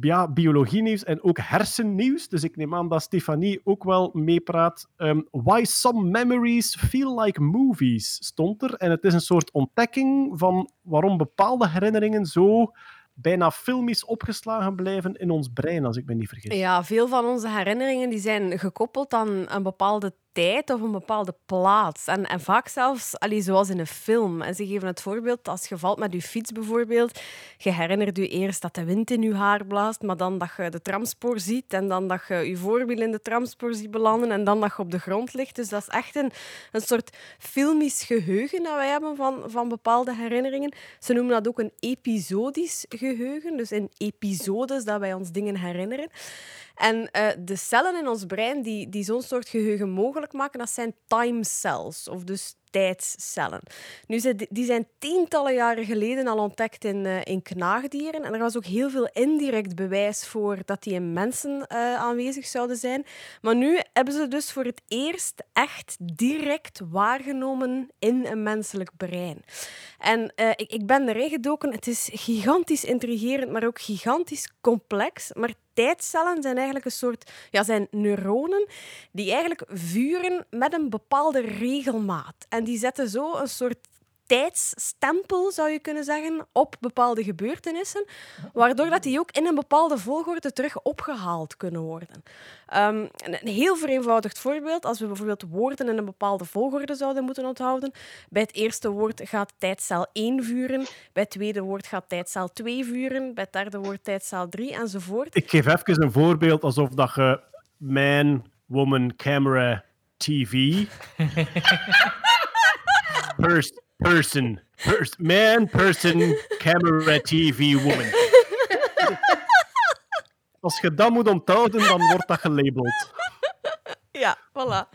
ja, biologie-nieuws en ook hersennieuws. Dus ik neem aan dat Stefanie ook wel meepraat. Ehm, Why some memories feel like movies stond er. En het is een soort ontdekking van waarom bepaalde herinneringen zo bijna filmisch opgeslagen blijven in ons brein, als ik me niet vergis. Ja, veel van onze herinneringen die zijn gekoppeld aan een bepaalde tijd of een bepaalde plaats. En, en vaak zelfs, allee, zoals in een film. En ze geven het voorbeeld, als je valt met je fiets bijvoorbeeld, je herinnert je eerst dat de wind in je haar blaast, maar dan dat je de tramspoor ziet en dan dat je je voorwiel in de tramspoor ziet belanden en dan dat je op de grond ligt. Dus dat is echt een, een soort filmisch geheugen dat wij hebben van, van bepaalde herinneringen. Ze noemen dat ook een episodisch geheugen, dus in episodes dat wij ons dingen herinneren. En eh, de cellen in ons brein die, die zo'n soort geheugen mogelijk maken, dat zijn time cells, of dus tijdscellen. Nu, die zijn tientallen jaren geleden al ontdekt in, eh, in knaagdieren. En er was ook heel veel indirect bewijs voor dat die in mensen eh, aanwezig zouden zijn. Maar nu hebben ze dus voor het eerst echt direct waargenomen in een menselijk brein. En eh, ik, ik ben erin gedoken. Het is gigantisch intrigerend, maar ook gigantisch complex. Maar tijdcellen zijn eigenlijk een soort ja, zijn neuronen die eigenlijk vuren met een bepaalde regelmaat. En die zetten zo een soort tijdsstempel, zou je kunnen zeggen, op bepaalde gebeurtenissen, waardoor dat die ook in een bepaalde volgorde terug opgehaald kunnen worden. Ehm, een een heel vereenvoudigd voorbeeld, als we bijvoorbeeld woorden in een bepaalde volgorde zouden moeten onthouden, bij het eerste woord gaat tijdcel 1 vuren, bij het tweede woord gaat tijdcel 2 vuren, bij het derde woord tijdcel 3 enzovoort. Ik geef even een voorbeeld alsof dat je man, woman, camera, TV. Pers- person. Pers- man, person, camera, TV, woman. Als je dat moet onthouden, dan wordt dat gelabeld. Ja, voilà.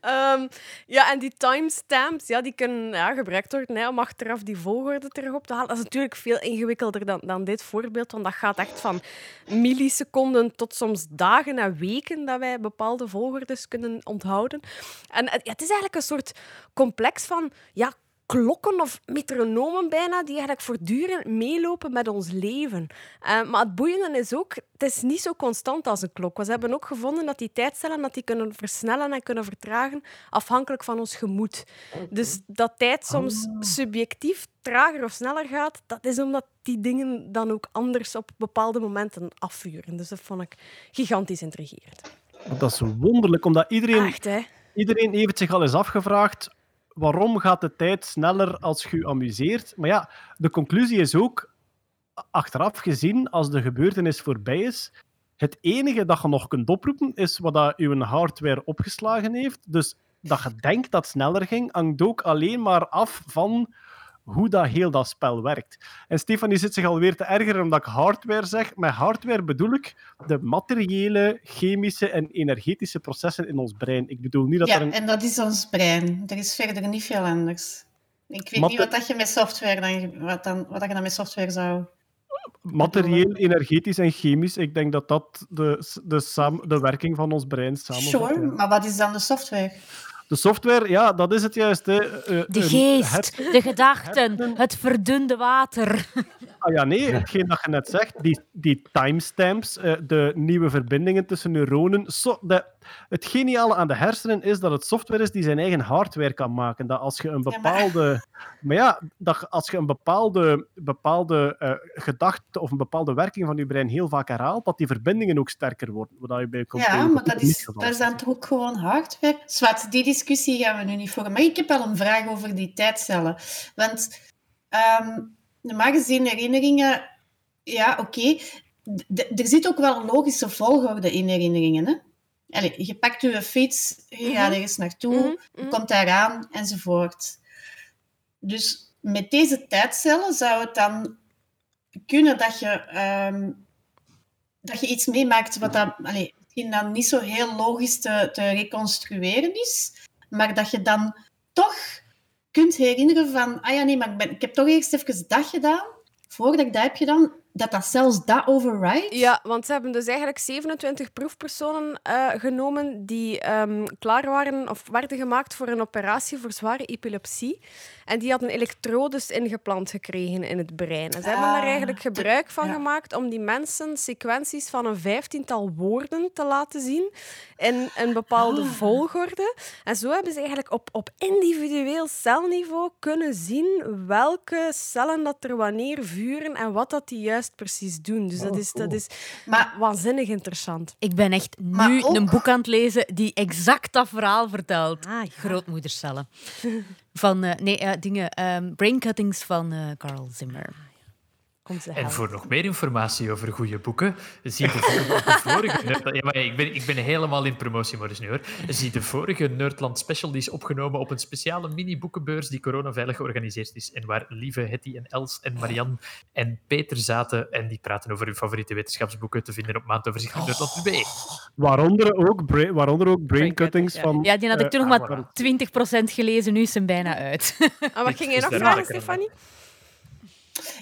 Ehm, ja, en die timestamps, ja, die kunnen gebruikt worden hè, om achteraf die volgorde terug op te halen. Dat is natuurlijk veel ingewikkelder dan, dan dit voorbeeld, want dat gaat echt van milliseconden tot soms dagen en weken dat wij bepaalde volgordes kunnen onthouden. En ja, het is eigenlijk een soort complex van ja, klokken of metronomen bijna, die eigenlijk voortdurend meelopen met ons leven. Eh, maar het boeiende is ook, het is niet zo constant als een klok. We hebben ook gevonden dat die tijdcellen dat die kunnen versnellen en kunnen vertragen afhankelijk van ons gemoed. Dus dat tijd soms subjectief trager of sneller gaat, dat is omdat die dingen dan ook anders op bepaalde momenten afvuren. Dus dat vond ik gigantisch intrigerend. Dat is wonderlijk, omdat iedereen, Echt, hè? iedereen heeft zich al eens afgevraagd waarom gaat de tijd sneller als je je amuseert. Maar ja, de conclusie is ook, achteraf gezien, als de gebeurtenis voorbij is, het enige dat je nog kunt oproepen is wat dat je hardware opgeslagen heeft. Dus dat je denkt dat sneller ging, hangt ook alleen maar af van hoe dat heel dat spel werkt. En Stefanie zit zich alweer te ergeren omdat ik hardware zeg. Met hardware bedoel ik de materiële, chemische en energetische processen in ons brein. Ik bedoel niet dat Ja, er een... en dat is ons brein. Er is verder niet veel anders. Ik weet niet wat, dat je met software dan, wat, dan, wat dat je dan met software zou... materieel, energetisch en chemisch. Ik denk dat dat de, de, saam, de werking van ons brein samenvat. Sure, maar wat is dan de software? De software, ja, dat is het juist. Hè. Eh, De een geest, de gedachten, het verdunde water. Ah ja, nee, hetgeen dat je net zegt, die, die timestamps, eh, de nieuwe verbindingen tussen neuronen. So, de, het geniale aan de hersenen is dat het software is die zijn eigen hardware kan maken. Dat als je een Ja, maar- bepaalde... Maar ja, dat als je een bepaalde, bepaalde eh, gedachte of een bepaalde werking van je brein heel vaak herhaalt, dat die verbindingen ook sterker worden. Wat je bij Ja, maar dat is, dat is dan toch ook gewoon hardware? Zwart, die discussie gaan we nu niet voeren. Maar ik heb wel een vraag over die tijdcellen. Want ehm normaal gezien herinneringen... Ja, oké. Er zit ook wel een logische volgorde in herinneringen. Hè? Allee, je pakt je fiets, je gaat ergens naartoe, Mhm, je mhm. komt daaraan, enzovoort. Dus met deze tijdcellen zou het dan kunnen dat je, ehm, dat je iets meemaakt wat dan, allee, misschien dan niet zo heel logisch te, te reconstrueren is, maar dat je dan toch kunt herinneren van, ah ja, nee, maar ik, ben, ik heb toch eerst even dat gedaan, voordat ik dat heb gedaan, dat dat zelfs dat overrides. Ja, want ze hebben dus eigenlijk 27 proefpersonen eh, genomen die ehm, klaar waren of werden gemaakt voor een operatie voor zware epilepsie. En die hadden elektrodes ingeplant gekregen in het brein. En ze hebben daar Ah, eigenlijk gebruik van ja. gemaakt om die mensen sequenties van een vijftiental woorden te laten zien in een bepaalde Ah. volgorde. En zo hebben ze eigenlijk op, op individueel celniveau kunnen zien welke cellen dat er wanneer vuren en wat dat die juist precies doen. Dus dat Oh, is, dat is Maar waanzinnig interessant. Ik ben echt nu ook- een boek aan het lezen die exact dat verhaal vertelt. Grootmoedercellen. Van, eh, nee, eh, dingen, ehm brain cuttings van eh, Carl Zimmer. En voor nog meer informatie over goede boeken, zie de vorige, de vorige Nerd- ja, maar ik, ben, ik ben helemaal in promotiemodus nu hoor. Zie de vorige Nerdland Special, die is opgenomen op een speciale mini-boekenbeurs die coronaveilig georganiseerd is. En waar Lieve, Hetty en Els en Marianne en Peter zaten. En die praten over hun favoriete wetenschapsboeken te vinden op maandoverzicht van Nerdland B. Waaronder ook, bra- waaronder ook brain cuttings ja. van... Ja, die had ik eh, toen nog ah, maar 20% gelezen, nu is hem bijna uit. En wat Dit ging jij is nog vragen. Stefanie?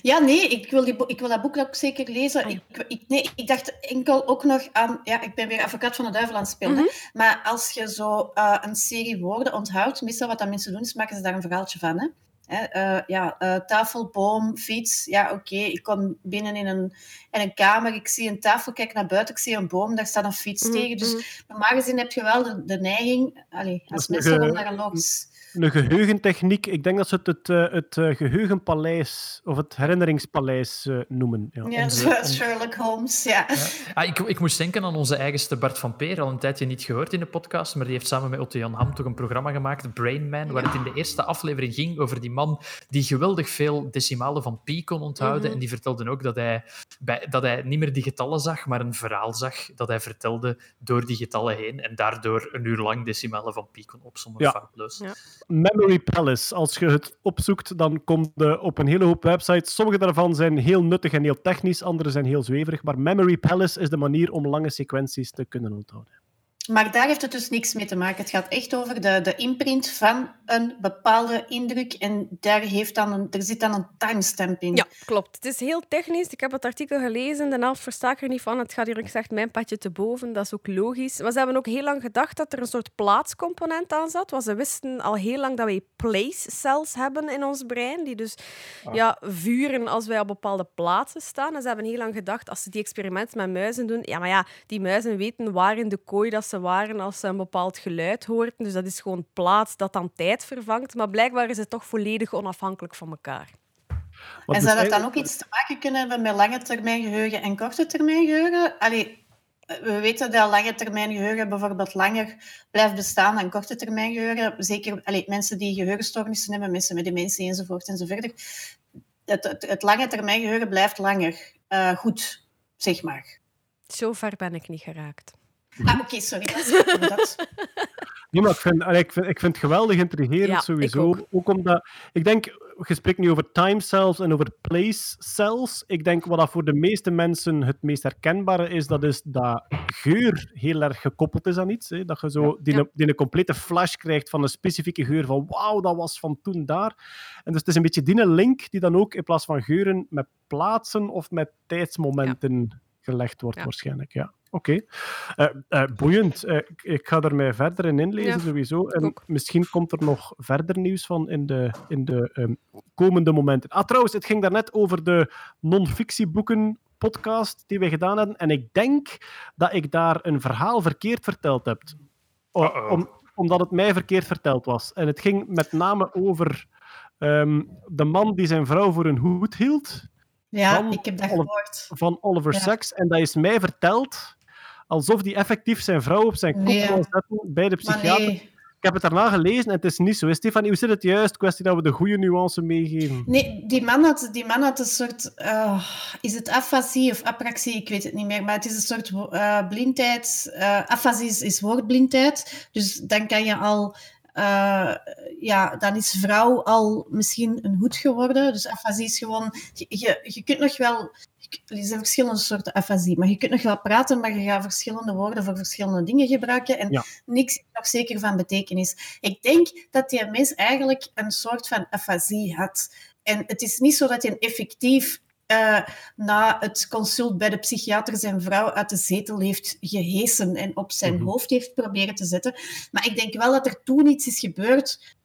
Ja, nee, ik wil, die, ik wil dat boek ook zeker lezen. Ik, ik, nee, ik dacht enkel ook nog aan... Ja, ik ben weer advocaat van de duivel aan het spelen. hè. Maar als je zo eh, een serie woorden onthoudt, meestal wat dat mensen doen, is maken ze daar een verhaaltje van. Hè? Hè, eh, ja, eh, tafel, boom, fiets. Ja, oké, ik kom binnen in een, in een kamer, ik zie een tafel, kijk naar buiten, ik zie een boom, daar staat een fiets Mhm, tegen. Dus normaal gezien heb je wel de, de neiging, allee, als mensen om naar een logisch... Een geheugentechniek. Ik denk dat ze het het, eh, het eh, geheugenpaleis of het herinneringspaleis eh, noemen. Ja. Ja, onze- zoals on- Sherlock Holmes, ja. Ah, ik, ik moest denken aan onze eigenste Bart van Peer, al een tijdje niet gehoord in de podcast, maar die heeft samen met Otto Jan Ham toch een programma gemaakt, Brain Man, waar het in de eerste aflevering ging over die man die geweldig veel decimalen van pi kon onthouden. Mhm. En die vertelde ook dat hij, bij, dat hij niet meer die getallen zag, maar een verhaal zag dat hij vertelde door die getallen heen en daardoor een uur lang decimalen van pi kon opzommen. Ja. Fabuleus. Ja. Memory Palace. Als je het opzoekt, dan komt je op een hele hoop websites. Sommige daarvan zijn heel nuttig en heel technisch, andere zijn heel zweverig. Maar Memory Palace is de manier om lange sequenties te kunnen onthouden. Maar daar heeft het dus niks mee te maken. Het gaat echt over de, de imprint van een bepaalde indruk. En daar heeft dan een, er zit dan een timestamp in. Ja, klopt. Het is heel technisch. Ik heb het artikel gelezen. De helft versta ik er niet van. Het gaat hier gezegd mijn padje te boven. Dat is ook logisch. Maar ze hebben ook heel lang gedacht dat er een soort plaatscomponent aan zat. Want ze wisten al heel lang dat wij place cells hebben in ons brein. Die dus ja, vuren als wij op bepaalde plaatsen staan. En ze hebben heel lang gedacht, als ze die experimenten met muizen doen... Ja, maar ja, die muizen weten waar in de kooi dat ze waren als ze een bepaald geluid hoorden. Dus dat is gewoon plaats dat dan tijd vervangt. Maar blijkbaar is het toch volledig onafhankelijk van elkaar. Wat en dus zou dat dan ook iets te maken kunnen hebben met lange termijn geheugen en korte termijn geheugen? Allee, we weten dat lange termijn geheugen bijvoorbeeld langer blijft bestaan dan korte termijn geheugen. Zeker allee, mensen die geheugenstoornissen hebben, mensen met dementie enzovoort enzovoort. Het, het, het lange termijn geheugen blijft langer eh, goed, zeg maar. Zo ver ben ik niet geraakt. Ah, oké, sorry. Dat, Nee, maar ik vind, ik, vind, ik vind het geweldig intrigerend Ja, ik sowieso. ook. omdat, ik denk, je spreekt nu over time cells en over place cells. Ik denk wat dat voor de meeste mensen het meest herkenbare is, dat is dat geur heel erg gekoppeld is aan iets. Hè? Dat je zo die, Ja. die een complete flash krijgt van een specifieke geur van wauw, dat was van toen daar. En dus het is een beetje die link die dan ook in plaats van geuren met plaatsen of met tijdsmomenten gelegd wordt Ja. waarschijnlijk. Ja. Oké. Eh, eh, boeiend. Eh, ik, ik ga er mij verder in inlezen, Ja, sowieso. En misschien komt er nog verder nieuws van in de, in de ehm, komende momenten. Ah, trouwens, het ging daarnet over de non-fictieboeken podcast die we gedaan hebben. En ik denk dat ik daar een verhaal verkeerd verteld heb. O- Uh-oh. om, omdat het mij verkeerd verteld was. En het ging met name over ehm, de man die zijn vrouw voor een hoed hield Ja, Van ik heb dat gehoord. van Oliver Ja. Sacks. En dat is mij verteld alsof hij effectief zijn vrouw op zijn kop wou zetten bij de psychiater. nee, Ik heb het daarna gelezen en het is niet zo. Stefanie, hoe zit het juist? Kwestie dat we de goede nuance meegeven. nee die, man had, die man had een soort... eh, is het afasie of apraxie? Ik weet het niet meer. Maar het is een soort eh, blindheid. Eh afasie is, is woordblindheid. Dus dan kan je al... ja, dan is vrouw al misschien een hoed geworden. Dus afasie is gewoon... Je, je, je kunt nog wel... Er zijn verschillende soorten afasie, maar je kunt nog wel praten, maar je gaat verschillende woorden voor verschillende dingen gebruiken en Ja. niks is nog zeker van betekenis. Ik denk dat die mens eigenlijk een soort van afasie had. En het is niet zo dat hij effectief eh, na het consult bij de psychiater zijn vrouw uit de zetel heeft gehesen en op zijn Mhm. hoofd heeft proberen te zetten. Maar ik denk wel dat er toen iets is gebeurd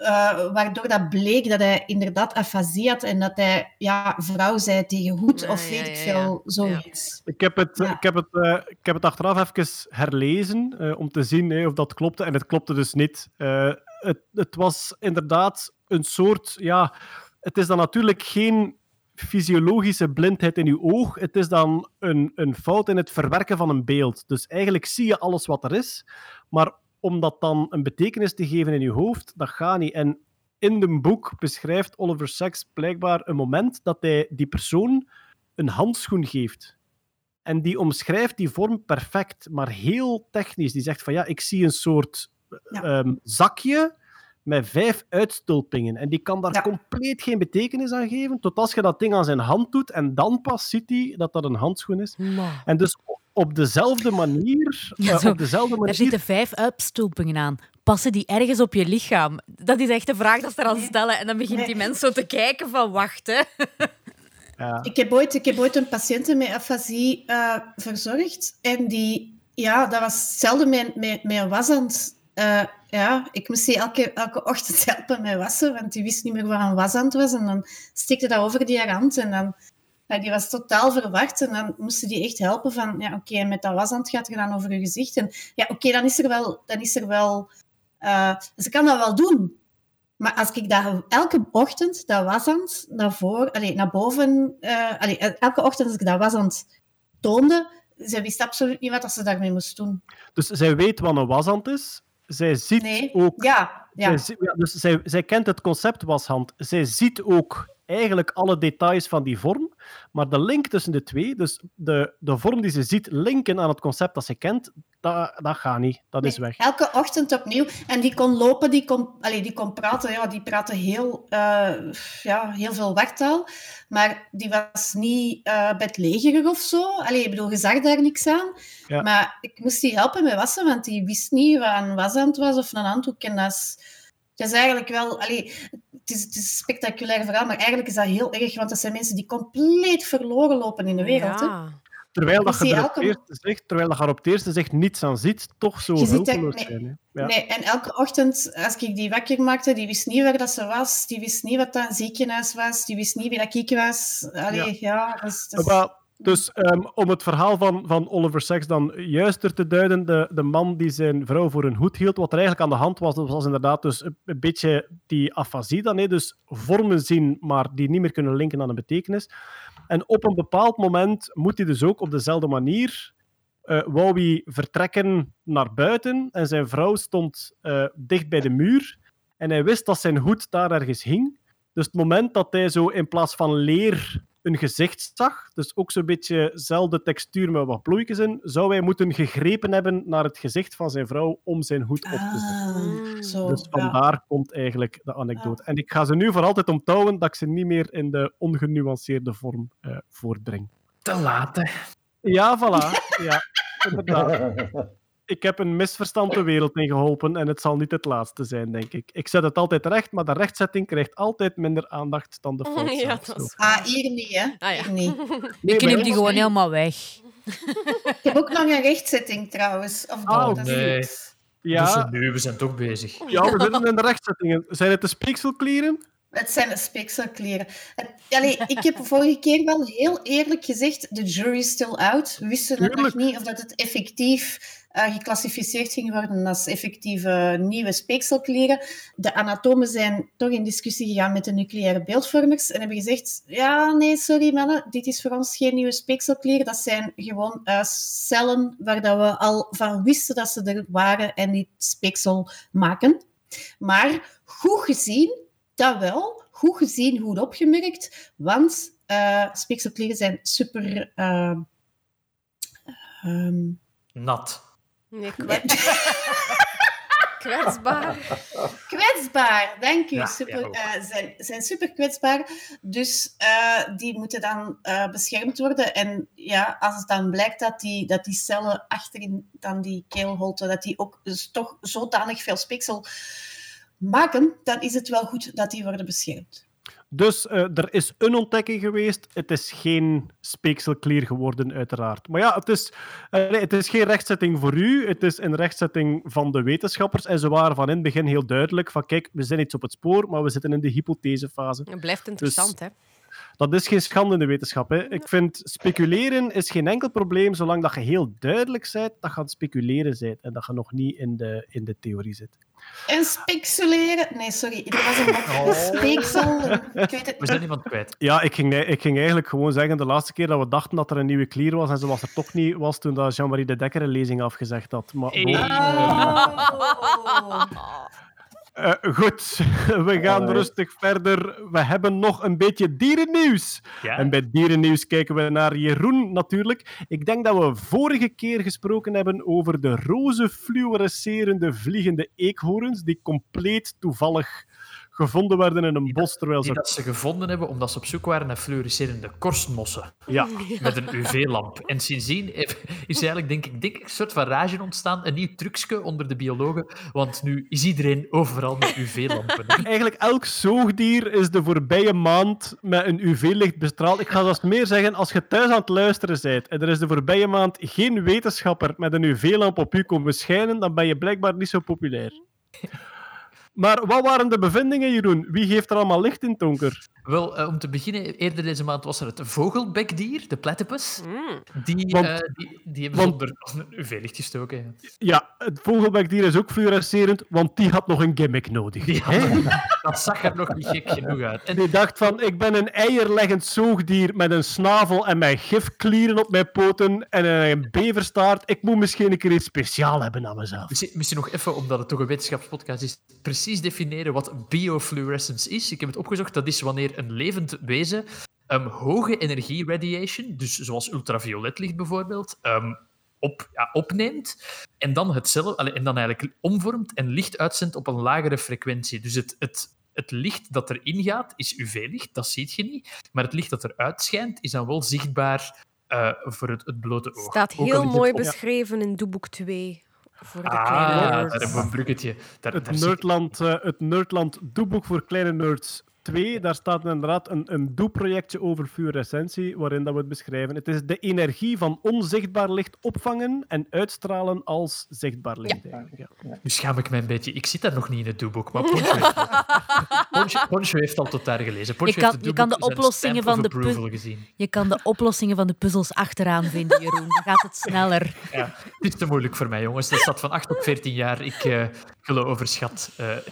eh, waardoor dat bleek dat hij inderdaad afasie had en dat hij ja, vrouw zei tegen hoed Ja, of ja, weet ik ja, veel, zoiets. Ik heb het, Ja. ik heb het, eh, ik heb het achteraf even herlezen eh, om te zien hè, of dat klopte. En het klopte dus niet. Eh, het, het was inderdaad een soort. Ja, het is dan natuurlijk geen fysiologische blindheid in uw oog. Het is dan een, een fout in het verwerken van een beeld. Dus eigenlijk zie je alles wat er is. Maar om dat dan een betekenis te geven in je hoofd, dat gaat niet. En in de boek beschrijft Oliver Sacks blijkbaar een moment dat hij die persoon een handschoen geeft. En die omschrijft die vorm perfect, maar heel technisch. Die zegt van ja, ik zie een soort Ja. ehm, zakje met vijf uitstulpingen. En die kan daar Ja. compleet geen betekenis aan geven, tot als je dat ding aan zijn hand doet en dan pas ziet hij dat dat een handschoen is. En dus op dezelfde manier, Ja, eh, zo. op dezelfde Er manier zitten vijf uitstulpingen aan. Passen die ergens op je lichaam? Dat is echt de vraag dat ze eraan stellen. En dan begint die mens zo te kijken van, wacht, hè. ja, Ik heb ooit, ik heb ooit een patiënt met afasie eh, verzorgd. En die, ja, dat was hetzelfde met, met, met een washand. Eh, ja, ik moest die elke, elke ochtend helpen met wassen, want die wist niet meer waar een washand was. En dan stikte dat over die hand en dan... Die was totaal verward en dan moesten die echt helpen van, ja, oké, met dat washand gaat je dan over je gezicht. En ja, oké, dan is er wel... Dan is er wel eh, ze kan dat wel doen. Maar als ik daar elke ochtend dat washand naar, voor, naar boven... allee, elke ochtend als ik dat washand toonde, ze wist absoluut niet wat ze daarmee moest doen. dus zij weet wat een washand is. Zij ziet Nee, ook ja. Zij, ja, dus zij, zij kent het concept washand. Zij ziet ook eigenlijk alle details van die vorm, maar de link tussen de twee, dus de, de vorm die ze ziet linken aan het concept dat ze kent, dat, dat gaat niet. Dat is weg. Elke ochtend opnieuw. En die kon lopen, die kon, allee, die kon praten. Ja, die praatte heel, eh, ja, heel veel werktaal. Maar die was niet bedlegerig of zo. Allee, ik bedoel, je zag daar niks aan. Ja. Maar ik moest die helpen met wassen, want die wist niet wat een washand was of een handdoek. En dat is, dat is eigenlijk wel... Allee, het, is, het is een spectaculair verhaal, maar eigenlijk is dat heel erg, want dat zijn mensen die compleet verloren lopen in de wereld. Hè? Terwijl dat je zie er op elke- het eerste zicht, terwijl dat je er op het eerste zicht niets aan ziet, toch zo er- hulpeloos nee. zijn. Hè? Ja. Nee, en elke ochtend, als ik die wakker maakte, die wist niet waar dat ze was, die wist niet wat dat een ziekenhuis was, die wist niet wie dat ik was. Allee, ja, dat is... dat is- Maar, dus ehm, om het verhaal van, van Oliver Sacks dan juister te duiden, de, de man die zijn vrouw voor een hoed hield, wat er eigenlijk aan de hand was, dat was inderdaad dus een, beetje die afasie dan, hè, dus vormen zien, maar die niet meer kunnen linken aan een betekenis. En op een bepaald moment moet hij dus ook op dezelfde manier, wou hij vertrekken naar buiten en zijn vrouw stond eh, dicht bij de muur en hij wist dat zijn hoed daar ergens hing. Dus het moment dat hij zo in plaats van leer een gezicht zag, dus ook zo'n beetje dezelfde textuur met wat plooitjes in, zou hij moeten gegrepen hebben naar het gezicht van zijn vrouw om zijn hoed op te zetten. Ah, zo. Dus ja. vandaar komt eigenlijk de anekdote. En ik ga ze nu voor altijd onthouden dat ik ze niet meer in de ongenuanceerde vorm eh, voortbreng. Te laat, hè. Ja, voilà. Ja, inderdaad. Ik heb een misverstand de wereld in geholpen en het zal niet het laatste zijn, denk ik. Ik zet het altijd recht, maar de rechtzetting krijgt altijd minder aandacht dan de fout Ja, dat is Ah, hier niet, hè? Ah, ja. Niet. Nee, Ik knip die gewoon helemaal weg. Ik heb ook nog een rechtzetting trouwens. Of Oh, dat is nee. goed. Ja. Dus nu, we zijn toch bezig. ja, we zitten in de rechtzettingen. Zijn het de speekselklieren? Het zijn de speekselkleren. Het- Allee, ik heb vorige keer wel heel eerlijk gezegd, de jury is still out. We wisten het nog niet of dat het effectief eh, geclassificeerd ging worden als effectieve nieuwe speekselkleren. De anatomen zijn toch in discussie gegaan met de nucleaire beeldvormers en hebben gezegd, ja, nee, sorry mannen, dit is voor ons geen nieuwe speekselkleren. Dat zijn gewoon eh, cellen waar dat we al van wisten dat ze er waren en die speeksel maken. Maar goed gezien, dat wel. Goed gezien, goed opgemerkt. Want eh speekselkleren zijn super... eh, ehm, Nat. Nee, kwet- kwetsbaar. kwetsbaar, dank u. Ja, super, ja, eh, zijn, zijn super kwetsbaar. Dus eh, die moeten dan eh, beschermd worden. En ja, als het dan blijkt dat die, dat die cellen achterin dan die keelholte, dat die ook dus toch zodanig veel speeksel maken, dan is het wel goed dat die worden beschermd. Dus eh, er is een ontdekking geweest. Het is geen speekselklier geworden, uiteraard. Maar ja, het is, eh, nee, het is geen rechtzetting voor u. Het is een rechtzetting van de wetenschappers. En ze waren van in het begin heel duidelijk van kijk, we zijn iets op het spoor, maar we zitten in de hypothesefase. Het blijft interessant, hè. Dat is geen schande in de wetenschap. Hè. Ik vind speculeren is geen enkel probleem, zolang dat je heel duidelijk bent dat je aan het speculeren bent en dat je nog niet in de, in de theorie zit. En speculeren... Nee, sorry. Er was een Oh. speeksel. Ik weet het We zijn iemand kwijt. Ja, ik ging, ik ging eigenlijk gewoon zeggen, de laatste keer dat we dachten dat er een nieuwe klier was, en ze was er toch niet, was toen dat Jean-Marie de Dekker een lezing afgezegd had. Maar, Hey. Oh. eh, goed, we gaan rustig verder. We hebben nog een beetje dierennieuws. Ja? En bij dierennieuws kijken we naar Jeroen natuurlijk. Ik denk dat we vorige keer gesproken hebben over de roze fluorescerende vliegende eekhoorns, die compleet toevallig gevonden werden in een bos terwijl Die ze... dat ze gevonden hebben omdat ze op zoek waren naar fluorescerende korstmossen Ja, met een UV-lamp. En sindsdien is eigenlijk, denk ik, denk ik, een soort van rage ontstaan. Een nieuw trucje onder de biologen. Want nu is iedereen overal met UV-lampen. eigenlijk elk zoogdier is de voorbije maand met een UV-licht bestraald. Ik ga zelfs meer zeggen, als je thuis aan het luisteren bent en er is de voorbije maand geen wetenschapper met een UV-lamp op u komen schijnen, dan ben je blijkbaar niet zo populair. Maar wat waren de bevindingen, Jeroen? Wie geeft er allemaal licht in het donker? Wel, eh, om te beginnen, eerder deze maand was er het vogelbekdier, de platypus. Mm. Die, Want- eh, die, die hebben want- onder een UV-licht gestoken. ja. Ja, het vogelbekdier is ook fluorescerend, want die had nog een gimmick nodig. Die dat zag er nog niet gek genoeg uit. En Die dacht van, ik ben een eierleggend zoogdier met een snavel en mijn gifklieren op mijn poten en een beverstaart. Ik moet misschien een keer iets speciaal hebben aan mezelf. Misschien, misschien nog even, omdat het toch een wetenschapspodcast is, precies definiëren wat biofluorescence is. Ik heb het opgezocht. Dat is wanneer een levend wezen ehm, hoge energie radiation, dus zoals ultravioletlicht bijvoorbeeld, ehm, op, ja, opneemt en dan, het cel, allee, en dan eigenlijk omvormt en licht uitzendt op een lagere frequentie. Dus het, het, het licht dat erin gaat is UV-licht, dat ziet je niet. Maar het licht dat eruit schijnt is dan wel zichtbaar eh, voor het, het blote oog. Staat heel mooi op- beschreven in doeboek 2. Voor de Ah, kleine daar nerds. hebben we een bruggetje. Daar, daar Het zie- Nerdland, eh, het Nerdland doeboek voor kleine nerds 2, daar staat inderdaad een, een doe-projectje over fluorescentie, waarin dat we het beschrijven. Het is de energie van onzichtbaar licht opvangen en uitstralen als zichtbaar licht. eigenlijk, ja. Nu schaam ik mij een beetje. Ik zit daar nog niet in het doeboek, maar Poncho heeft al, Poncho, Poncho heeft al tot daar gelezen. Poncho Je kan- heeft het je kan de oplossingen van de gezien. Je kan de oplossingen van de puzzels achteraan vinden, Jeroen. Dan gaat het sneller. Ja, het is te moeilijk voor mij, jongens. Dat staat van 8 op 14 jaar. Ik eh overschat de-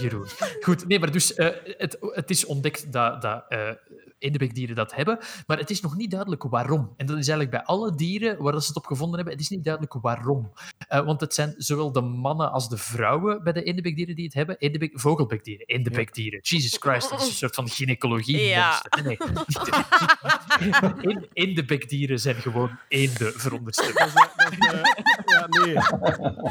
Jeroen. Goed, nee, maar dus eh, het, het is ontdekt dat, dat eendebekdieren dat hebben, maar het is nog niet duidelijk waarom. En dat is eigenlijk bij alle dieren waar dat ze het op gevonden hebben, het is niet duidelijk waarom. Eh, want het zijn zowel de mannen als de vrouwen bij de eendebekdieren die het hebben. Eendebek, vogelbekdieren, eendebekdieren. Jesus Christ, dat is een soort van gynaecologie. Ja. Nee, Eendebekdieren zijn gewoon eenden, veronderstel ik. Dat is, eh, dat eh, ja, nee.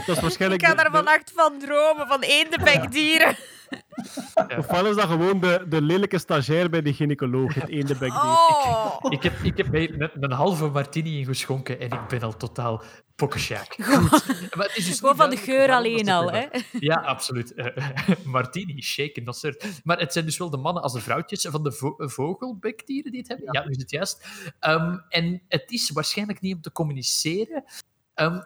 Dat is waarschijnlijk... Ik ga de- vannacht van dromen, van eendebekdieren. Ofwel is dat gewoon de, de lelijke stagiair bij de gynaecoloog, het eendebekdier. Oh. Ik heb, ik heb mij een, een halve martini ingeschonken en ik ben al totaal pokkensjaak. Goed. Maar het is dus Gewoon van de geur alleen al, hè? Ja, absoluut. Eh, martini, shaken, dat soort. Maar het zijn dus wel de mannen als de vrouwtjes van de vo vogelbekdieren die het hebben. Ja, nu is het juist. Ehm, en het is waarschijnlijk niet om te communiceren. Ehm,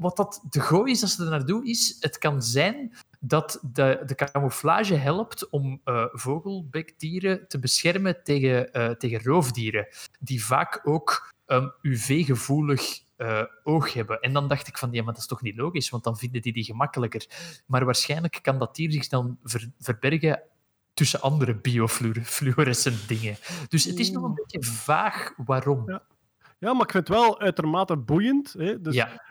wat dat de gooi is als ze er naar doen, is het kan zijn dat de, de camouflage helpt om eh, vogelbekdieren te beschermen tegen, eh, tegen roofdieren, die vaak ook ehm, UV-gevoelig eh, oog hebben. En dan dacht ik van, ja, maar dat is toch niet logisch, want dan vinden die die gemakkelijker. Maar waarschijnlijk kan dat dier zich dan ver- verbergen tussen andere biofluorescent dingen. Dus het is nog een beetje vaag waarom. Ja. Ja, maar ik vind het wel uitermate boeiend. Hè? Dus Ja.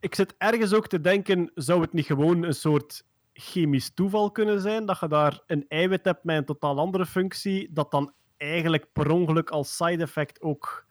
Ik zit ergens ook te denken, zou het niet gewoon een soort chemisch toeval kunnen zijn, dat je daar een eiwit hebt met een totaal andere functie, dat dan eigenlijk per ongeluk als side effect ook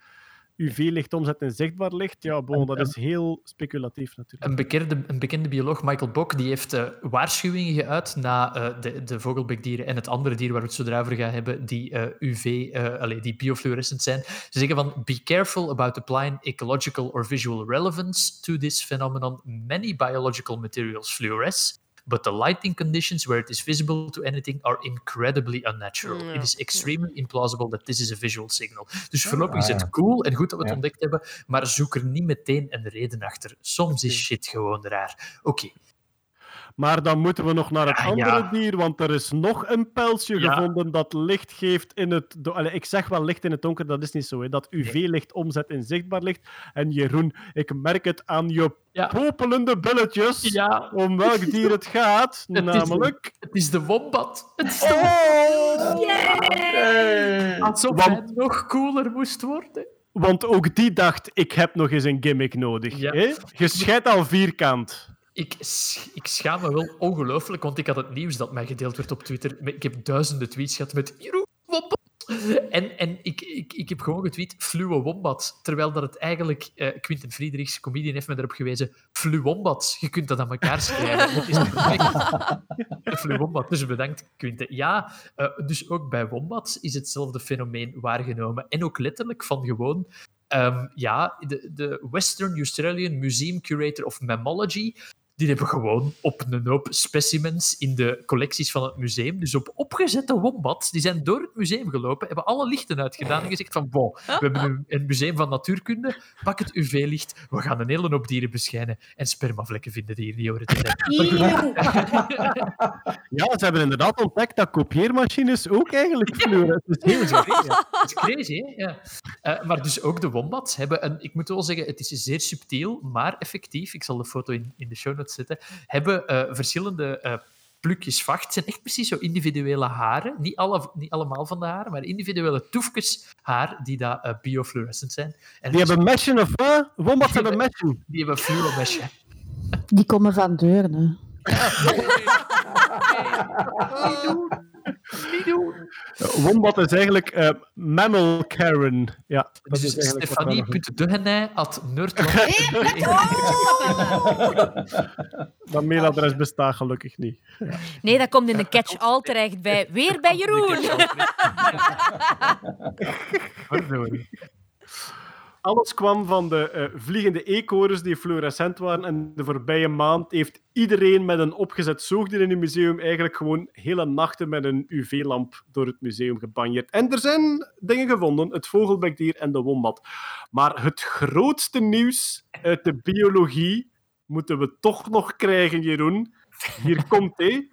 UV-licht omzet in zichtbaar licht? Ja, bon, dat is heel speculatief natuurlijk. Een bekende, een bekende bioloog, Michael Bock, die heeft eh, waarschuwingen geuit naar eh, de, de vogelbekdieren en het andere dier waar we het zo over gaan hebben, die eh, UV, allee, die biofluorescent zijn. Ze zeggen van, be careful about applying ecological or visual relevance to this phenomenon. Many biological materials fluoresce, but the lighting conditions where it is visible to anything are incredibly unnatural. Ja. It is extremely implausible that this is a visual signal. Dus voorlopig is Ah, het ja. cool en goed dat we het Ja. ontdekt hebben, maar zoek er niet meteen een reden achter. Soms is shit gewoon raar. Oké, Maar dan moeten we nog naar het andere ja. dier, want er is nog een pijltje Ja. gevonden dat licht geeft in het... do- Allee, ik zeg wel licht in het donker, dat is niet zo. Hè. Dat UV-licht omzet in zichtbaar licht. En Jeroen, ik merk het aan je Ja. popelende billetjes Ja. om welk dier het gaat. Het is namelijk... het is de wombat. Het is de Oh! Alsof Want- hij nog cooler moest worden. Want ook die dacht, ik heb nog eens een gimmick nodig. Ja. Hè? Je scheidt al vierkant. Ik, ik schaam me wel ongelooflijk, want ik had het nieuws dat mij gedeeld werd op Twitter. Ik heb duizenden tweets gehad met Jeroen Wombat. En, en ik, ik, ik heb gewoon getweet Fluwe Wombat. Terwijl dat het eigenlijk, eh Quinten Friedrichs, comedian, heeft me erop gewezen. Fluwombat. Je kunt dat aan elkaar schrijven. Het is perfect. Fluwombat. Dus bedankt, Quinten. Ja, eh, dus ook bij wombats is hetzelfde fenomeen waargenomen. En ook letterlijk van gewoon Ehm, ja, de, de Western Australian Museum Curator of Mammalogy, die hebben gewoon op een hoop specimens in de collecties van het museum, dus op opgezette wombats, die zijn door het museum gelopen, hebben alle lichten uitgedaan en gezegd van, bon, we hebben een, museum van natuurkunde, pak het UV-licht, we gaan een hele hoop dieren beschijnen en spermavlekken vinden die hier niet horen te zijn. Ja, ze hebben inderdaad ontdekt dat kopieermachines ook eigenlijk fluoren. Het is heel crazy. Het is crazy, hè? Ja. Eh, maar dus ook de wombats hebben een... Ik moet wel zeggen, het is zeer subtiel, maar effectief, ik zal de foto in, in de show notes hebben eh, verschillende eh, plukjes vacht. Het zijn echt precies zo individuele haren. Niet, alle, niet allemaal van de haren, maar individuele toefjes haar die dat eh, biofluorescent zijn. En Die is- hebben meshen of wat? Wombats hebben meshen. die hebben fluoromesje. Die komen van Deurne. Wombat is eigenlijk eh, mammal Karen. Ja, dat Dus is doen. Stefanie.degenij at. Dat mailadres bestaat gelukkig niet. Nee, dat komt in de catch-all terecht bij. Weer bij Jeroen. Alles kwam van de eh, vliegende eekhoorns die fluorescent waren. En de voorbije maand heeft iedereen met een opgezet zoogdier in het museum eigenlijk gewoon hele nachten met een UV-lamp door het museum gebanjeerd. En er zijn dingen gevonden, het vogelbekdier en de wombat. Maar het grootste nieuws uit de biologie moeten we toch nog krijgen, Jeroen. Hier komt hij.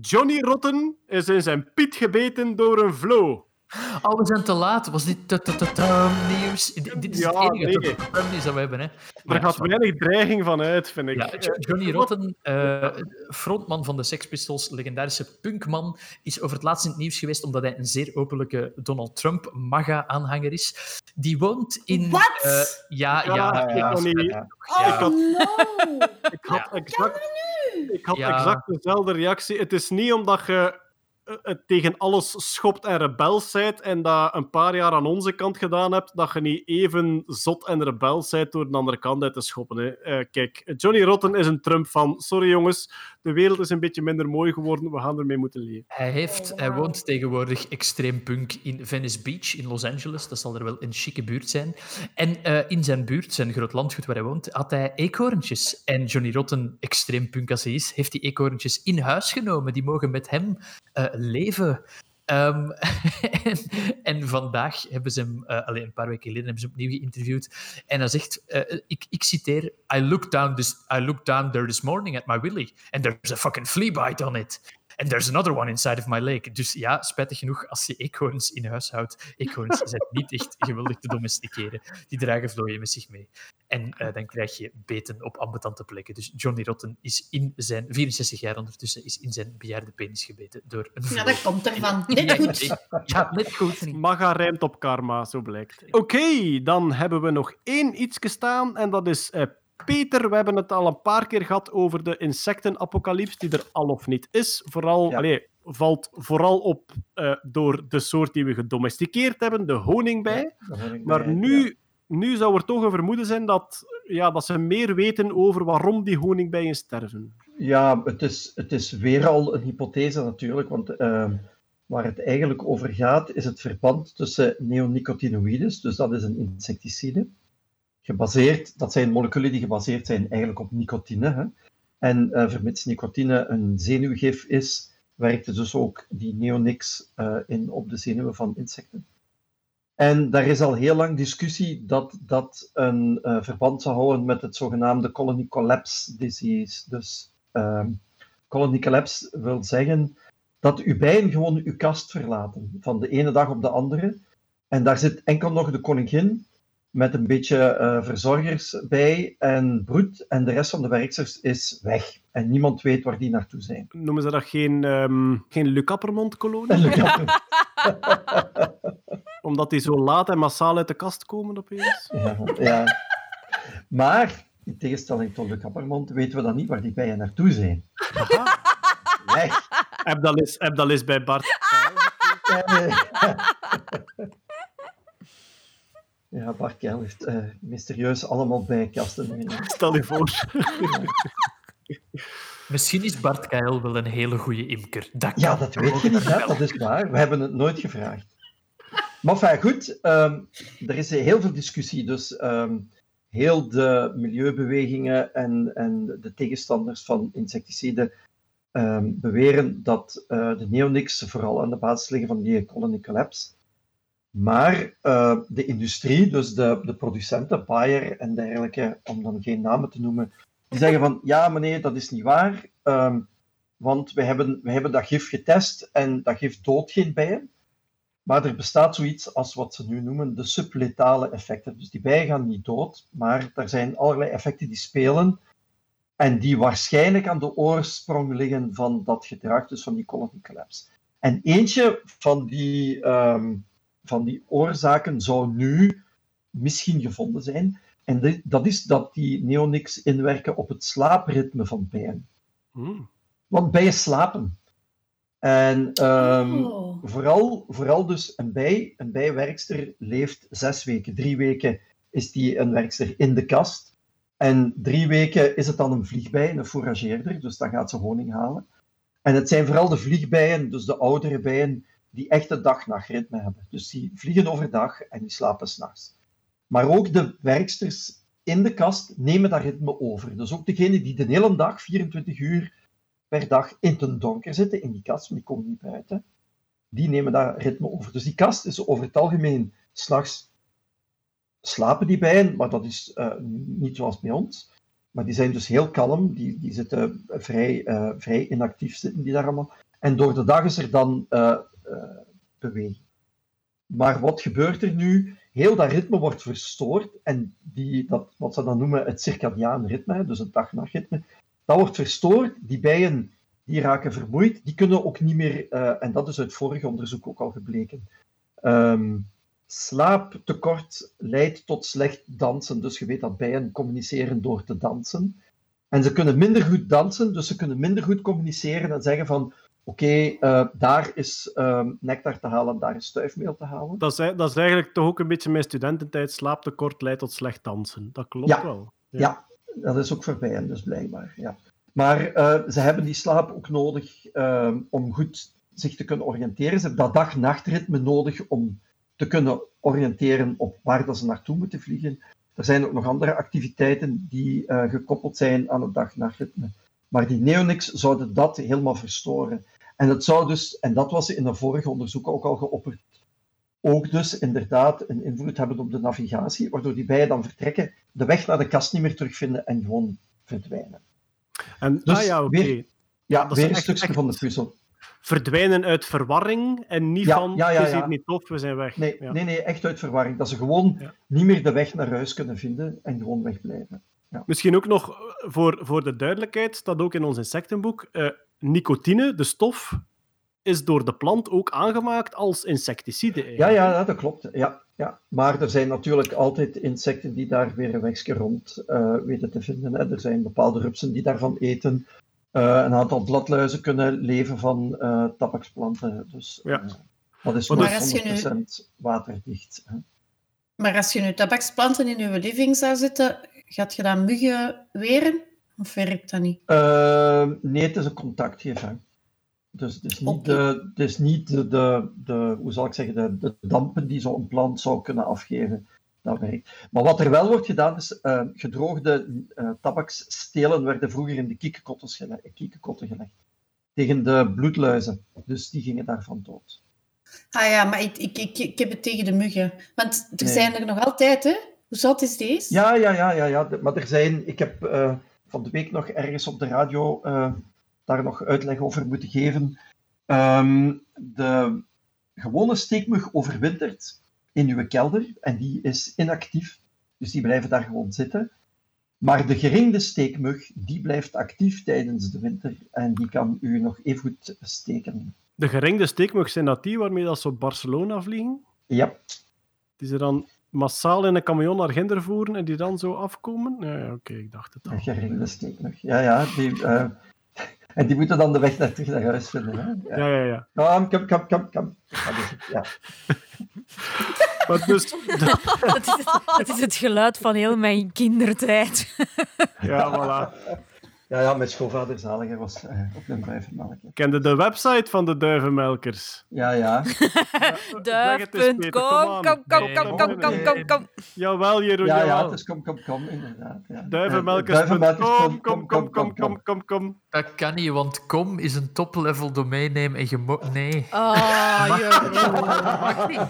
Johnny Rotten is in zijn piet gebeten door een vlo. Oh, we zijn te laat. Was dit te- te- te- te- nieuws? Dit is Ja, het enige nee. te- te- te- nieuws dat we hebben. Hè. Er Maar gaat ja, weinig dreiging van uit, vind ik. Ja, Johnny Rotten, eh, frontman van de Sex Pistols, legendarische punkman, is over het laatst in het nieuws geweest omdat hij een zeer openlijke Donald Trump MAGA-aanhanger is. Die woont in... Wat? eh, ja, ja, Ja, ja, ik kon niet- Ja. Oh Ik had- no! Ik had exact, ik had Ja. exact dezelfde reactie. Het is niet omdat je tegen alles schopt en rebels bent en dat een paar jaar aan onze kant gedaan hebt, dat je niet even zot en rebels bent door de andere kant uit te schoppen. Hè. Eh, kijk, Johnny Rotten is een Trump van sorry jongens, de wereld is een beetje minder mooi geworden, we gaan ermee moeten leven. Hij, heeft, hij woont tegenwoordig extreem punk in Venice Beach in Los Angeles. Dat zal er wel een chique buurt zijn. En eh, in zijn buurt, zijn groot landgoed waar hij woont, had hij eekhoorntjes. En Johnny Rotten, extreem punk als hij is, heeft die eekhoorntjes in huis genomen. Die mogen met hem eh, leven. Ehm, en, vandaag hebben ze hem, eh alleen een paar weken geleden, hebben ze hem opnieuw geïnterviewd. En hij zegt, eh, ik, ik citeer, I looked, down this, I looked down there this morning at my willy, and there's a fucking flea bite on it. And there's another one inside of my lake. Dus ja, spijtig genoeg, als je eekhoorns in huis houdt, eekhoorns zijn niet echt geweldig te domesticeren. Die dragen vlooien met zich mee. En eh, dan krijg je beten op ambetante plekken. Dus Johnny Rotten is in zijn 64 jaar ondertussen is in zijn bejaarde penis gebeten door een Ja, dat komt ervan. Net goed. ja, net goed. Maga rijmt op karma, zo blijkt. Oké, dan hebben we nog één iets staan en dat is eh, Peter. We hebben het al een paar keer gehad over de insectenapocalyps, die er al of niet is. Vooral, Ja. valt vooral op eh, door de soort die we gedomesticeerd hebben, de honingbij. Maar ja. nu, nu zou er toch een vermoeden zijn dat, ja, dat ze meer weten over waarom die honingbijen sterven. Ja, het is, het is weer al een hypothese natuurlijk, want ehm, waar het eigenlijk over gaat is het verband tussen neonicotinoïdes, dus dat is een insecticide, gebaseerd, dat zijn moleculen die gebaseerd zijn eigenlijk op nicotine. Hè? En eh, vermits nicotine een zenuwgif is, werkte dus ook die neonics eh, in op de zenuwen van insecten. En daar is al heel lang discussie dat dat een eh, verband zou houden met het zogenaamde colony collapse disease. Dus ehm colony collapse wil zeggen dat uw bijen gewoon uw kast verlaten, van de ene dag op de andere. En daar zit enkel nog de koningin met een beetje eh, verzorgers bij en broed, en de rest van de werksters is weg. En niemand weet waar die naartoe zijn. Noemen ze dat geen, ehm geen Lucappermond-kolonie? En de- Omdat die zo laat en massaal uit de kast komen opeens? Ja, ja. Maar, in tegenstelling tot de kappermond, weten we dan niet waar die bijen naartoe zijn. Aha. Weg! Heb dat eens, heb dat eens bij Bart. Ja, Bart Keil heeft eh, mysterieus allemaal bijkasten. Stel je voor. Misschien is Bart Keil wel een hele goede imker. Dat Ja, kan. dat weet je niet, dat is waar. We hebben het nooit gevraagd. Maar enfin, goed, ehm, er is heel veel discussie. Dus ehm, heel de milieubewegingen en, en de tegenstanders van insecticiden ehm, beweren dat eh, de neonics vooral aan de basis liggen van die colony collapse. Maar eh, de industrie, dus de, de producenten, Bayer en dergelijke, om dan geen namen te noemen, die zeggen van ja, nee, dat is niet waar. Ehm, want we hebben, we hebben dat gif getest en dat gif doodt geen bijen. Maar er bestaat zoiets als wat ze nu noemen de subletale effecten. Dus die bijen gaan niet dood, maar er zijn allerlei effecten die spelen en die waarschijnlijk aan de oorsprong liggen van dat gedrag, dus van die colony collapse. En eentje van die, ehm, van die oorzaken zou nu misschien gevonden zijn. En dat is dat die neonics inwerken op het slaapritme van bijen. Hmm. Want bijen slapen. En ehm, Oh. vooral, vooral dus een bij, een bijwerkster leeft zes weken. Drie weken is die een werkster in de kast. En drie weken is het dan een vliegbij, een fourageerder, dus dan gaat ze honing halen. En het zijn vooral de vliegbijen, dus de oudere bijen, die echt een dag-nachtritme hebben. Dus die vliegen overdag en die slapen s'nachts. Maar ook de werksters in de kast nemen dat ritme over. Dus ook degenen die de hele dag, 24 uur per dag, in het donker zitten, in die kast, maar die komen niet buiten, die nemen dat ritme over. Dus die kast is over het algemeen s'nachts slapen die bijen, maar dat is eh, niet zoals bij ons. Maar die zijn dus heel kalm, die, die zitten vrij, eh, vrij inactief, zitten die daar allemaal. En door de dag is er dan eh, beweging. Maar wat gebeurt er nu? Heel dat ritme wordt verstoord en die, dat, wat ze dan noemen het circadiaan ritme, dus het dag-nachtritme, dat wordt verstoord. Die bijen die raken vermoeid, die kunnen ook niet meer, eh, en dat is uit vorig onderzoek ook al gebleken, ehm, slaaptekort leidt tot slecht dansen. Dus je weet dat bijen communiceren door te dansen. En ze kunnen minder goed dansen, dus ze kunnen minder goed communiceren en zeggen van oké, eh, daar is ehm, nectar te halen, daar is stuifmeel te halen. Dat is, dat is eigenlijk toch ook een beetje mijn studententijd. Slaaptekort leidt tot slecht dansen. Dat klopt Ja. wel. Ja. dat is ook voor bijen dus blijkbaar. Ja. Maar eh, ze hebben die slaap ook nodig ehm, om goed zich te kunnen oriënteren. Ze hebben dat dag-nachtritme nodig om te kunnen oriënteren op waar dat ze naartoe moeten vliegen. Er zijn ook nog andere activiteiten die eh, gekoppeld zijn aan het dag-nachtritme. Maar die neonics zouden dat helemaal verstoren. En, het zou dus, en dat was in een vorige onderzoek ook al geopperd, ook dus inderdaad een invloed hebben op de navigatie, waardoor die bijen dan vertrekken, de weg naar de kast niet meer terugvinden en gewoon verdwijnen. En, Dus ah ja, oké. Ja, dat is weer een echt- stukje van de puzzel. Verdwijnen uit verwarring en niet Ja, van ja, ja, het is ja. hier niet tof, we zijn weg. Nee, nee, nee, echt uit verwarring. Dat ze gewoon niet meer de weg naar huis kunnen vinden en gewoon wegblijven. Misschien ook nog voor, voor de duidelijkheid, staat ook in ons insectenboek, eh, nicotine, de stof, is door de plant ook aangemaakt als insecticide. Ja, eigenlijk. ja, ja, dat klopt. Ja, ja. Maar er zijn natuurlijk altijd insecten die daar weer een wegje rond eh, weten te vinden. Hè. Er zijn bepaalde rupsen die daarvan eten. Eh, een aantal bladluizen kunnen leven van eh tabaksplanten. Dus Ja. eh, dat is Maar maar dus- als je nu- 100% waterdicht. Hè. Maar als je nu tabaksplanten in je living zou zetten, gaat je dan muggen weren? Of werkt dat niet? Eh, nee, het is een contactgever. Dus het is niet, de, het is niet de, de, de, hoe zal ik zeggen, de, de dampen die zo'n plant zou kunnen afgeven. Dat werkt. Maar wat er wel wordt gedaan is, eh, gedroogde eh tabaksstelen werden vroeger in de kiekenkotten gele- kiekenkotten gelegd. Tegen de bloedluizen. Dus die gingen daarvan dood. Ah ja, maar ik, ik, ik, ik heb het tegen de muggen. Want er Nee. zijn er nog altijd, hè? Hoe zat is deze? Ja, ja, ja, ja, ja. Maar er zijn, ik heb eh, van de week nog ergens op de radio eh, daar nog uitleg over moeten geven. Ehm, de gewone steekmug overwintert in uw kelder en die is inactief. Dus die blijven daar gewoon zitten. Maar de geringde steekmug, die blijft actief tijdens de winter en die kan u nog even goed steken. De geringde steekmug zijn dat die waarmee dat ze op Barcelona vliegen? Ja, Die ze dan massaal in een camion naar Ginder voeren en die dan zo afkomen? Ja, ja, oké, ik dacht het al. een geringde steekmug. Ja, ja. Die, eh, en die moeten dan de weg naar terug naar huis vinden. Hè? Ja. Ja, ja, ja. Kom, kom, kom, kom, kom. Ja, dus. Maar dus, Dat is, het, dat is het geluid van heel mijn kindertijd. ja, voilà. Ja, ja, mijn schoonvader Zaliger was eh, op een duivenmelk. Kende de website van de duivenmelkers? Ja, ja. Duif.com, kom, kom, kom, kom, kom, kom, kom. Jawel, Jeroen, Ja, ja, het is kom, kom, kom, inderdaad. Ja. Duivenmelkers.com, Duivenmelkers.com, kom, kom, kom, kom, kom, kom. Dat kan niet, want com is een top-level domeinnaam en je mo- Nee. Oh, Jeroen. Mag niet.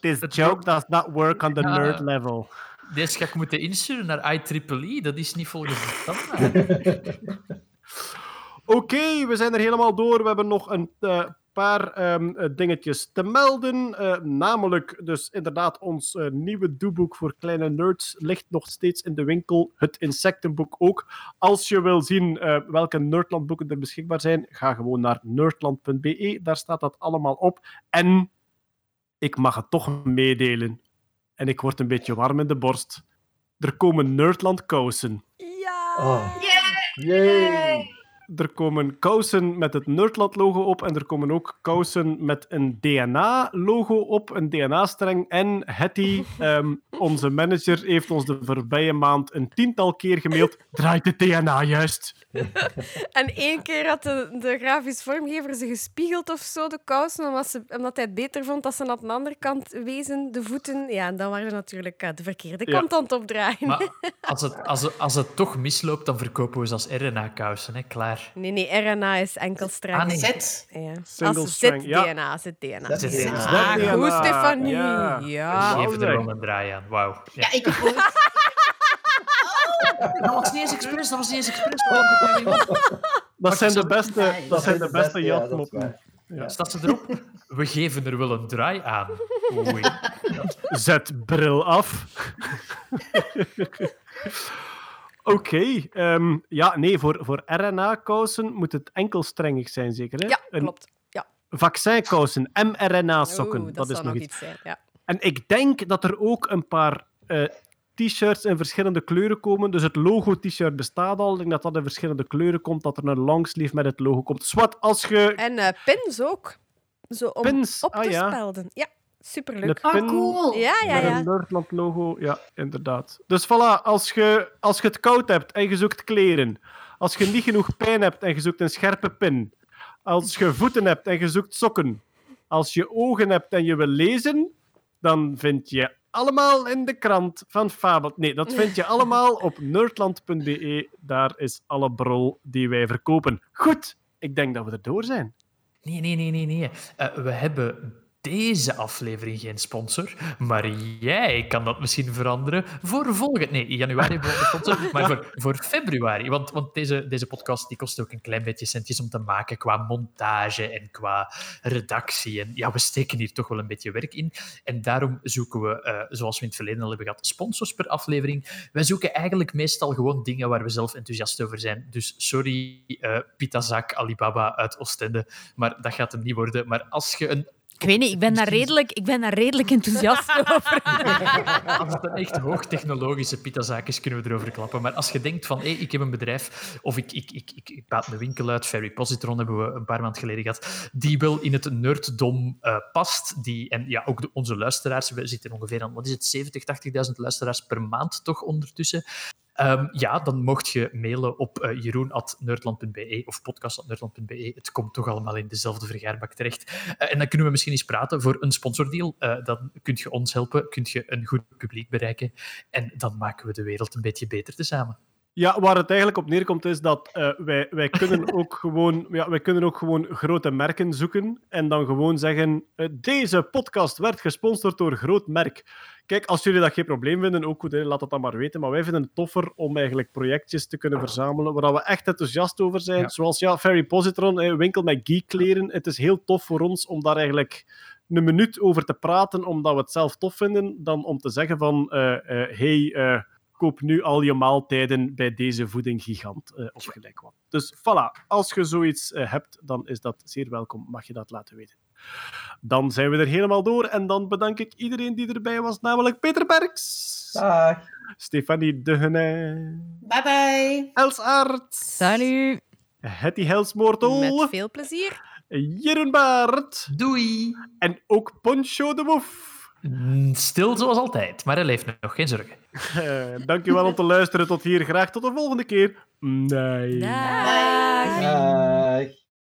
This joke does not work on the nerd level. Deze ga ik moeten insturen naar IEEE. Dat is niet volgens de standaard. Oké, we zijn er helemaal door. We hebben nog een eh, paar ehm, eh, dingetjes te melden. Eh, namelijk, dus inderdaad, ons nieuwe doeboek voor kleine nerds ligt nog steeds in de winkel. Het insectenboek ook. Als je wil zien welke Nerdland-boeken er beschikbaar zijn, ga gewoon naar nerdland.be. Daar staat dat allemaal op. En ik mag het toch meedelen. En ik word een beetje warm in de borst. Er komen Nerdland kousen. Ja. Oh. Yay! Er komen kousen met het Nerdland-logo op en er komen ook kousen met een DNA-logo op, een DNA-streng. En Hetty, ehm, onze manager, heeft ons de voorbije maand een tiental keer gemaild. Draait de DNA juist? En één keer had de, de grafisch vormgever ze gespiegeld of zo, de kousen, omdat, ze, omdat hij het beter vond dat ze aan de andere kant wezen, de voeten. Ja, en dan waren ze natuurlijk eh, de verkeerde Ja. kant aan het opdraaien. Maar als het, als, het, als het toch misloopt, dan verkopen we ze als RNA-kousen. Hè? Klaar. Nee, nee, RNA is enkel streng. Ah, nee. Z. Ja. Single Als. DNA, zit DNA. DNA. Goed, Stefanie. ja. Ja. Geef er wel een draai aan. Wauw. Ja. Ja, ik heb. Dat was niet eens expres, dat was niet eens expres. Oh, dat zijn de beste, dat zijn de beste ja, dat is jatmoppen. waar. Ja. Staat ze erop? We geven er wel een draai aan. Oei. Zet bril af. Oké. ehm, ja, nee, voor, voor RNA-kousen moet het enkelstrengig zijn, zeker? Hè? Ja, klopt. Ja. vaccinkousen, mRNA-sokken, Oeh, dat, is zou nog iets. zijn. Ja. En ik denk dat er ook een paar eh, t-shirts in verschillende kleuren komen. Dus het logo-t-shirt bestaat al. Ik denk dat dat in verschillende kleuren komt, dat er een longsleeve met het logo komt. Swat, als je En eh, pins ook. Zo om Pins, op te ah, ja. spelden. Ja, een superleuk. Ah, cool. Ja, ja, met ja. een Nerdland-logo, ja, inderdaad. Dus voilà, als je, als je het koud hebt en je zoekt kleren, als je niet genoeg pijn hebt en je zoekt een scherpe pin, als je voeten hebt en je zoekt sokken, als je ogen hebt en je wil lezen, dan vind je allemaal in de krant van Fabel. Nee, dat vind je allemaal op nerdland.be. Daar is alle brol die wij verkopen. Goed, ik denk dat we er door zijn. Nee, nee, nee, nee, nee. Eh, we hebben deze aflevering geen sponsor, maar jij kan dat misschien veranderen voor volgend... Nee, januari hebben we sponsor, maar voor, voor februari. Want, want deze, deze podcast die kost ook een klein beetje centjes om te maken qua montage en qua redactie. En ja, we steken hier toch wel een beetje werk in. En daarom zoeken we, eh, zoals we in het verleden al hebben gehad, sponsors per aflevering. Wij zoeken eigenlijk meestal gewoon dingen waar we zelf enthousiast over zijn. Dus sorry, eh Pitazak Alibaba uit Oostende, maar dat gaat hem niet worden. Maar als je een Ik weet niet, ik ben daar redelijk, ik ben daar redelijk enthousiast over. Als het een echt hoogtechnologische pitazaak is, kunnen we erover klappen. Maar als je denkt van, hé, ik heb een bedrijf, of ik, ik, ik, ik, ik baat een winkel uit, Ferry Positron hebben we een paar maanden geleden gehad, die wel in het nerddom eh, past. Die, en ja, ook de- onze luisteraars, we zitten ongeveer aan, wat is het, 70, 80.000 luisteraars per maand toch ondertussen. Ehm, ja, dan mocht je mailen op uh, jeroen.nerdland.be of podcast.nerdland.be. Het komt toch allemaal in dezelfde vergaarbak terecht. Uh, en dan kunnen we misschien eens praten voor een sponsordeal. Uh, dan kun je ons helpen, kun je een goed publiek bereiken. En dan maken we de wereld een beetje beter tezamen. Ja, waar het eigenlijk op neerkomt is dat uh, wij, wij, kunnen ook gewoon, ja, wij kunnen ook gewoon grote merken zoeken en dan gewoon zeggen, uh, deze podcast werd gesponsord door groot merk. Kijk, als jullie dat geen probleem vinden, ook goed, hè, laat dat dan maar weten. Maar wij vinden het toffer om eigenlijk projectjes te kunnen verzamelen waar we echt enthousiast over zijn. Ja. Zoals ja, Ferry Positron, winkel met geekkleren. Het is heel tof voor ons om daar eigenlijk een minuut over te praten, omdat we het zelf tof vinden, dan om te zeggen van, uh, hey koop nu al je maaltijden bij deze voedinggigant of gelijk wat. Dus voilà, als je zoiets hebt, dan is dat zeer welkom. Mag je dat laten weten. Dan zijn we er helemaal door en dan bedank ik iedereen die erbij was, namelijk Peter Berks. Dag. Stefanie Dehene. Bye bye. Els Aert. Salut. Hetty Helsmoortel. Met veel plezier. Jeroen Baart. Doei. En ook Poncho de Woef. Stil zoals altijd, maar hij leeft nog, geen zorgen. Uh, dankjewel om te luisteren tot hier. Graag tot de volgende keer. Nee. nee.